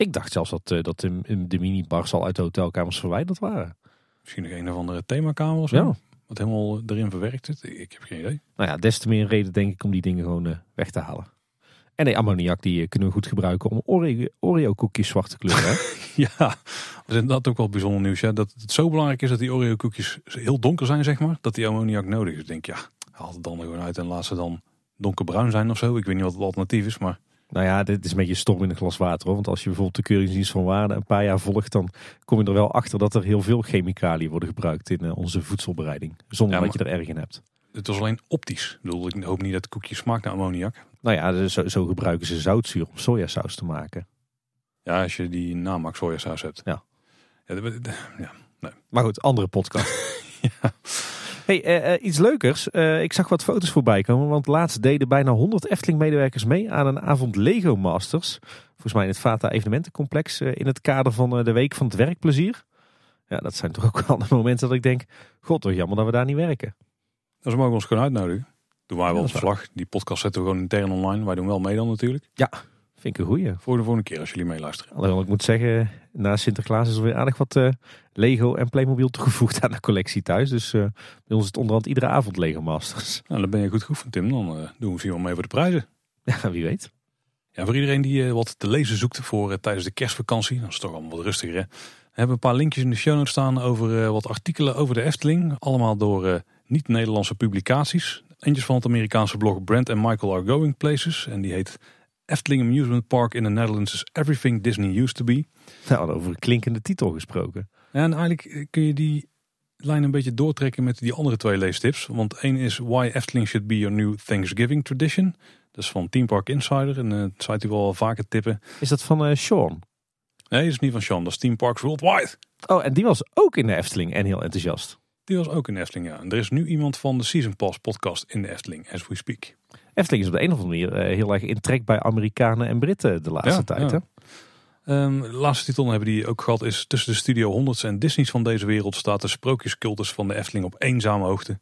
Ik dacht zelfs dat, uh, dat de, de minibars al uit de hotelkamers verwijderd waren. Misschien nog een of andere themakamer of zo. Ja. Wat helemaal erin verwerkt zit. Ik heb geen idee. Nou ja, des te meer reden denk ik om die dingen gewoon uh, weg te halen. En nee, ammoniak die kunnen we goed gebruiken om Oreo, Oreo koekjes zwart te kleuren. ja, dat is ook wel bijzonder nieuws. Ja. Dat het zo belangrijk is dat die Oreo koekjes heel donker zijn, zeg maar. Dat die ammoniak nodig is. Ik denk, ja, haal het dan er gewoon uit en laat ze dan donkerbruin zijn of zo. Ik weet niet wat het alternatief is, maar... Nou ja, dit is een beetje storm in een glas water. Hoor. Want als je bijvoorbeeld de keuringsdienst van waarde een paar jaar volgt, dan kom je er wel achter dat er heel veel chemicaliën worden gebruikt in onze voedselbereiding. Zonder ja, dat je er erg in hebt. Het was alleen optisch. Ik bedoel, ik hoop niet dat het koekje smaakt naar ammoniak. Nou ja, zo, zo gebruiken ze zoutzuur om sojasaus te maken. Ja, als je die namaak sojasaus hebt. Ja. ja, ja nee. Maar goed, andere podcast. ja. Hey, uh, iets leukers. Uh, ik zag wat foto's voorbij komen. Want laatst deden bijna 100 Efteling-medewerkers mee aan een avond Lego Masters. Volgens mij in het Vata Evenementencomplex. Uh, in het kader van de Week van het Werkplezier. Ja, dat zijn toch ook wel de momenten dat ik denk... God, toch jammer dat we daar niet werken. Dus mogen we ons gewoon uitnodigen. Doen wij wel een vlag. Die podcast zetten we gewoon intern online. Wij doen wel mee dan natuurlijk. Ja, vind ik een goeie. Voor de volgende keer als jullie meeluisteren. Alhoewel ik moet zeggen, na Sinterklaas is er weer aardig wat uh, Lego en Playmobil toegevoegd aan de collectie thuis. Dus uh, bij ons is het onderhand iedere avond Lego Masters. Nou, dan ben je goed geoefend Tim. Dan uh, doen we misschien wel mee voor de prijzen. Ja, wie weet. Ja, voor iedereen die wat te lezen zoekt voor tijdens de kerstvakantie. Dat is toch allemaal wat rustiger hè. We hebben een paar linkjes in de show notes staan over wat artikelen over de Efteling. Allemaal door niet-Nederlandse publicaties. Eentje van het Amerikaanse blog Brent en Michael Are Going Places. En die heet Efteling Amusement Park in the Netherlands is everything Disney used to be. Nou, over een klinkende titel gesproken. En eigenlijk kun je die lijn een beetje doortrekken met die andere twee leestips. Want één is Why Efteling Should Be Your New Thanksgiving Tradition. Dat is van Team Park Insider, een uh, site die we al vaker tippen. Is dat van uh, Sean? Nee, dat is niet van Sean, dat is Team Parks Worldwide. Oh, en die was ook in de Efteling en heel enthousiast. Die was ook in de Efteling, ja. En er is nu iemand van de Season Pass podcast in de Efteling, as we speak. Efteling is op de een of andere manier uh, heel erg in trek bij Amerikanen en Britten de laatste Ja, tijd. ja. Hè? Ehm, de laatste titel hebben die ook gehad is tussen de Studio 100 en Disney's van deze wereld staat de sprookjescultus van de Efteling op eenzame hoogte.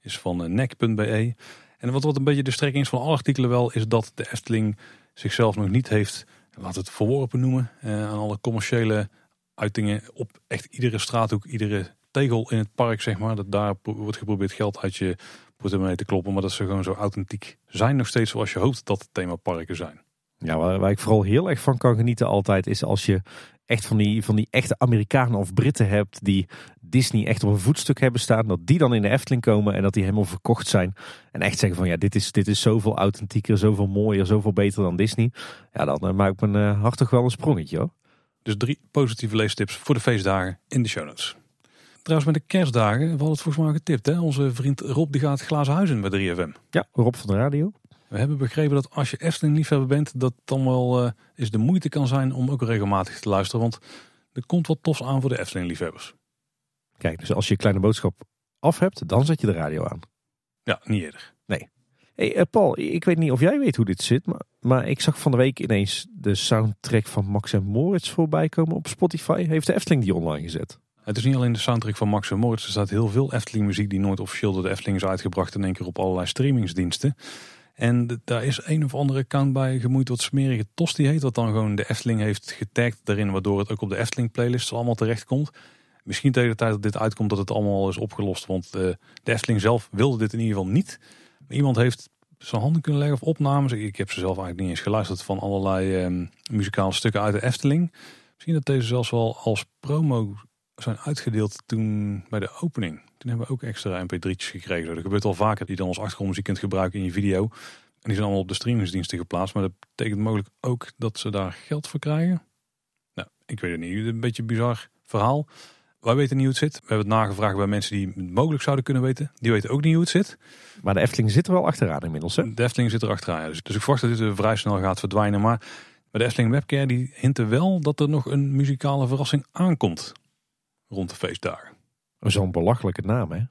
Is van eh, nek.be. En wat, wat een beetje de strekking is van alle artikelen wel, is dat de Efteling zichzelf nog niet heeft, laten het verworpen noemen, eh, aan alle commerciële uitingen op echt iedere straathoek, iedere tegel in het park, zeg maar. Dat daar wordt geprobeerd geld uit je portemonnee te kloppen, maar dat ze gewoon zo authentiek zijn nog steeds zoals je hoopt dat themaparken zijn. Ja, waar, waar ik vooral heel erg van kan genieten altijd is als je echt van die, van die echte Amerikanen of Britten hebt die Disney echt op een voetstuk hebben staan. Dat die dan in de Efteling komen en dat die helemaal verkocht zijn. En echt zeggen van ja, dit is, dit is zoveel authentieker, zoveel mooier, zoveel beter dan Disney. Ja, dan uh, maakt mijn uh, hart toch wel een sprongetje hoor. Dus drie positieve leestips voor de feestdagen in de show notes. Trouwens, met de kerstdagen, we hadden het volgens mij getipt. Hè? Onze vriend Rob die gaat glazen bij 3FM. Ja, Rob van de radio. We hebben begrepen dat als je Efteling-liefhebber bent, dat dan wel uh, eens de moeite kan zijn om ook regelmatig te luisteren. Want er komt wat tofs aan voor de Efteling-liefhebbers. Kijk, dus als je kleine boodschap af hebt, dan zet je de radio aan. Ja, niet eerder. Hey, uh, Paul, ik weet niet of jij weet hoe dit zit, maar, maar ik zag van de week ineens de soundtrack van Max en Moritz voorbij komen op Spotify. Heeft de Efteling die online gezet? Het is niet alleen de soundtrack van Max en Moritz. Er staat heel veel Efteling-muziek die nooit officieel door de Efteling is uitgebracht. In één keer op allerlei streamingsdiensten. En daar is een of andere account bij gemoeid wat smerige Tosti heet. Wat dan gewoon de Efteling heeft getagd daarin. Waardoor het ook op de Efteling playlist allemaal terecht komt. Misschien tegen de tijd dat dit uitkomt dat het allemaal is opgelost. Want uh, de Efteling zelf wilde dit in ieder geval niet. Iemand heeft zijn handen kunnen leggen of opnames. Ik heb ze zelf eigenlijk niet eens geluisterd van allerlei um, muzikale stukken uit de Efteling. Misschien dat deze zelfs wel als promo zijn uitgedeeld toen bij de opening. Toen hebben we ook extra mp3'tjes gekregen. Dat gebeurt al vaker dat je dan als achtergrondmuziek kunt gebruiken in je video. En die zijn allemaal op de streamingsdiensten geplaatst. Maar dat betekent mogelijk ook dat ze daar geld voor krijgen. Nou, ik weet het niet. Een beetje een bizar verhaal. Wij weten niet hoe het zit. We hebben het nagevraagd bij mensen die het mogelijk zouden kunnen weten. Die weten ook niet hoe het zit. Maar de Efteling zit er wel achteraan inmiddels. Hè? De Efteling zit er achteraan. Ja. Dus, dus ik verwacht dat dit vrij snel gaat verdwijnen. Maar bij de Efteling Webcare die hinten wel dat er nog een muzikale verrassing aankomt. Rond de feestdagen. Zo'n belachelijke naam hè.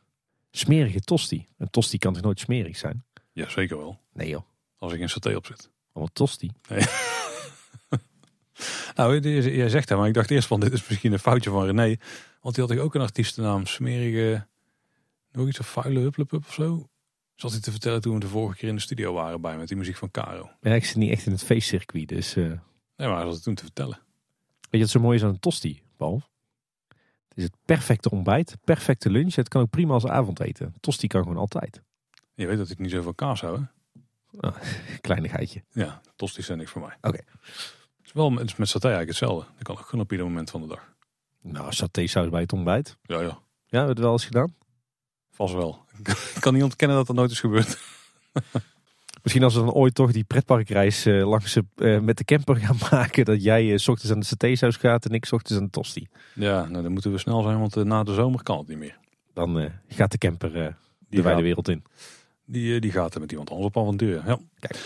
Smerige tosti. Een tosti kan toch nooit smerig zijn? Ja, zeker wel. Nee joh. Als ik in saté op zit. Allemaal tosti. Nee. nou, jij zegt dat, maar ik dacht eerst van dit is misschien een foutje van René. Want die had ook een artiestennaam. Smerige, nog iets of vuile hupplepup of zo. Zat hij te vertellen toen we de vorige keer in de studio waren bij met die muziek van Caro. Ja, ik zit niet echt in het feestcircuit, dus... Uh... Nee, maar hij zat het toen te vertellen. Weet je wat zo mooi is aan een tosti, Paul? Het is het perfecte ontbijt, perfecte lunch. Het kan ook prima als avondeten. Tosti kan gewoon altijd. Je weet dat ik niet zo van kaas hou, hè? Oh, kleinigheidje. Ja, tosti zijn niks voor mij. Oké. Okay. Het is wel met, met saté eigenlijk hetzelfde. Dat kan ook gewoon op ieder moment van de dag. Nou, saté saus bij het ontbijt. Ja, ja. Ja, hebben we het wel eens gedaan? Vast wel. Ik kan niet ontkennen dat dat nooit is gebeurd. Misschien als we dan ooit toch die pretparkreis uh, langs uh, met de camper gaan maken. Dat jij uh, s ochtends aan de satésaus gaat en ik s ochtends aan de tosti. Ja, nou dan moeten we snel zijn, want na de zomer kan het niet meer. Dan gaat de camper de wijde wereld in. Die, die gaat er met iemand anders op avontuur. Ja. Kijk.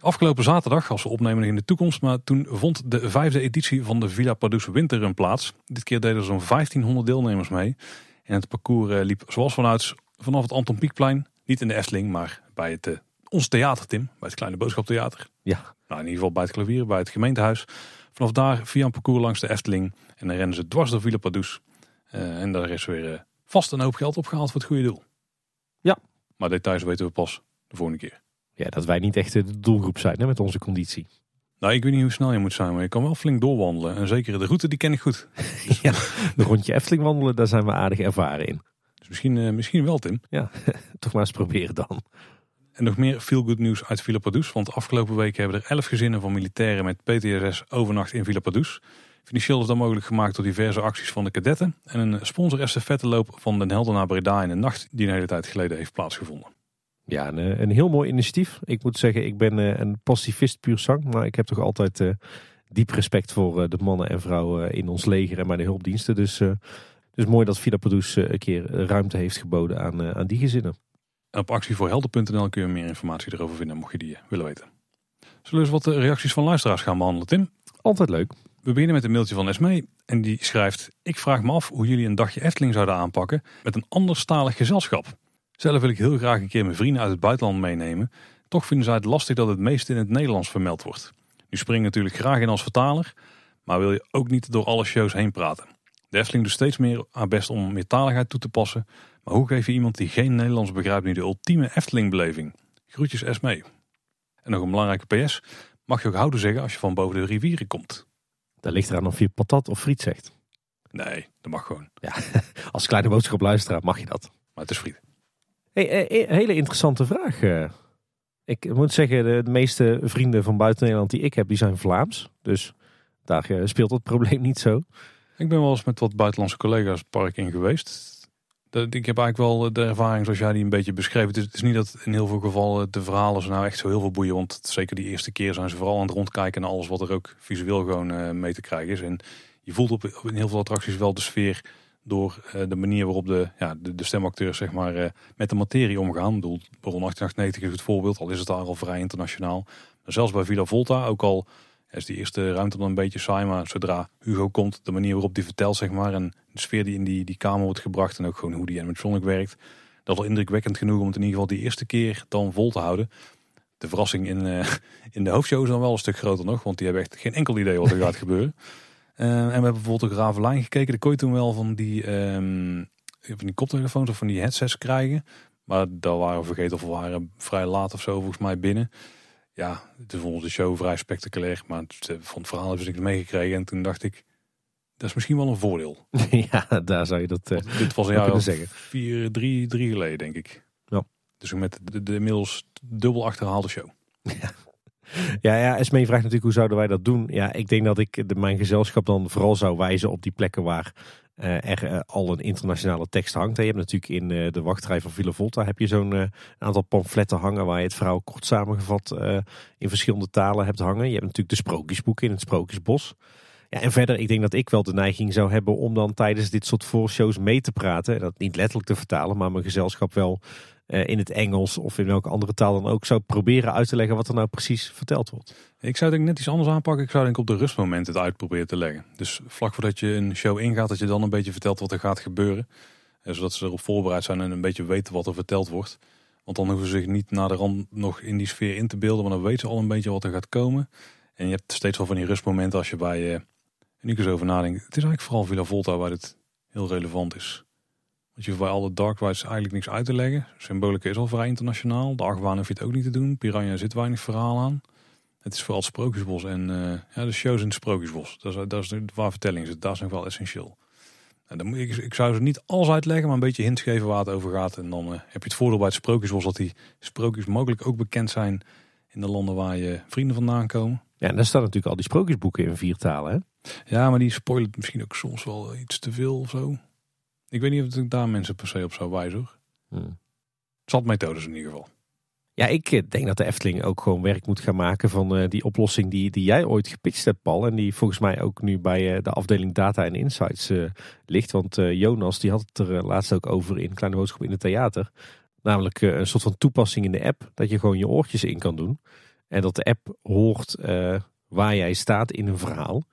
Afgelopen zaterdag, als we opnemen in de toekomst, maar toen vond de vijfde editie van de Villa Padus Winterrun plaats. Dit keer deden er zo'n 1500 deelnemers mee. En het parcours liep zoals vanuit vanaf het Anton Pieckplein, niet in de Efteling, maar bij het ons theater, Tim, bij het Kleine Boodschaptheater. Ja. Nou, in ieder geval bij het klavier, bij het gemeentehuis. Vanaf daar via een parcours langs de Efteling. En dan rennen ze dwars door Villa Padus. Uh, en daar is weer uh, vast een hoop geld opgehaald voor het goede doel. Ja. Maar details weten we pas de volgende keer. Ja, dat wij niet echt de doelgroep zijn hè, met onze conditie. Nou, ik weet niet hoe snel je moet zijn, maar je kan wel flink doorwandelen. En zeker de route, die ken ik goed. Dus... ja, de rondje Efteling wandelen, daar zijn we aardig ervaren in. Dus misschien, uh, misschien wel, Tim. Ja, toch maar eens proberen dan. En nog meer feel-good nieuws uit Villa Padus. Want afgelopen week hebben er elf gezinnen van militairen met PTSS overnacht in Villa Padus. Financieel is dat mogelijk gemaakt door diverse acties van de kadetten. En een sponsor estafetteloop van Den Helder naar Breda in de nacht die een hele tijd geleden heeft plaatsgevonden. Ja, een, een heel mooi initiatief. Ik moet zeggen, ik ben uh, een pacifist puur zang. Maar ik heb toch altijd uh, diep respect voor uh, de mannen en vrouwen in ons leger en bij de hulpdiensten. Dus, dus mooi dat Villa Padus een keer ruimte heeft geboden aan, aan die gezinnen. En op actievoorhelden.nl kun je meer informatie erover vinden, mocht je die eh, willen weten. Zullen we eens wat de reacties van luisteraars gaan behandelen, Tim? Altijd leuk. We beginnen met een mailtje van Esmee. En die schrijft, ik vraag me af hoe jullie een dagje Efteling zouden aanpakken met een anderstalig gezelschap. Zelf wil ik heel graag een keer mijn vrienden uit het buitenland meenemen. Toch vinden zij het lastig dat het meest in het Nederlands vermeld wordt. Nu spring ik natuurlijk graag in als vertaler, maar wil je ook niet door alle shows heen praten. De Efteling doet steeds meer haar best om meertaligheid toe te passen. Maar hoe geef je iemand die geen Nederlands begrijpt nu de ultieme Efteling-beleving? Groetjes Esmee. En nog een belangrijke PS. Mag je ook houden zeggen als je van boven de rivieren komt? Daar ligt eraan of je patat of friet zegt. Nee, dat mag gewoon. Ja, als kleine boodschap luisteraar mag je dat. Maar het is friet. Hey, eh, eh, hele interessante vraag. eh. Ik moet zeggen, de, meeste vrienden van buiten Nederland die ik heb, die zijn Vlaams. Dus daar speelt het probleem niet zo. Ik ben wel eens met wat buitenlandse collega's het park in geweest. Ik heb eigenlijk wel de ervaring zoals jij die een beetje beschreven. Het is, het is niet dat in heel veel gevallen de verhalen ze nou echt zo heel veel boeien. Want zeker die eerste keer zijn ze vooral aan het rondkijken naar alles wat er ook visueel gewoon eh, mee te krijgen is. En je voelt op, in heel veel attracties wel de sfeer door eh, de manier waarop de, ja, de, de stemacteurs zeg maar, eh, met de materie omgaan. Ik bedoel, Baron 1898 is het voorbeeld, al is het daar al vrij internationaal. Maar zelfs bij Villa Volta, ook al is die eerste ruimte dan een beetje saai, maar zodra Hugo komt, de manier waarop die vertelt, zeg maar, en de sfeer die in die, die kamer wordt gebracht en ook gewoon hoe die animatronic werkt, dat is wel indrukwekkend genoeg om het in ieder geval die eerste keer dan vol te houden. De verrassing in, eh, in de hoofdshow is dan wel een stuk groter nog, want die hebben echt geen enkel idee wat er gaat gebeuren. Eh, en we hebben bijvoorbeeld ook Ravelijn gekeken, daar kon je toen wel van die, ehm, van die koptelefoons of van die headsets krijgen. Maar daar waren we vergeten of we waren vrij laat of zo volgens mij binnen. Ja, is volgens de show vrij spectaculair, maar het- eh, van het verhaal hebben ze niks meegekregen. En toen dacht ik, dat is misschien wel een voordeel. ja, daar zou je dat... eh, Want dit was een jaar zeggen. vier, drie, drie geleden, denk ik. Ja. Dus met de, de inmiddels dubbel achterhaalde show. Ja, ja, Esmee vraagt natuurlijk hoe zouden wij dat doen. Ja, ik denk dat ik de, mijn gezelschap dan vooral zou wijzen op die plekken waar eh, er eh, al een internationale tekst hangt. Je hebt natuurlijk in eh, de wachtrij van Villa Volta heb je zo'n eh, aantal pamfletten hangen waar je het verhaal kort samengevat eh, in verschillende talen hebt hangen. Je hebt natuurlijk de sprookjesboeken in het Sprookjesbos. Ja, en verder, ik denk dat ik wel de neiging zou hebben om dan tijdens dit soort voorshows mee te praten. En dat niet letterlijk te vertalen, maar mijn gezelschap wel eh, in het Engels of in welke andere taal dan ook zou proberen uit te leggen wat er nou precies verteld wordt. Ik zou denk ik net iets anders aanpakken. Ik zou denk ik op de rustmoment het uit proberen te leggen. Dus vlak voordat je een show ingaat, dat je dan een beetje vertelt wat er gaat gebeuren. Eh, Zodat ze erop voorbereid zijn en een beetje weten wat er verteld wordt. Want dan hoeven ze zich niet naar de nog in die sfeer in te beelden. Want dan weten ze al een beetje wat er gaat komen. En je hebt steeds wel van die rustmomenten als je bij, eh en ik eens over nadenk. Het is eigenlijk vooral Villa Volta waar dit heel relevant is. Want je hoeft bij alle dark rides eigenlijk niks uit te leggen. Symbolica is al vrij internationaal. De achtbaan hoef je het ook niet te doen. Piranha zit weinig verhaal aan. Het is vooral het Sprookjesbos en eh, ja, de shows in het Sprookjesbos. Dat is, dat is de- waar vertelling zit. Dat is nog wel essentieel. En dan moet ik, ik zou ze niet alles uitleggen, maar een beetje hints geven waar het over gaat. En dan eh, heb je het voordeel bij het Sprookjesbos dat die sprookjes mogelijk ook bekend zijn in de landen waar je vrienden vandaan komen. Ja, en daar staan natuurlijk al die sprookjesboeken in vier talen. Hè? Ja, maar die spoilen misschien ook soms wel iets te veel of zo. Ik weet niet of ik daar mensen per se op zou wijzen hoor. Hmm. Zat methodes in ieder geval. Ja, ik eh, denk dat de Efteling ook gewoon werk moet gaan maken van eh, die oplossing die, die jij ooit gepitcht hebt, Paul. En die volgens mij ook nu bij eh, de afdeling Data en Insights ligt. Want Jonas die had het er laatst ook over in Kleine Boodschap in het theater. Namelijk een soort van toepassing in de app. Dat je gewoon je oortjes in kan doen. En dat de app hoort waar jij staat in een verhaal.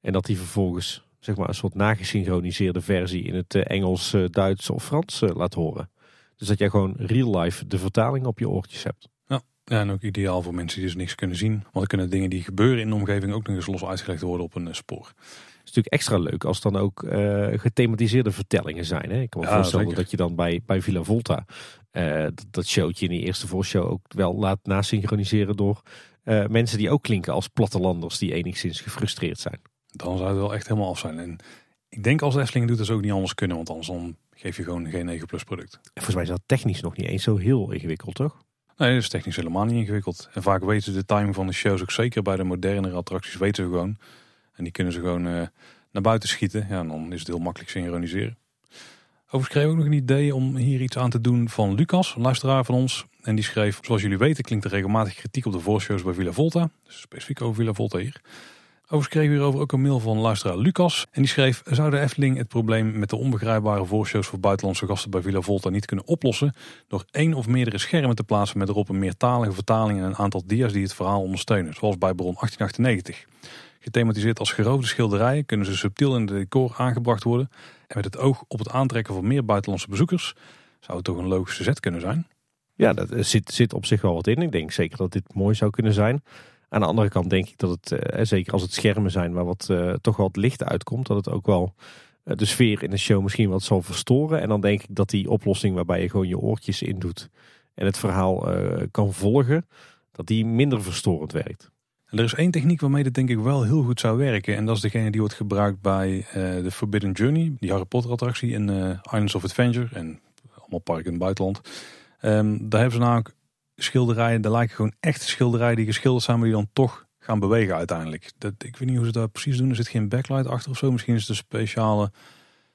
En dat die vervolgens zeg maar, een soort nagesynchroniseerde versie in het eh, Engels, eh, Duits of Frans eh, laat horen. Dus dat jij gewoon real life de vertaling op je oortjes hebt. Ja, en ook ideaal voor mensen die dus niks kunnen zien. Want dan kunnen dingen die gebeuren in de omgeving ook nog eens los uitgelegd worden op een spoor. Het is natuurlijk extra leuk als dan ook gethematiseerde vertellingen zijn. Hè? Ik kan me Ja, voorstellen zeker. dat je dan bij, bij Villa Volta dat, dat showtje in die eerste voorshow ook wel laat nasynchroniseren door mensen die ook klinken als plattelanders die enigszins gefrustreerd zijn. Dan zou het wel echt helemaal af zijn. En ik denk als de Efteling doet, dat ze ook niet anders kunnen. Want anders dan geef je gewoon geen 9 plus product. En volgens mij is dat technisch nog niet eens zo heel ingewikkeld, toch? Nee, dat is technisch helemaal niet ingewikkeld. En vaak weten ze de timing van de shows ook zeker bij de modernere attracties weten ze gewoon. En die kunnen ze gewoon eh, naar buiten schieten. Ja, en dan is het heel makkelijk synchroniseren. Overigens kreeg ik ook nog een idee om hier iets aan te doen van Lucas, een luisteraar van ons. En die schreef, zoals jullie weten klinkt er regelmatig kritiek op de voorshows bij Villa Volta. Dus specifiek over Villa Volta hier. Overigens kregen we hierover ook een mail van luisteraar Lucas. En die schreef, zou de Efteling het probleem met de onbegrijpbare voorshows voor buitenlandse gasten bij Villa Volta niet kunnen oplossen door één of meerdere schermen te plaatsen met erop een meertalige vertaling en een aantal dia's die het verhaal ondersteunen, zoals bij Bron 1898. Gethematiseerd als geroofde schilderijen kunnen ze subtiel in het decor aangebracht worden en met het oog op het aantrekken van meer buitenlandse bezoekers zou het toch een logische zet kunnen zijn. Ja, dat zit, zit op zich wel wat in. Ik denk zeker dat dit mooi zou kunnen zijn. Aan de andere kant denk ik dat het, eh, zeker als het schermen zijn waar wat, eh, toch het licht uitkomt, dat het ook wel eh, de sfeer in de show misschien wat zal verstoren. En dan denk ik dat die oplossing waarbij je gewoon je oortjes in doet en het verhaal eh, kan volgen, dat die minder verstorend werkt. Er is één techniek waarmee dit denk ik wel heel goed zou werken. En dat is degene die wordt gebruikt bij eh de Forbidden Journey, die Harry Potter attractie in eh, Islands of Adventure en allemaal parken in het buitenland. Ehm, daar hebben ze namelijk schilderijen, daar lijken gewoon echte schilderijen die geschilderd zijn, maar die dan toch gaan bewegen uiteindelijk. Dat, ik weet niet hoe ze dat precies doen. Er zit geen backlight achter of zo. Misschien is het een speciale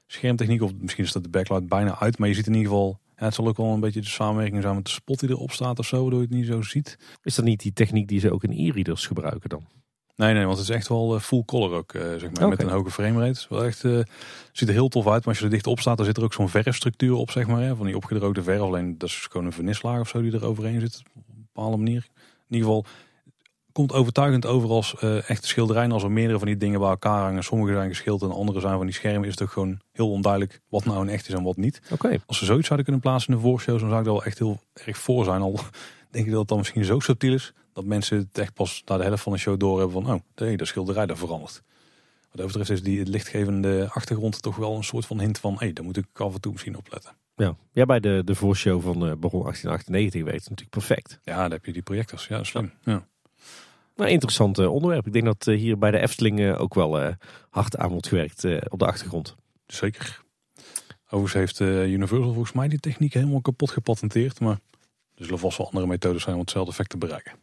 schermtechniek of misschien is dat de backlight bijna uit. Maar je ziet in ieder geval, het zal ook wel een beetje de samenwerking zijn met de spot die erop staat of zo, waardoor je het niet zo ziet. Is dat niet die techniek die ze ook in e-readers gebruiken dan? Nee, nee, want het is echt wel eh, full color ook, eh, zeg maar, met een hoge framerate. Wel echt, eh, ziet er heel tof uit, maar als je er dicht op staat, dan zit er ook zo'n verfstructuur op, zeg maar. Hè, van die opgedroogde verf, alleen dat is gewoon een vernislaag of zo die er overheen zit, op een bepaalde manier. In ieder geval, komt overtuigend over als eh, echte schilderijen. Als er meerdere van die dingen bij elkaar hangen, sommige zijn geschilderd en andere zijn van die schermen, is het ook gewoon heel onduidelijk wat nou een echt is en wat niet. Oké. Als ze zoiets zouden kunnen plaatsen in de voorshows, dan zou ik daar wel echt heel erg voor zijn. Al denk ik dat het dan misschien zo subtiel is, dat mensen het echt pas na de helft van de show doorhebben van, oh, nee, de schilderij daar verandert. Wat dat betreft is die lichtgevende achtergrond toch wel een soort van hint van, hé, hey, daar moet ik af en toe misschien op letten. Ja. ja, bij de, de voorshow van eh Baron 1898 weet het natuurlijk perfect. Ja, daar heb je die projectors. Ja, slim. Ja. Maar interessant eh, onderwerp. Ik denk dat eh, hier bij de Efteling eh, ook wel hard aan wordt gewerkt op de achtergrond. Zeker. Overigens heeft Universal volgens mij die techniek helemaal kapot gepatenteerd. Maar er zullen vast wel andere methodes zijn om hetzelfde effect te bereiken.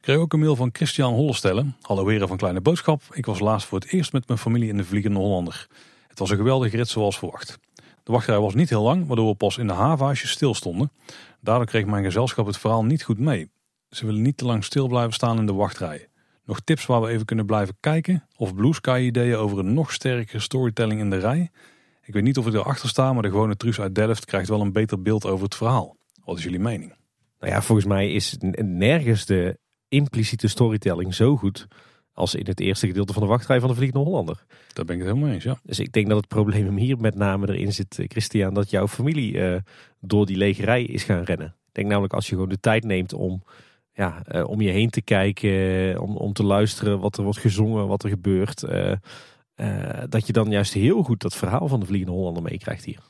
Kreeg ook een mail van Christian Hollestellen. Hallo heren van Kleine Boodschap. Ik was laatst voor het eerst met mijn familie in de Vliegende Hollander. Het was een geweldige rit zoals verwacht. De wachtrij was niet heel lang, waardoor we pas in de havenhuisjes stilstonden. Daardoor kreeg mijn gezelschap het verhaal niet goed mee. Ze willen niet te lang stil blijven staan in de wachtrijen. Nog tips waar we even kunnen blijven kijken? Of Blue Sky ideeën over een nog sterkere storytelling in de rij? Ik weet niet of ik erachter sta, maar de gewone truus uit Delft krijgt wel een beter beeld over het verhaal. Wat is jullie mening? Nou ja, volgens mij is nergens de impliciete storytelling zo goed als in het eerste gedeelte van de wachtrij van de Vliegende Hollander. Daar ben ik het helemaal eens, ja. Dus ik denk dat het probleem hier met name erin zit, eh, Christian, dat jouw familie eh, door die lege rij is gaan rennen. Ik denk namelijk als je gewoon de tijd neemt om, ja, eh, om je heen te kijken, om, om te luisteren wat er wordt gezongen, wat er gebeurt, dat je dan juist heel goed dat verhaal van de Vliegende Hollander meekrijgt hier.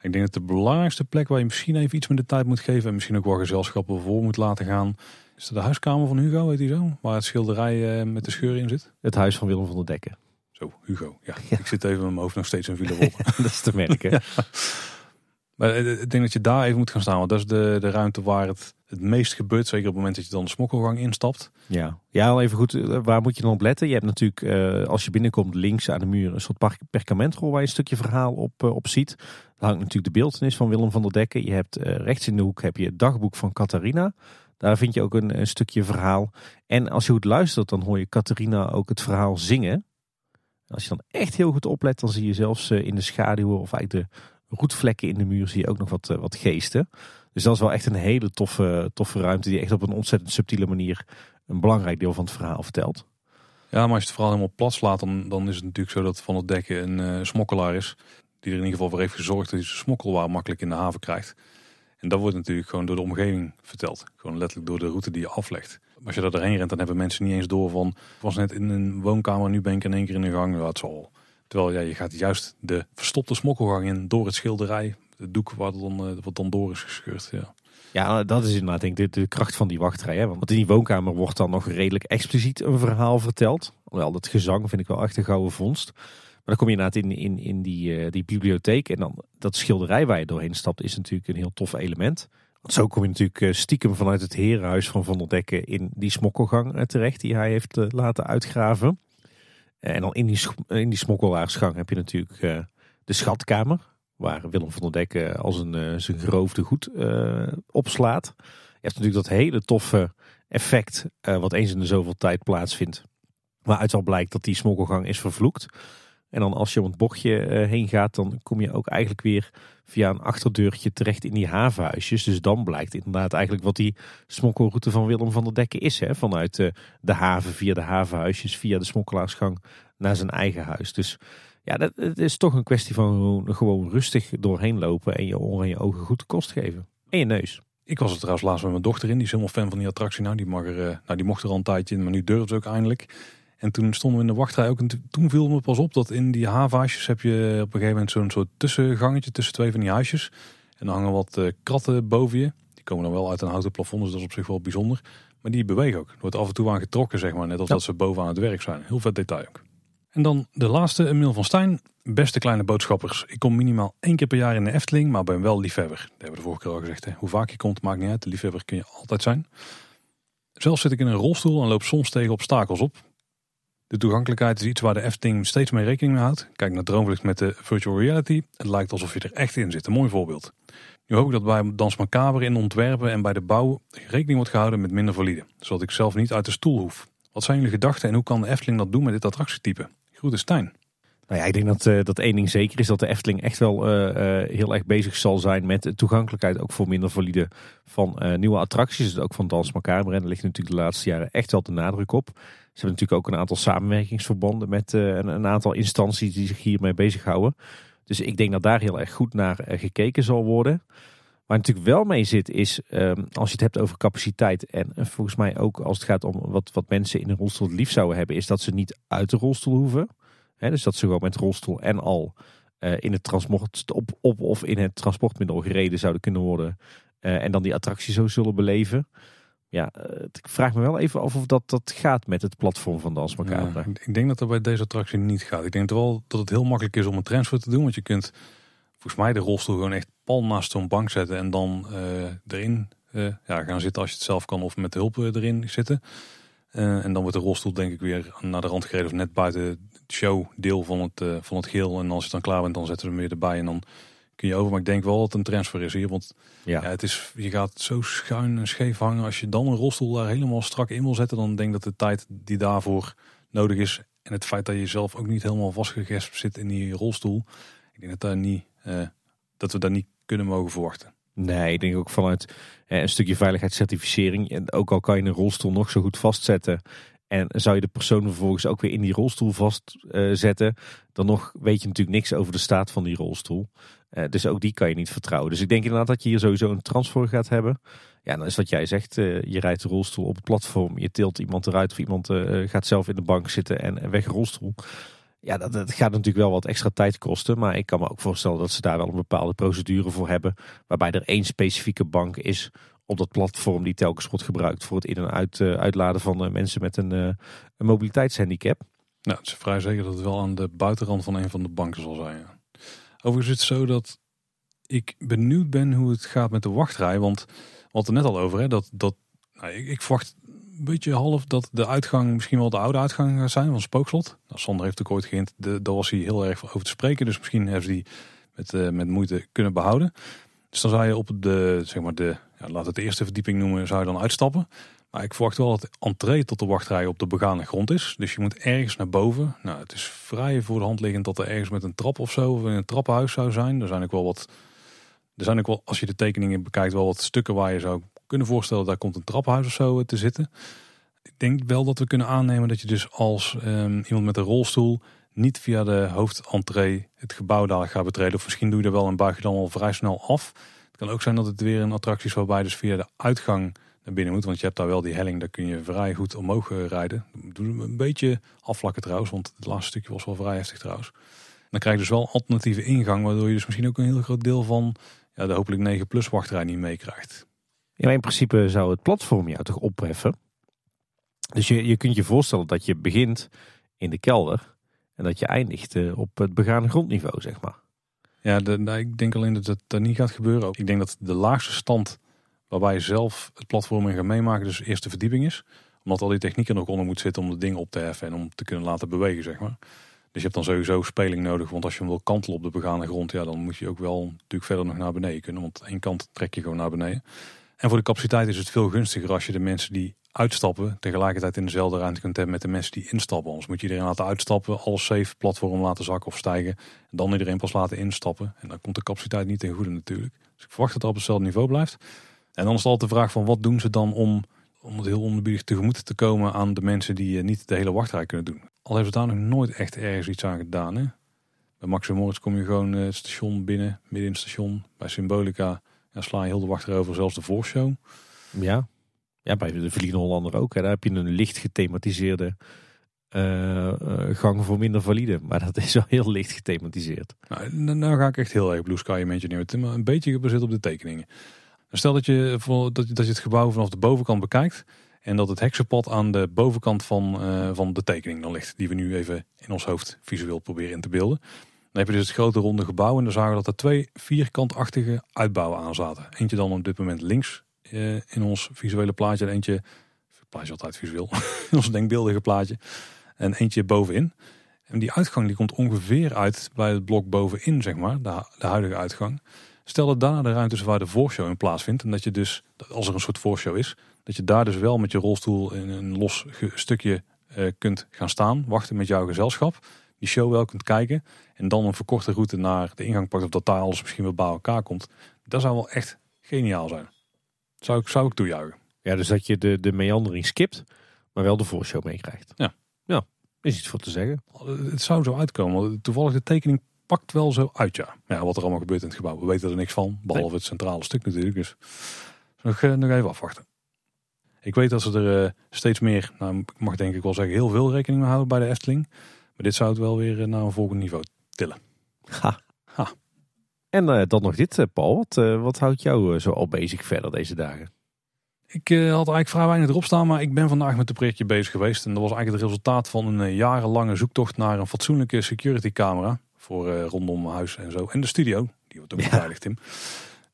Ik denk dat de belangrijkste plek waar je misschien even iets meer de tijd moet geven... en misschien ook wel gezelschappen voor moet laten gaan... is dat de huiskamer van Hugo, heet hij zo? Waar het schilderij eh, met de scheur in zit. Het huis van Willem van der Dekken. Zo, Hugo. Ja, ik zit even met mijn hoofd nog steeds in Villa Wolpen. dat is te merken. Maar eh, ik denk dat je daar even moet gaan staan. Want dat is de, de ruimte waar het het meest gebeurt. Zeker op het moment dat je dan de smokkelgang instapt. Ja, ja al even goed. eh, Waar moet je dan op letten? Je hebt natuurlijk, als je binnenkomt, links aan de muur een soort perkamentrol waar je een stukje verhaal op, op ziet. Daar hangt natuurlijk de beeltenis van Willem van der Dekken. Je hebt rechts in de hoek heb je het dagboek van Catharina. Daar vind je ook een, stukje verhaal. En als je goed luistert, dan hoor je Catharina ook het verhaal zingen. Als je dan echt heel goed oplet, dan zie je zelfs eh, in de schaduwen of eigenlijk de roetvlekken in de muur zie je ook nog wat, eh, wat geesten. Dus dat is wel echt een hele toffe, toffe ruimte die echt op een ontzettend subtiele manier een belangrijk deel van het verhaal vertelt. Ja, maar als je het verhaal helemaal plat slaat, dan, dan is het natuurlijk zo dat Van het Dekken een eh, smokkelaar is. Die er in ieder geval voor heeft gezorgd dat hij zijn smokkelwaar makkelijk in de haven krijgt. En dat wordt natuurlijk gewoon door de omgeving verteld. Gewoon letterlijk door de route die je aflegt. Als je daar doorheen rent, dan hebben mensen niet eens door van... Was net in een woonkamer, nu ben ik in één keer in de gang. Het zal. Terwijl ja, je gaat juist de verstopte smokkelgang in door het schilderij. Het doek wat dan, eh, wat dan door is gescheurd. Ja. Ja, dat is inderdaad denk ik de, de kracht van die wachtrij. Hè? Want in die woonkamer wordt dan nog redelijk expliciet een verhaal verteld. Alhoewel, dat gezang vind ik wel echt een gouden vondst. Maar dan kom je inderdaad in, in, in die, eh, die bibliotheek. En dan dat schilderij waar je doorheen stapt is natuurlijk een heel tof element. Want zo kom je natuurlijk eh, stiekem vanuit het herenhuis van Van der Dekken in die smokkelgang eh, terecht. Die hij heeft laten uitgraven. En dan in die, in die smokkelaarsgang heb je natuurlijk de schatkamer. Waar Willem van der Dekken als een zijn geroofde goed opslaat. Je hebt natuurlijk dat hele toffe effect. wat eens in de zoveel tijd plaatsvindt. Waaruit al blijkt dat die smokkelgang is vervloekt. En dan als je om het bochtje eh, heen gaat, dan kom je ook eigenlijk weer via een achterdeurtje terecht in die havenhuisjes. Dus dan blijkt inderdaad eigenlijk wat die smokkelroute van Willem van der Dekken is. Hè? Vanuit uh, de haven, via de havenhuisjes, via de smokkelaarsgang naar zijn eigen huis. Dus ja, dat, het is toch een kwestie van gewoon, rustig doorheen lopen en je oren en je ogen goed de kost geven. En je neus. Ik was er trouwens laatst met mijn dochter in. Die is helemaal fan van die attractie. Nou, die, mag er, uh, nou, die mocht er al een tijdje in, maar nu durft ze ook eindelijk. En toen stonden we in de wachtrij ook. En toen viel me pas op dat in die havenhuisjes heb je op een gegeven moment zo'n soort tussengangetje tussen twee van die huisjes. En dan hangen wat uh, kratten boven je. Die komen dan wel uit een houten plafond, dus dat is op zich wel bijzonder. Maar die bewegen ook. Er wordt af en toe aan getrokken, zeg maar. Net als dat ze boven aan het werk zijn. Heel vet detail ook. En dan de laatste, Emil van Stijn. Beste kleine boodschappers. Ik kom minimaal één keer per jaar in de Efteling, maar ben wel liefhebber. Dat hebben we de vorige keer al gezegd. Hè. Hoe vaak je komt, maakt niet uit. De liefhebber kun je altijd zijn. Zelf zit ik in een rolstoel en loop soms tegen obstakels op. De toegankelijkheid is iets waar de Efteling steeds mee rekening mee houdt. Kijk naar Droomvlucht met de virtual reality. Het lijkt alsof je er echt in zit. Een mooi voorbeeld. Nu hoop ik dat bij Dans Macabre in ontwerpen en bij de bouw rekening wordt gehouden met minder valide. Zodat ik zelf niet uit de stoel hoef. Wat zijn jullie gedachten en hoe kan de Efteling dat doen met dit attractietype? Groeten Stijn. Nou ja, ik denk dat, uh, dat één ding zeker is dat de Efteling echt wel uh, uh, heel erg bezig zal zijn met toegankelijkheid ook voor minder valide van nieuwe attracties. Dus ook van Dans Macabre. En daar ligt natuurlijk de laatste jaren echt wel de nadruk op. Hebben natuurlijk ook een aantal samenwerkingsverbanden met een, een, aantal instanties die zich hiermee bezighouden. Dus ik denk dat daar heel erg goed naar gekeken zal worden. Waar natuurlijk wel mee zit is, um, als je het hebt over capaciteit en volgens mij ook als het gaat om wat, wat mensen in een rolstoel het liefst zouden hebben, is dat ze niet uit de rolstoel hoeven. He, dus dat ze gewoon met rolstoel en al uh, in het transport op, op of in het transportmiddel gereden zouden kunnen worden. En dan die attractie zo zullen beleven. Ja, uh, ik vraag me wel even af of dat, dat gaat met het platform van Macabre. Ja, ik denk dat dat bij deze attractie niet gaat. Ik denk wel dat het heel makkelijk is om een transfer te doen. Want je kunt volgens mij de rolstoel gewoon echt pal naast zo'n bank zetten en dan erin ja, gaan zitten als je het zelf kan of met hulp erin zitten. en dan wordt de rolstoel denk ik weer naar de rand gereden of net buiten showdeel van het, van het geel. En als je dan klaar bent, dan zetten ze hem weer erbij. En dan kun je over. Maar ik denk wel dat het een transfer is hier. Want ja. het is, je gaat zo schuin en scheef hangen. Als je dan een rolstoel daar helemaal strak in wil zetten, dan denk ik dat de tijd die daarvoor nodig is. En het feit dat je zelf ook niet helemaal vastgegespt zit in die rolstoel. Ik denk dat, daar niet, uh, dat we daar niet kunnen mogen verwachten. Nee, ik denk ook vanuit een stukje veiligheidscertificering. En ook al kan je een rolstoel nog zo goed vastzetten. En zou je de persoon vervolgens ook weer in die rolstoel vastzetten, uh, dan nog weet je natuurlijk niks over de staat van die rolstoel. Uh, dus ook die kan je niet vertrouwen. Dus ik denk inderdaad dat je hier sowieso een transfer gaat hebben. Ja, dan is wat jij zegt, uh, je rijdt de rolstoel op het platform, je tilt iemand eruit of iemand gaat zelf in de bank zitten en weg rolstoel. Ja, dat, dat, gaat natuurlijk wel wat extra tijd kosten. Maar ik kan me ook voorstellen dat ze daar wel een bepaalde procedure voor hebben. Waarbij er één specifieke bank is op dat platform die telkens wordt gebruikt voor het in- en uit, uh, uitladen van uh, mensen met een, uh, een mobiliteitshandicap. Nou, het is vrij zeker dat het wel aan de buitenrand van een van de banken zal zijn. Overigens is het zo dat ik benieuwd ben hoe het gaat met de wachtrij. Want hadden het net al over, hè, dat, dat nou, ik, ik, verwacht een beetje half dat de uitgang misschien wel de oude uitgang gaat zijn van Spookslot. Nou, Sander heeft ook ooit geïnd, daar was hij heel erg over te spreken. Dus misschien ze die met, met moeite kunnen behouden. Dus dan zou je op de, zeg maar de ja, laat het eerste verdieping noemen, zou je dan uitstappen. Maar ik verwacht wel dat de entree tot de wachtrij op de begane grond is. Dus je moet ergens naar boven. Nou, het is vrij voor de hand liggend dat er ergens met een trap of zo, of in een trappenhuis zou zijn. Er zijn ook wel wat, er zijn ook wel, als je de tekeningen bekijkt, wel wat stukken waar je zou kunnen voorstellen, daar komt een trappenhuis of zo te zitten. Ik denk wel dat we kunnen aannemen dat je dus als um, iemand met een rolstoel niet via de hoofdentree het gebouw daar gaat betreden. Of misschien doe je er wel en buig je dan al vrij snel af kan ook zijn dat het weer een attractie is waarbij dus via de uitgang naar binnen moet. Want je hebt daar wel die helling, daar kun je vrij goed omhoog eh, rijden. Doe een beetje afvlakken trouwens, want het laatste stukje was wel vrij heftig trouwens. dan krijg je dus wel alternatieve ingang, waardoor je dus misschien ook een heel groot deel van ja, de hopelijk 9 plus wachtrij niet meekrijgt. In principe zou het platform jou toch opheffen. Dus je, je kunt je voorstellen dat je begint in de kelder en dat je eindigt eh, op het begane grondniveau, zeg maar. Ja, de, nou, ik denk alleen dat dat niet gaat gebeuren. Ik denk dat de laagste stand waarbij je zelf het platform in gaat meemaken, dus de eerste verdieping is. Omdat al die techniek er nog onder moet zitten om de dingen op te heffen en om te kunnen laten bewegen, zeg maar. Dus je hebt dan sowieso speling nodig, want als je hem wil kantelen op de begane grond, ja, dan moet je ook wel natuurlijk verder nog naar beneden kunnen. Want één kant trek je gewoon naar beneden. En voor de capaciteit is het veel gunstiger als je de mensen die uitstappen tegelijkertijd in dezelfde ruimte kunt hebben met de mensen die instappen. Anders moet je iedereen laten uitstappen, alles safe, platform laten zakken of stijgen. En dan iedereen pas laten instappen. En dan komt de capaciteit niet ten goede natuurlijk. Dus ik verwacht dat het op hetzelfde niveau blijft. En dan is het altijd de vraag van wat doen ze dan om, om het heel onbebiedig tegemoet te komen aan de mensen die eh, niet de hele wachtrij kunnen doen. Al hebben ze daar nog nooit echt ergens iets aan gedaan. Hè? Bij Max Moritz kom je gewoon eh, het station binnen, midden in het station. Bij Symbolica ja, sla je heel de wachtrij over, zelfs de voorshow. Ja. ja, bij de Vliegende Hollander ook. Hè. Daar heb je een licht gethematiseerde eh, eh, gang voor minder valide. Maar dat is wel heel licht gethematiseerd. Nou, nou ga ik echt heel erg Blue Sky is maar een beetje gebaseerd op de tekeningen. Stel dat je, voor, dat, je- dat je het gebouw vanaf de bovenkant bekijkt. En dat het heksenpad aan de bovenkant van, eh, van de tekening dan ligt. Die we nu even in ons hoofd visueel proberen in te beelden. Dan heb je dus het grote ronde gebouw. En dan zagen we dat er twee vierkantachtige uitbouwen aan zaten. Eentje dan op dit moment links eh, in ons visuele plaatje. En eentje, plaatje altijd visueel, in ons denkbeeldige plaatje. En eentje bovenin. En die uitgang die komt ongeveer uit bij het blok bovenin, zeg maar. De, de huidige uitgang. Stel dat daar de ruimte is waar de voorshow in plaatsvindt. En dat je dus, als er een soort voorshow is, dat je daar dus wel met je rolstoel in een los stukje eh, kunt gaan staan. Wachten met jouw gezelschap. Die show wel kunt kijken. En dan een verkorte route naar de ingang pakt. Of dat daar alles misschien wel bij elkaar komt. Dat zou wel echt geniaal zijn. Zou ik, zou ik toejuichen. Ja, dus dat je de, de meandering skipt, maar wel de voorshow meekrijgt. Ja. Ja, is iets voor te zeggen. Het zou zo uitkomen. Toevallig de tekening pakt wel zo uit, ja. Ja, wat er allemaal gebeurt in het gebouw. We weten er niks van. Behalve het centrale stuk natuurlijk. Dus nog, eh, nog even afwachten. Ik weet dat ze er eh, steeds meer, nou, ik mag denk ik wel zeggen, heel veel rekening mee houden bij de Efteling. Maar dit zou het wel weer eh, naar een volgend niveau tillen. Ha. Ha. En eh, dan nog dit, eh, Paul. Wat, wat houdt jou zo al bezig verder deze dagen? Ik had eigenlijk vrij weinig erop staan, maar ik ben vandaag met een projectje bezig geweest. En dat was eigenlijk het resultaat van een jarenlange zoektocht naar een fatsoenlijke security camera. Voor rondom mijn huis en zo. En de studio, die wordt ook Ja. beveiligd, Tim.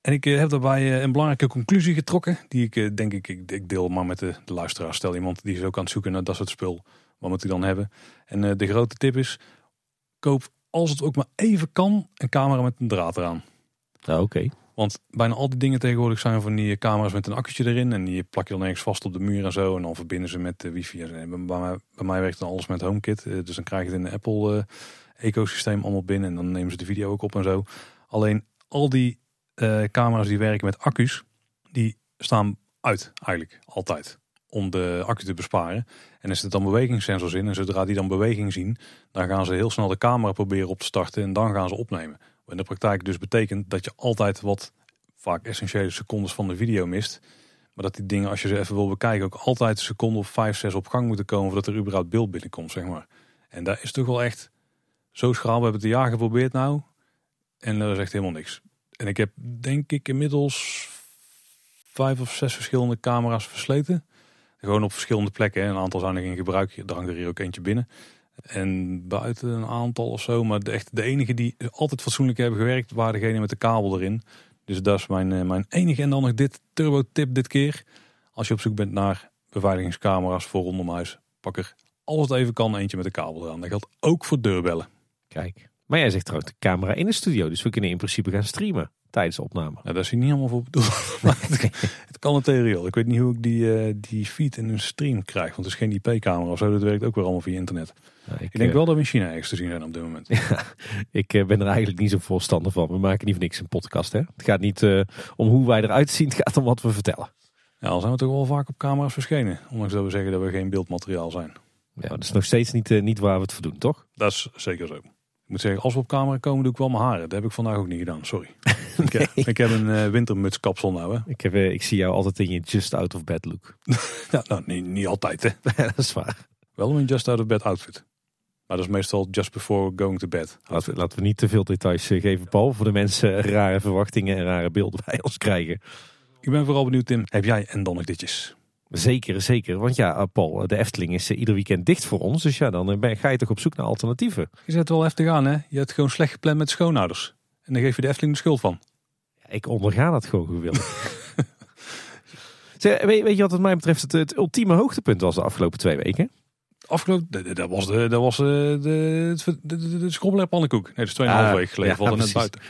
En ik heb daarbij een belangrijke conclusie getrokken. Die ik denk ik, ik, ik deel maar met de, de luisteraar. Stel iemand die is ook aan het zoeken naar dat soort spul. Wat moet hij dan hebben? En eh, de grote tip is, koop als het ook maar even kan een camera met een draad eraan. Nou, oké. Want bijna al die dingen tegenwoordig zijn van die camera's met een accu'tje erin. En die plak je dan ergens vast op de muur en zo. En dan verbinden ze met de wifi. En bij, mij, bij mij werkt dan alles met HomeKit. Eh, Dus dan krijg je het in de Apple eh, ecosysteem allemaal binnen. En dan nemen ze de video ook op en zo. Alleen al die eh, camera's die werken met accu's. Die staan uit eigenlijk altijd. Om de accu te besparen. En er zitten dan bewegingssensors in. En zodra die dan beweging zien. Dan gaan ze heel snel de camera proberen op te starten. En dan gaan ze opnemen. In de praktijk dus betekent dat je altijd wat vaak essentiële secondes van de video mist. Maar dat die dingen, als je ze even wil bekijken, ook altijd een seconde of vijf, zes op gang moeten komen voordat er überhaupt beeld binnenkomt, zeg maar. En daar is toch wel echt zo schraal. We hebben het een jaar geprobeerd nou. En er is echt helemaal niks. En ik heb denk ik inmiddels vijf of zes verschillende camera's versleten. Gewoon op verschillende plekken. Een aantal zijn nog in gebruik. Er er hier ook eentje binnen. En buiten een aantal of zo. Maar echt de enige die altijd fatsoenlijk hebben gewerkt, waren degene met de kabel erin. Dus dat is mijn, eh, mijn enige. En dan nog dit turbo tip dit keer. Als je op zoek bent naar beveiligingscamera's voor rondom huis, pak er als het even kan eentje met de kabel eraan. Dat geldt ook voor deurbellen. Kijk. Maar jij zegt trouwens de camera in de studio. Dus we kunnen in principe gaan streamen tijdens de opname. Nou, daar is hij niet helemaal voor bedoeld. Het, het kan in theorie al. Ik weet niet hoe ik die, eh, die feed in een stream krijg. Want het is geen IP-camera of zo. Dat werkt ook weer allemaal via internet. Nou, ik, Ik denk eh, wel dat we in China ergens te zien zijn op dit moment. ik eh, ben er eigenlijk niet zo voorstander van. We maken niet voor niks een podcast. Hè? Het gaat niet om hoe wij eruit zien. Het gaat om wat we vertellen. Ja, al zijn we toch wel vaak op camera's verschenen. Ondanks dat we zeggen dat we geen beeldmateriaal zijn. Ja, dat is nog steeds niet, niet waar we het voor doen, toch? Dat is zeker zo. Ik moet zeggen, als we op camera komen, doe ik wel mijn haren. Dat heb ik vandaag ook niet gedaan, sorry. ik, heb, ik heb een eh, wintermutskapsel nou, hè. Ik, heb, eh, ik zie jou altijd in je just out of bed look. Nou, niet, niet altijd, hè. dat is waar. Wel een just out of bed outfit. Maar dat is meestal just before going to bed. Laten we, laten we niet te veel details eh, geven, Paul. Voor de mensen rare verwachtingen en rare beelden bij ons krijgen. Ik ben vooral benieuwd, Tim. Heb jij en dan nog ditjes? Zeker, zeker. Want ja, eh, Paul, de Efteling is eh, ieder weekend dicht voor ons. Dus ja, dan eh, ben, ga je toch op zoek naar alternatieven. Je zet wel heftig aan, hè. Je hebt gewoon slecht gepland met schoonouders. En dan geef je de Efteling de schuld van. Ja, ik onderga dat gewoon gewillig. Zeg, weet, weet je wat het mij betreft het, het ultieme hoogtepunt was de afgelopen twee weken? Afgelopen, dat- was de, dat was de, de, de, de, de. Nee, dat is 2,5 Ah, weken geleden. ja, precies. buiten.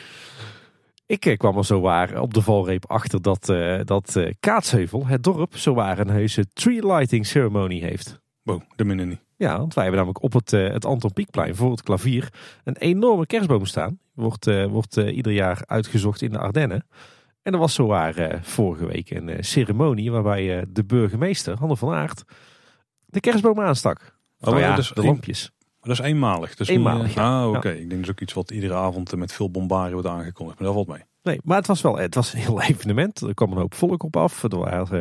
Ik eh, kwam er zo waar op de valreep achter dat, eh, dat eh, Kaatsheuvel, het dorp, zo waar een heuse tree lighting ceremony heeft. Wow, de minder niet. Ja, want wij hebben namelijk op het, het Anton Pieckplein voor het klavier een enorme kerstboom staan. Wordt, wordt ieder jaar uitgezocht in de Ardennen. En er was zo waar eh, vorige week een ceremonie waarbij de burgemeester, Hanne van Aert, de kerstboom aanstak. Oh, ja, is de lampjes. Dat is eenmalig. Dus Eenmalig, niet, eh, ja. Ah, oké. Ik denk dus ook iets wat iedere avond eh, met veel bombardie wordt aangekondigd. Maar dat valt mee. Nee, maar het was wel het was een heel evenement. Er kwam een hoop volk op af. Er, waren, eh,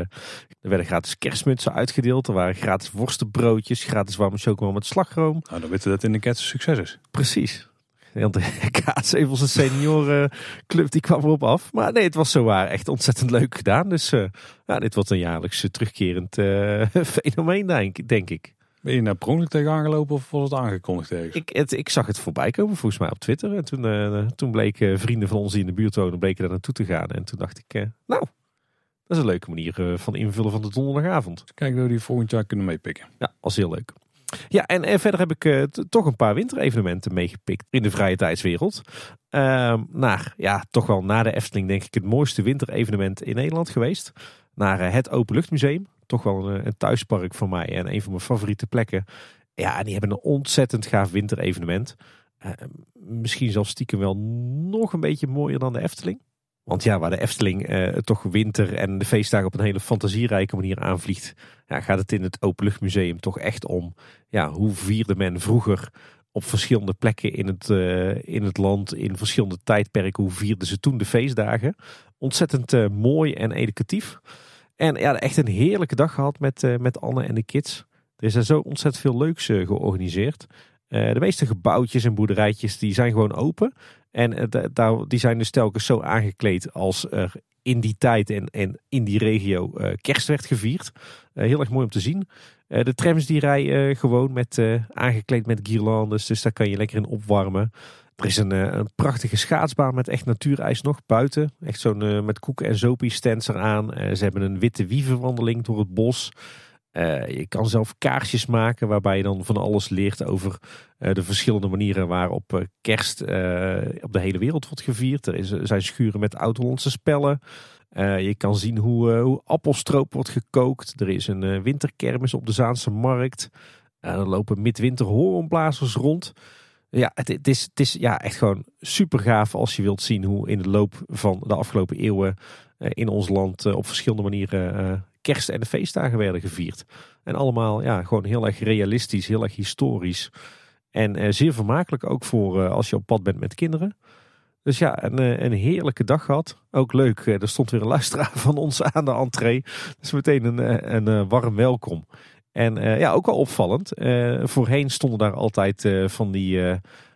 er werden gratis kerstmutsen uitgedeeld. Er waren gratis worstenbroodjes, gratis warme chocola met slagroom. Nou, dan weten we dat in de ket een succes is. Precies. Want de Kaatsevelse seniorenclub die kwam erop af. Maar nee, het was zo waar echt ontzettend leuk gedaan. Dus ja, dit wordt een jaarlijks terugkerend fenomeen, denk, denk ik. Ben je naar per ongeluk tegenaan gelopen of was het aangekondigd ergens? Ik, het, ik zag het voorbij komen, volgens mij op Twitter. En toen, eh, toen bleken vrienden van ons die in de buurt wonen, bleken daar naartoe te gaan. En toen dacht ik, eh, nou, dat is een leuke manier eh, van invullen van de donderdagavond. Kijken of we die volgend jaar kunnen meepikken. Ja, was heel leuk. Ja, en, en verder heb ik eh, toch een paar winterevenementen meegepikt in de vrije tijdswereld. Ehm, naar, ja, toch wel na de Efteling denk ik het mooiste winterevenement in Nederland geweest. Naar eh, het Openluchtmuseum. Toch wel een, een thuispark voor mij en een van mijn favoriete plekken. Ja, en die hebben een ontzettend gaaf winterevenement. Eh, misschien zelfs stiekem wel nog een beetje mooier dan de Efteling. Want ja, waar de Efteling eh, toch winter en de feestdagen op een hele fantasierijke manier aanvliegt, ja, gaat het in het Openluchtmuseum toch echt om ja, hoe vierde men vroeger op verschillende plekken in het, eh, in het land, in verschillende tijdperken, hoe vierden ze toen de feestdagen. Ontzettend eh, mooi en educatief. En ja, echt een heerlijke dag gehad met, eh, met Anne en de kids. Er is er zo ontzettend veel leuks eh, georganiseerd. Eh, de meeste gebouwtjes en boerderijtjes die zijn gewoon open. En die zijn dus telkens zo aangekleed als er in die tijd en, en in die regio kerst werd gevierd. Heel erg mooi om te zien. De trams die rijden gewoon met, aangekleed met guirlandes. Dus daar kan je lekker in opwarmen. Er is een, eh, een prachtige schaatsbaan met echt natuurijs nog buiten. Echt zo'n eh, met koeken en zopie stands eraan. Eh, ze hebben een witte wievenwandeling door het bos. Je kan zelf kaarsjes maken waarbij je dan van alles leert over de verschillende manieren waarop kerst op de hele wereld wordt gevierd. Er is, zijn schuren met oud-Hollandse spellen. Je kan zien hoe, appelstroop wordt gekookt. Er is een winterkermis op de Zaanse markt. Er lopen midwinter hoornblazers rond. Ja, het, is, het is ja, echt gewoon super gaaf als je wilt zien hoe in de loop van de afgelopen eeuwen eh, in ons land eh, op verschillende manieren eh, kerst en de feestdagen werden gevierd. En allemaal ja, gewoon heel erg realistisch, heel erg historisch. En zeer vermakelijk ook voor als je op pad bent met kinderen. Dus ja, een, een heerlijke dag gehad. Ook leuk, er stond weer een luisteraar van ons aan de entree. Dus meteen een, een, warm welkom. En eh, ja, ook wel opvallend. Eh, voorheen stonden daar altijd eh, van die...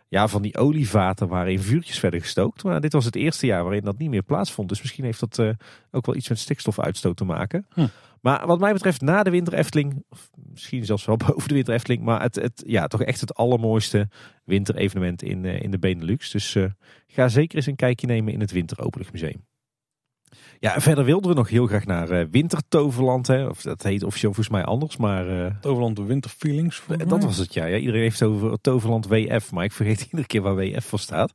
ja, van die olievaten waarin vuurtjes werden gestookt. Maar dit was het eerste jaar waarin dat niet meer plaatsvond. Dus misschien heeft dat ook wel iets met stikstofuitstoot te maken. Hm. Maar wat mij betreft na de winter Efteling, of misschien zelfs wel boven de winter Efteling, maar het, het, ja, toch echt het allermooiste winterevenement in, in de Benelux. Dus ga zeker eens een kijkje nemen in het Winteropenluchtmuseum. Ja, verder wilden we nog heel graag naar eh, Wintertoverland. Hè. Of dat heet officieel volgens mij anders, maar... eh, Toverland de Winter Feelings. volgens dat was het, ja. ja. Iedereen heeft het over Toverland WF, maar ik vergeet iedere keer waar WF voor staat.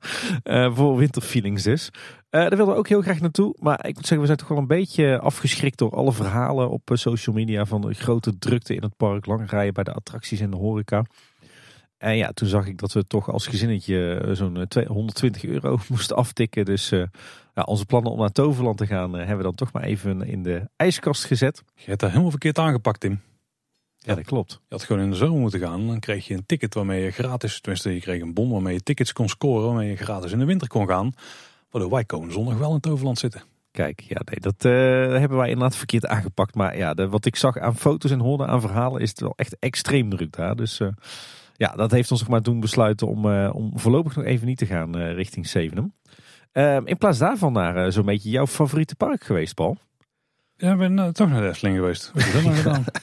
Voor winterfeelings dus. Daar wilden we ook heel graag naartoe. Maar ik moet zeggen, we zijn toch wel een beetje afgeschrikt door alle verhalen op social media van de grote drukte in het park, lange rijen bij de attracties en de horeca. En ja, toen zag ik dat we toch als gezinnetje eh, zo'n eh, 200 120 euro moesten aftikken. Dus eh, ja, onze plannen om naar Toverland te gaan, eh, hebben we dan toch maar even in de ijskast gezet. Je hebt daar helemaal verkeerd aangepakt, Tim. Ja, dat klopt. Je had gewoon in de zomer moeten gaan. Dan kreeg je een ticket waarmee je gratis, tenminste je kreeg een bon waarmee je tickets kon scoren. Waarmee je gratis in de winter kon gaan. Waardoor wij komende zondag wel in Toverland zitten. Kijk, ja, nee, dat eh, hebben wij inderdaad verkeerd aangepakt. Maar ja, de, wat ik zag aan foto's en hoorde aan verhalen is het wel echt extreem druk daar. Dus eh, ja, dat heeft ons nog maar doen besluiten om, eh, om voorlopig nog even niet te gaan eh, richting Zevenum. Ehm, in plaats daarvan naar eh, zo'n beetje jouw favoriete park geweest, Paul. Ja, ik ben toch naar de Efteling geweest. Wat heb je dat nou gedaan?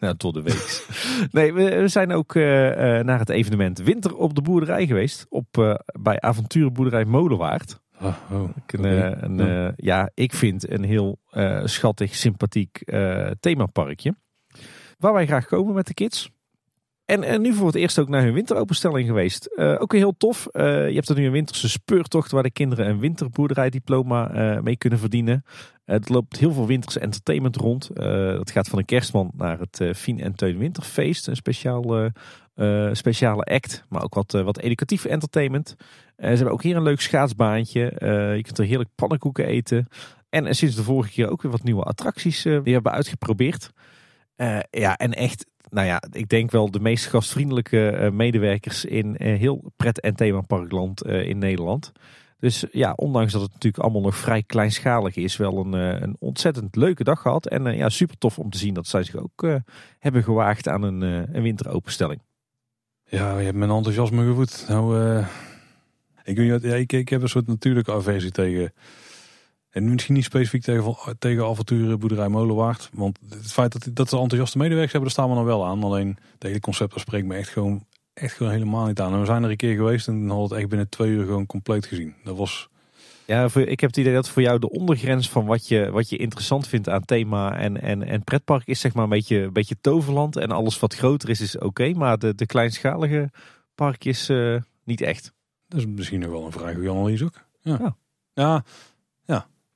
Nou, tot de week. nee, we, we zijn ook naar het evenement Winter op de boerderij geweest. Op, bij avonturenboerderij Molenwaard. Oh, oh, Een, oké. een, eh, ja, ik vind een heel schattig, sympathiek themaparkje. Waar wij graag komen met de kids. En, en nu voor het eerst ook naar hun winteropenstelling geweest. Uh, ook heel tof. Uh, je hebt er nu een winterse speurtocht waar de kinderen een winterboerderijdiploma mee kunnen verdienen. het loopt heel veel winterse entertainment rond. dat gaat van een kerstman naar het Fien en Teun Winterfeest. Een speciaal, speciale act, maar ook wat, wat educatief entertainment. ze hebben ook hier een leuk schaatsbaantje. je kunt er heerlijk pannenkoeken eten. En sinds de vorige keer ook weer wat nieuwe attracties die hebben uitgeprobeerd. ja, en echt nou ja, ik denk wel de meest gastvriendelijke eh, medewerkers in eh, heel pret- en themaparkland eh, in Nederland. Dus ja, ondanks dat het natuurlijk allemaal nog vrij kleinschalig is, wel een, een ontzettend leuke dag gehad. En ja, super tof om te zien dat zij zich ook hebben gewaagd aan een, een winteropenstelling. Ja, je hebt mijn enthousiasme gevoed. Nou, ik, ja, ik, ik heb een soort natuurlijke aversie tegen en misschien niet specifiek tegen, tegen avonturen boerderij Molenwaard. Want het feit dat, dat ze enthousiaste medewerkers hebben, daar staan we nog wel aan. Alleen het hele concept spreekt me echt gewoon, echt gewoon helemaal niet aan. En we zijn er een keer geweest en dan hadden het echt binnen twee uur gewoon compleet gezien. Dat was... Ja, ik heb het idee dat voor jou de ondergrens van wat je, wat je interessant vindt aan thema en, en, en pretpark is zeg maar een beetje, een beetje toverland. En alles wat groter is, is oké. maar de, de kleinschalige parkjes uh, niet echt. Dat is misschien nog wel een vrij goede analyse ook. Ja. ja. ja.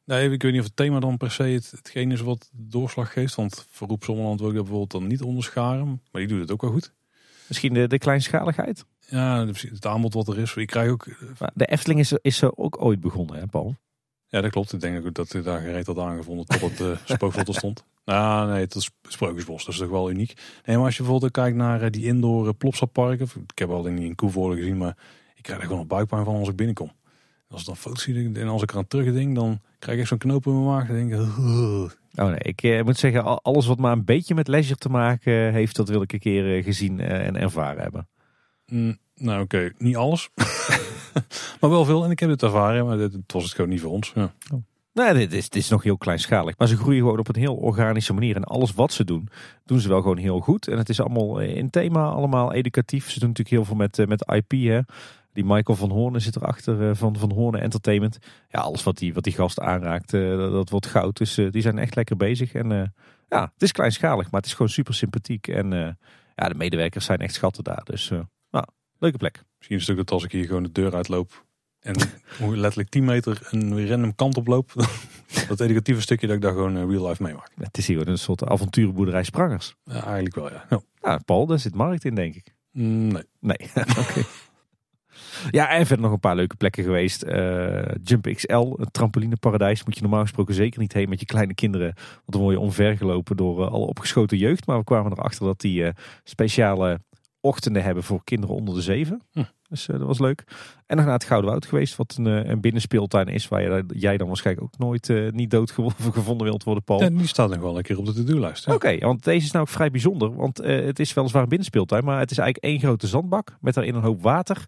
Nee, ik weet niet of het thema dan per se het, hetgeen is wat doorslag geeft. Want voor Roep Sommerland wil ik dat bijvoorbeeld dan niet onderscharen. Maar die doet het ook wel goed. Misschien de, de kleinschaligheid? Ja, het aanbod wat er is. Ik krijg ook... Maar de Efteling is, is er ook ooit begonnen, hè Paul? Ja, dat klopt. Ik denk ook dat hij daar gereed had aangevonden tot het uh, spookvlot stond. Nou, nee, het is Sprookjesbos. Dat is toch wel uniek. Nee, maar als je bijvoorbeeld kijkt naar uh, die indoor uh, plopsaparken. Ik heb al niet in Koevoorde gezien, maar ik krijg er gewoon een buikpijn van als ik binnenkom. Als ik dan foto's zie en als ik eraan terugdenk, dan krijg ik zo'n knoop in mijn maag. Dan denk ik, Oh nee, ik eh, moet zeggen, alles wat maar een beetje met leisure te maken heeft, dat wil ik een keer eh, gezien eh, en ervaren hebben. Mm, nou oké, niet alles. maar wel veel en ik heb het ervaren, maar het was het gewoon niet voor ons. Ja. Oh. Nee, dit is, dit is nog heel kleinschalig. Maar ze groeien gewoon op een heel organische manier. En alles wat ze doen, doen ze wel gewoon heel goed. En het is allemaal in thema, allemaal educatief. Ze doen natuurlijk heel veel met, met IP. Hè. Die Michael van Hoornen zit erachter uh, van Van Hoornen Entertainment. Ja, alles wat die, wat die gast aanraakt, uh, dat, wordt goud. Dus uh, die zijn echt lekker bezig. En ja, het is kleinschalig, maar het is gewoon super sympathiek. En ja, de medewerkers zijn echt schatten daar. Dus nou, leuke plek. Misschien een stuk dat als ik hier gewoon de deur uitloop en letterlijk 10 meter een random kant op loop. dat educatieve stukje dat ik daar gewoon real life meemaak. Het is hier een soort avonturenboerderij Sprangers. Ja, eigenlijk wel, ja. ja. ja Paul, daar zit markt in, denk ik. Mm, nee. Nee, oké. Ja, en verder nog een paar leuke plekken geweest. Uh, Jump XL, een trampolineparadijs. Moet je normaal gesproken zeker niet heen met je kleine kinderen. Want dan word je omvergelopen door uh, alle opgeschoten jeugd. Maar we kwamen erachter dat die uh, speciale ochtenden hebben voor kinderen onder de zeven. Hm. Dus dat was leuk. En nog naar het Gouden Woud geweest, wat een, een binnenspeeltuin is. Waar jij dan waarschijnlijk ook nooit niet dood gevonden wilt worden, Paul. Ja, die staat nog wel een keer op de to-do-lijst. Oké, want deze is nou ook vrij bijzonder. Want het is weliswaar een binnenspeeltuin, maar het is eigenlijk één grote zandbak. Met daarin een hoop water.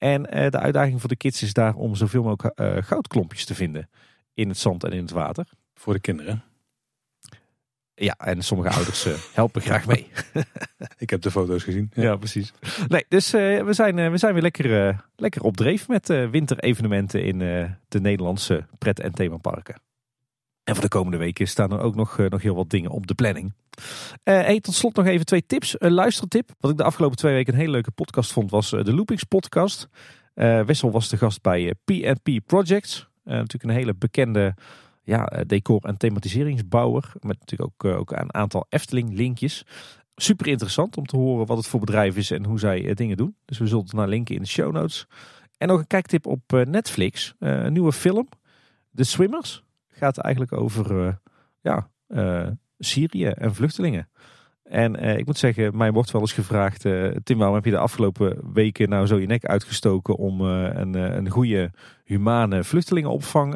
En uh, de uitdaging voor de kids is daar om zoveel mogelijk uh, goudklompjes te vinden in het zand en in het water. Voor de kinderen? Ja, en sommige ouders uh, helpen graag mee. Ik heb de foto's gezien. Ja, precies. Nee, dus we, zijn, we zijn weer lekker, lekker op dreef met winterevenementen in de Nederlandse pret- en themaparken. En voor de komende weken staan er ook nog, nog heel wat dingen op de planning. Uh, tot slot nog even twee tips. Een luistertip. Wat ik de afgelopen twee weken een hele leuke podcast vond, was eh, de Loopings podcast. Uh, Wessel was de gast bij P&P Projects. natuurlijk een hele bekende ja, decor- en thematiseringsbouwer. Met natuurlijk ook, ook een aantal Efteling linkjes. Super interessant om te horen wat het voor bedrijf is en hoe zij dingen doen. Dus we zullen het naar linken in de show notes. En nog een kijktip op Netflix. een nieuwe film. The Swimmers. Gaat eigenlijk over ja, Syrië en vluchtelingen. En eh, ik moet zeggen, mij wordt wel eens gevraagd, uh, Tim, waarom heb je de afgelopen weken nou zo je nek uitgestoken om uh, een, een goede, humane vluchtelingenopvang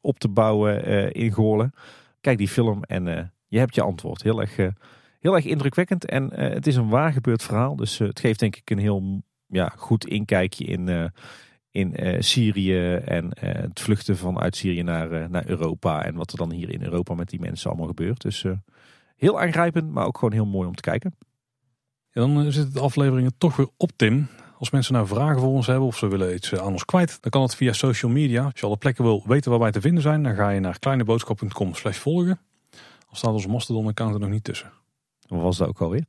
op te bouwen in Goorlen? Kijk die film en je hebt je antwoord. Heel erg, heel erg indrukwekkend en het is een waar gebeurd verhaal. Dus het geeft denk ik een heel ja, goed inkijkje in, in Syrië en het vluchten vanuit Syrië naar, naar Europa. En wat er dan hier in Europa met die mensen allemaal gebeurt. Dus Heel aangrijpend, maar ook gewoon heel mooi om te kijken. Ja, dan eh, zitten de afleveringen toch weer op, Tim. Als mensen nou vragen voor ons hebben of ze willen iets eh, aan ons kwijt, dan kan het via social media. Als je alle plekken wil weten waar wij te vinden zijn, dan ga je naar kleineboodschap.com slash volgen. Al staat onze Mastodon account er nog niet tussen. Wat was dat ook alweer?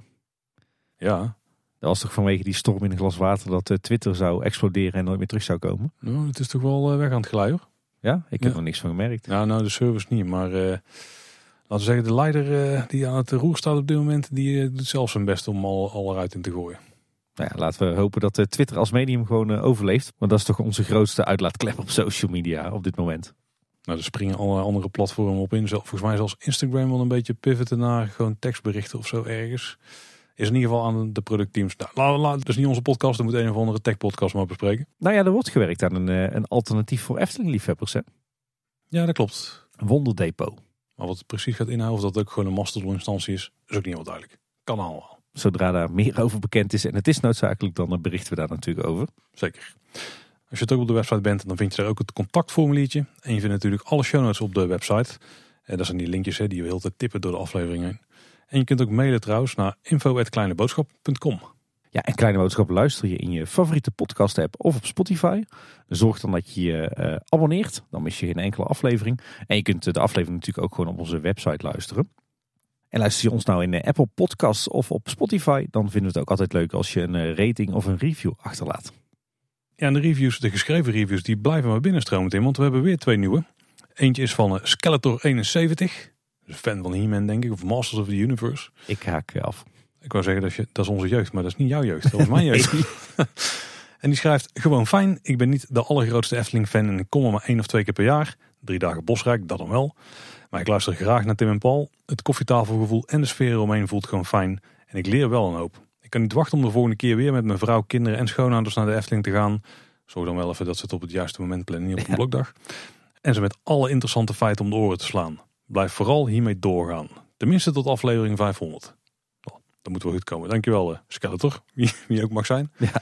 Ja, Dat was toch vanwege die storm in een glas water dat eh, Twitter zou exploderen en nooit meer terug zou komen? Nou, het is toch wel eh, weg aan het glijden. Ja, ik heb Ja. er niks van gemerkt. Nou, nou de service niet, maar eh, laten we zeggen de leider die aan het roer staat op dit moment, die doet zelf zijn best om al, al eruit in te gooien. Nou ja, laten we hopen dat Twitter als medium gewoon overleeft. Want dat is toch onze grootste uitlaatklep op social media op dit moment. Nou, er springen allerlei andere platformen op in. Volgens mij zelfs Instagram wel een beetje pivoten naar gewoon tekstberichten of zo ergens. Is in ieder geval aan de productteams. Nou, la, dat is niet onze podcast, dan moet een of andere tech podcast maar bespreken. Nou ja, er wordt gewerkt aan een, eh, een alternatief voor Efteling-liefhebbers. Ja, dat klopt. Een wonderdepot. Maar wat het precies gaat inhouden, of dat ook gewoon een Mastodon-instantie is, is ook niet helemaal duidelijk. Kan allemaal. Zodra daar meer over bekend is en het is noodzakelijk, dan eh, berichten we daar natuurlijk over. Zeker. Als je het ook op de website bent, dan vind je daar ook het contactformuliertje. En je vindt natuurlijk alle show notes op de website. En dat zijn die linkjes hè, die we heel tijd tippen door de aflevering heen. En je kunt ook mailen trouwens naar info.kleineboodschap.com. Ja, en Kleine Boodschap luister je in je favoriete podcast app of op Spotify. Zorg dan dat je je eh, abonneert, dan mis je geen enkele aflevering. En je kunt eh, de aflevering natuurlijk ook gewoon op onze website luisteren. En luister je ons nou in eh, Apple Podcasts of op Spotify, dan vinden we het ook altijd leuk als je een rating of een review achterlaat. Ja, en de reviews, de geschreven reviews, die blijven maar binnenstromen in. Want we hebben weer twee nieuwe. Eentje is van eh, Skeletor71. Dus fan van He-Man denk ik, of Masters of the Universe. Ik haak eh, af. Ik wou zeggen, dat is, je, dat is onze jeugd, maar dat is niet jouw jeugd. Dat was mijn jeugd. en die schrijft, gewoon fijn. Ik ben niet de allergrootste Efteling-fan en ik kom er maar één of twee keer per jaar. Drie dagen Bosrijk, dat dan wel. Maar ik luister graag naar Tim en Paul. Het koffietafelgevoel en de sfeer eromheen voelt gewoon fijn. En ik leer wel een hoop. Ik kan niet wachten om de volgende keer weer met mijn vrouw, kinderen en schoonouders naar de Efteling te gaan. Zorg dan wel even dat ze het op het juiste moment plannen, niet op een Ja. blokdag. En ze met alle interessante feiten om de oren te slaan. Blijf vooral hiermee doorgaan. Tenminste tot aflevering 500. Nou, Dat moet wel goed komen. Dankjewel, eh, Skeletor. Wie, wie ook mag zijn. Ja.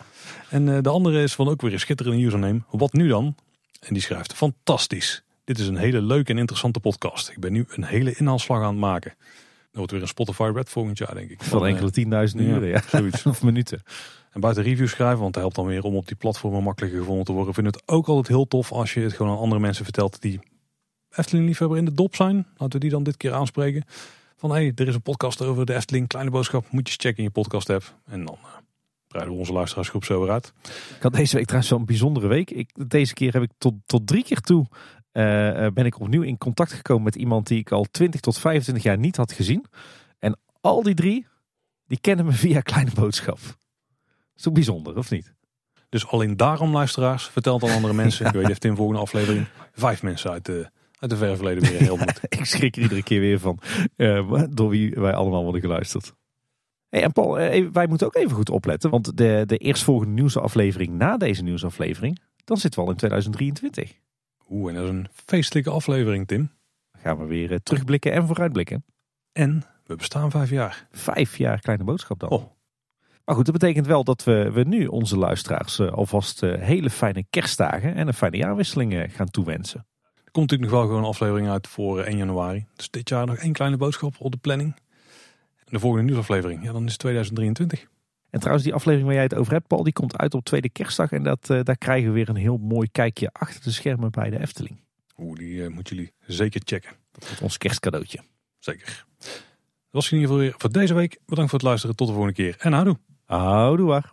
En eh, de andere is van ook weer een schitterende username. Wat nu dan? En die schrijft, fantastisch. Dit is een hele leuke en interessante podcast. Ik ben nu een hele inhaalslag aan het maken. Dat wordt weer een Spotify Red volgend jaar, denk ik. Van eh, enkele tienduizenden ja, uren, ja. zoiets. of minuten. En buiten reviews schrijven, want dat helpt dan weer om op die platformen makkelijker gevonden te worden. Ik vind het ook altijd heel tof als je het gewoon aan andere mensen vertelt die Efteling liefhebber in de dop zijn. Laten we die dan dit keer aanspreken. Van hé, hey, er is een podcast over de Efteling, kleine boodschap. Moet je eens checken in je podcast app. En dan eh, breiden we onze luisteraarsgroep zo weer uit. Ik had deze week trouwens wel een bijzondere week. Ik, deze keer heb ik tot, tot drie keer toe eh, eh, ben ik opnieuw in contact gekomen met iemand die ik al 20 tot 25 jaar niet had gezien. En al die drie, die kennen me via Kleine Boodschap. Is toch bijzonder, of niet? Dus alleen daarom luisteraars, vertel het aan andere mensen. Ik weet heeft in de volgende aflevering vijf mensen uit de, uit de verre verleden weer heel moet. ik schrik er iedere keer weer van eh, door wie wij allemaal worden geluisterd. Hey, en Paul, eh, wij moeten ook even goed opletten. Want de, de eerstvolgende nieuwsaflevering na deze nieuwsaflevering, dan zitten we al in 2023. Oeh, en dat is een feestelijke aflevering, Tim. Dan gaan we weer eh, terugblikken en vooruitblikken. En we bestaan vijf jaar. Vijf jaar kleine boodschap dan. Oh. Maar goed, dat betekent wel dat we, we nu onze luisteraars alvast hele fijne kerstdagen en een fijne jaarwisseling gaan toewensen. Komt natuurlijk nog wel gewoon een aflevering uit voor eh, 1 januari. Dus dit jaar nog één kleine boodschap op de planning. En de volgende nieuwsaflevering, ja, dan is het 2023. En trouwens, die aflevering waar jij het over hebt, Paul, die komt uit op tweede kerstdag. En dat, eh, daar krijgen we weer een heel mooi kijkje achter de schermen bij de Efteling. Oeh, die eh, moeten jullie zeker checken. Dat wordt ons kerstcadeautje. Zeker. Dat was in ieder geval weer voor deze week. Bedankt voor het luisteren. Tot de volgende keer. En houdoe. Houdoe waar.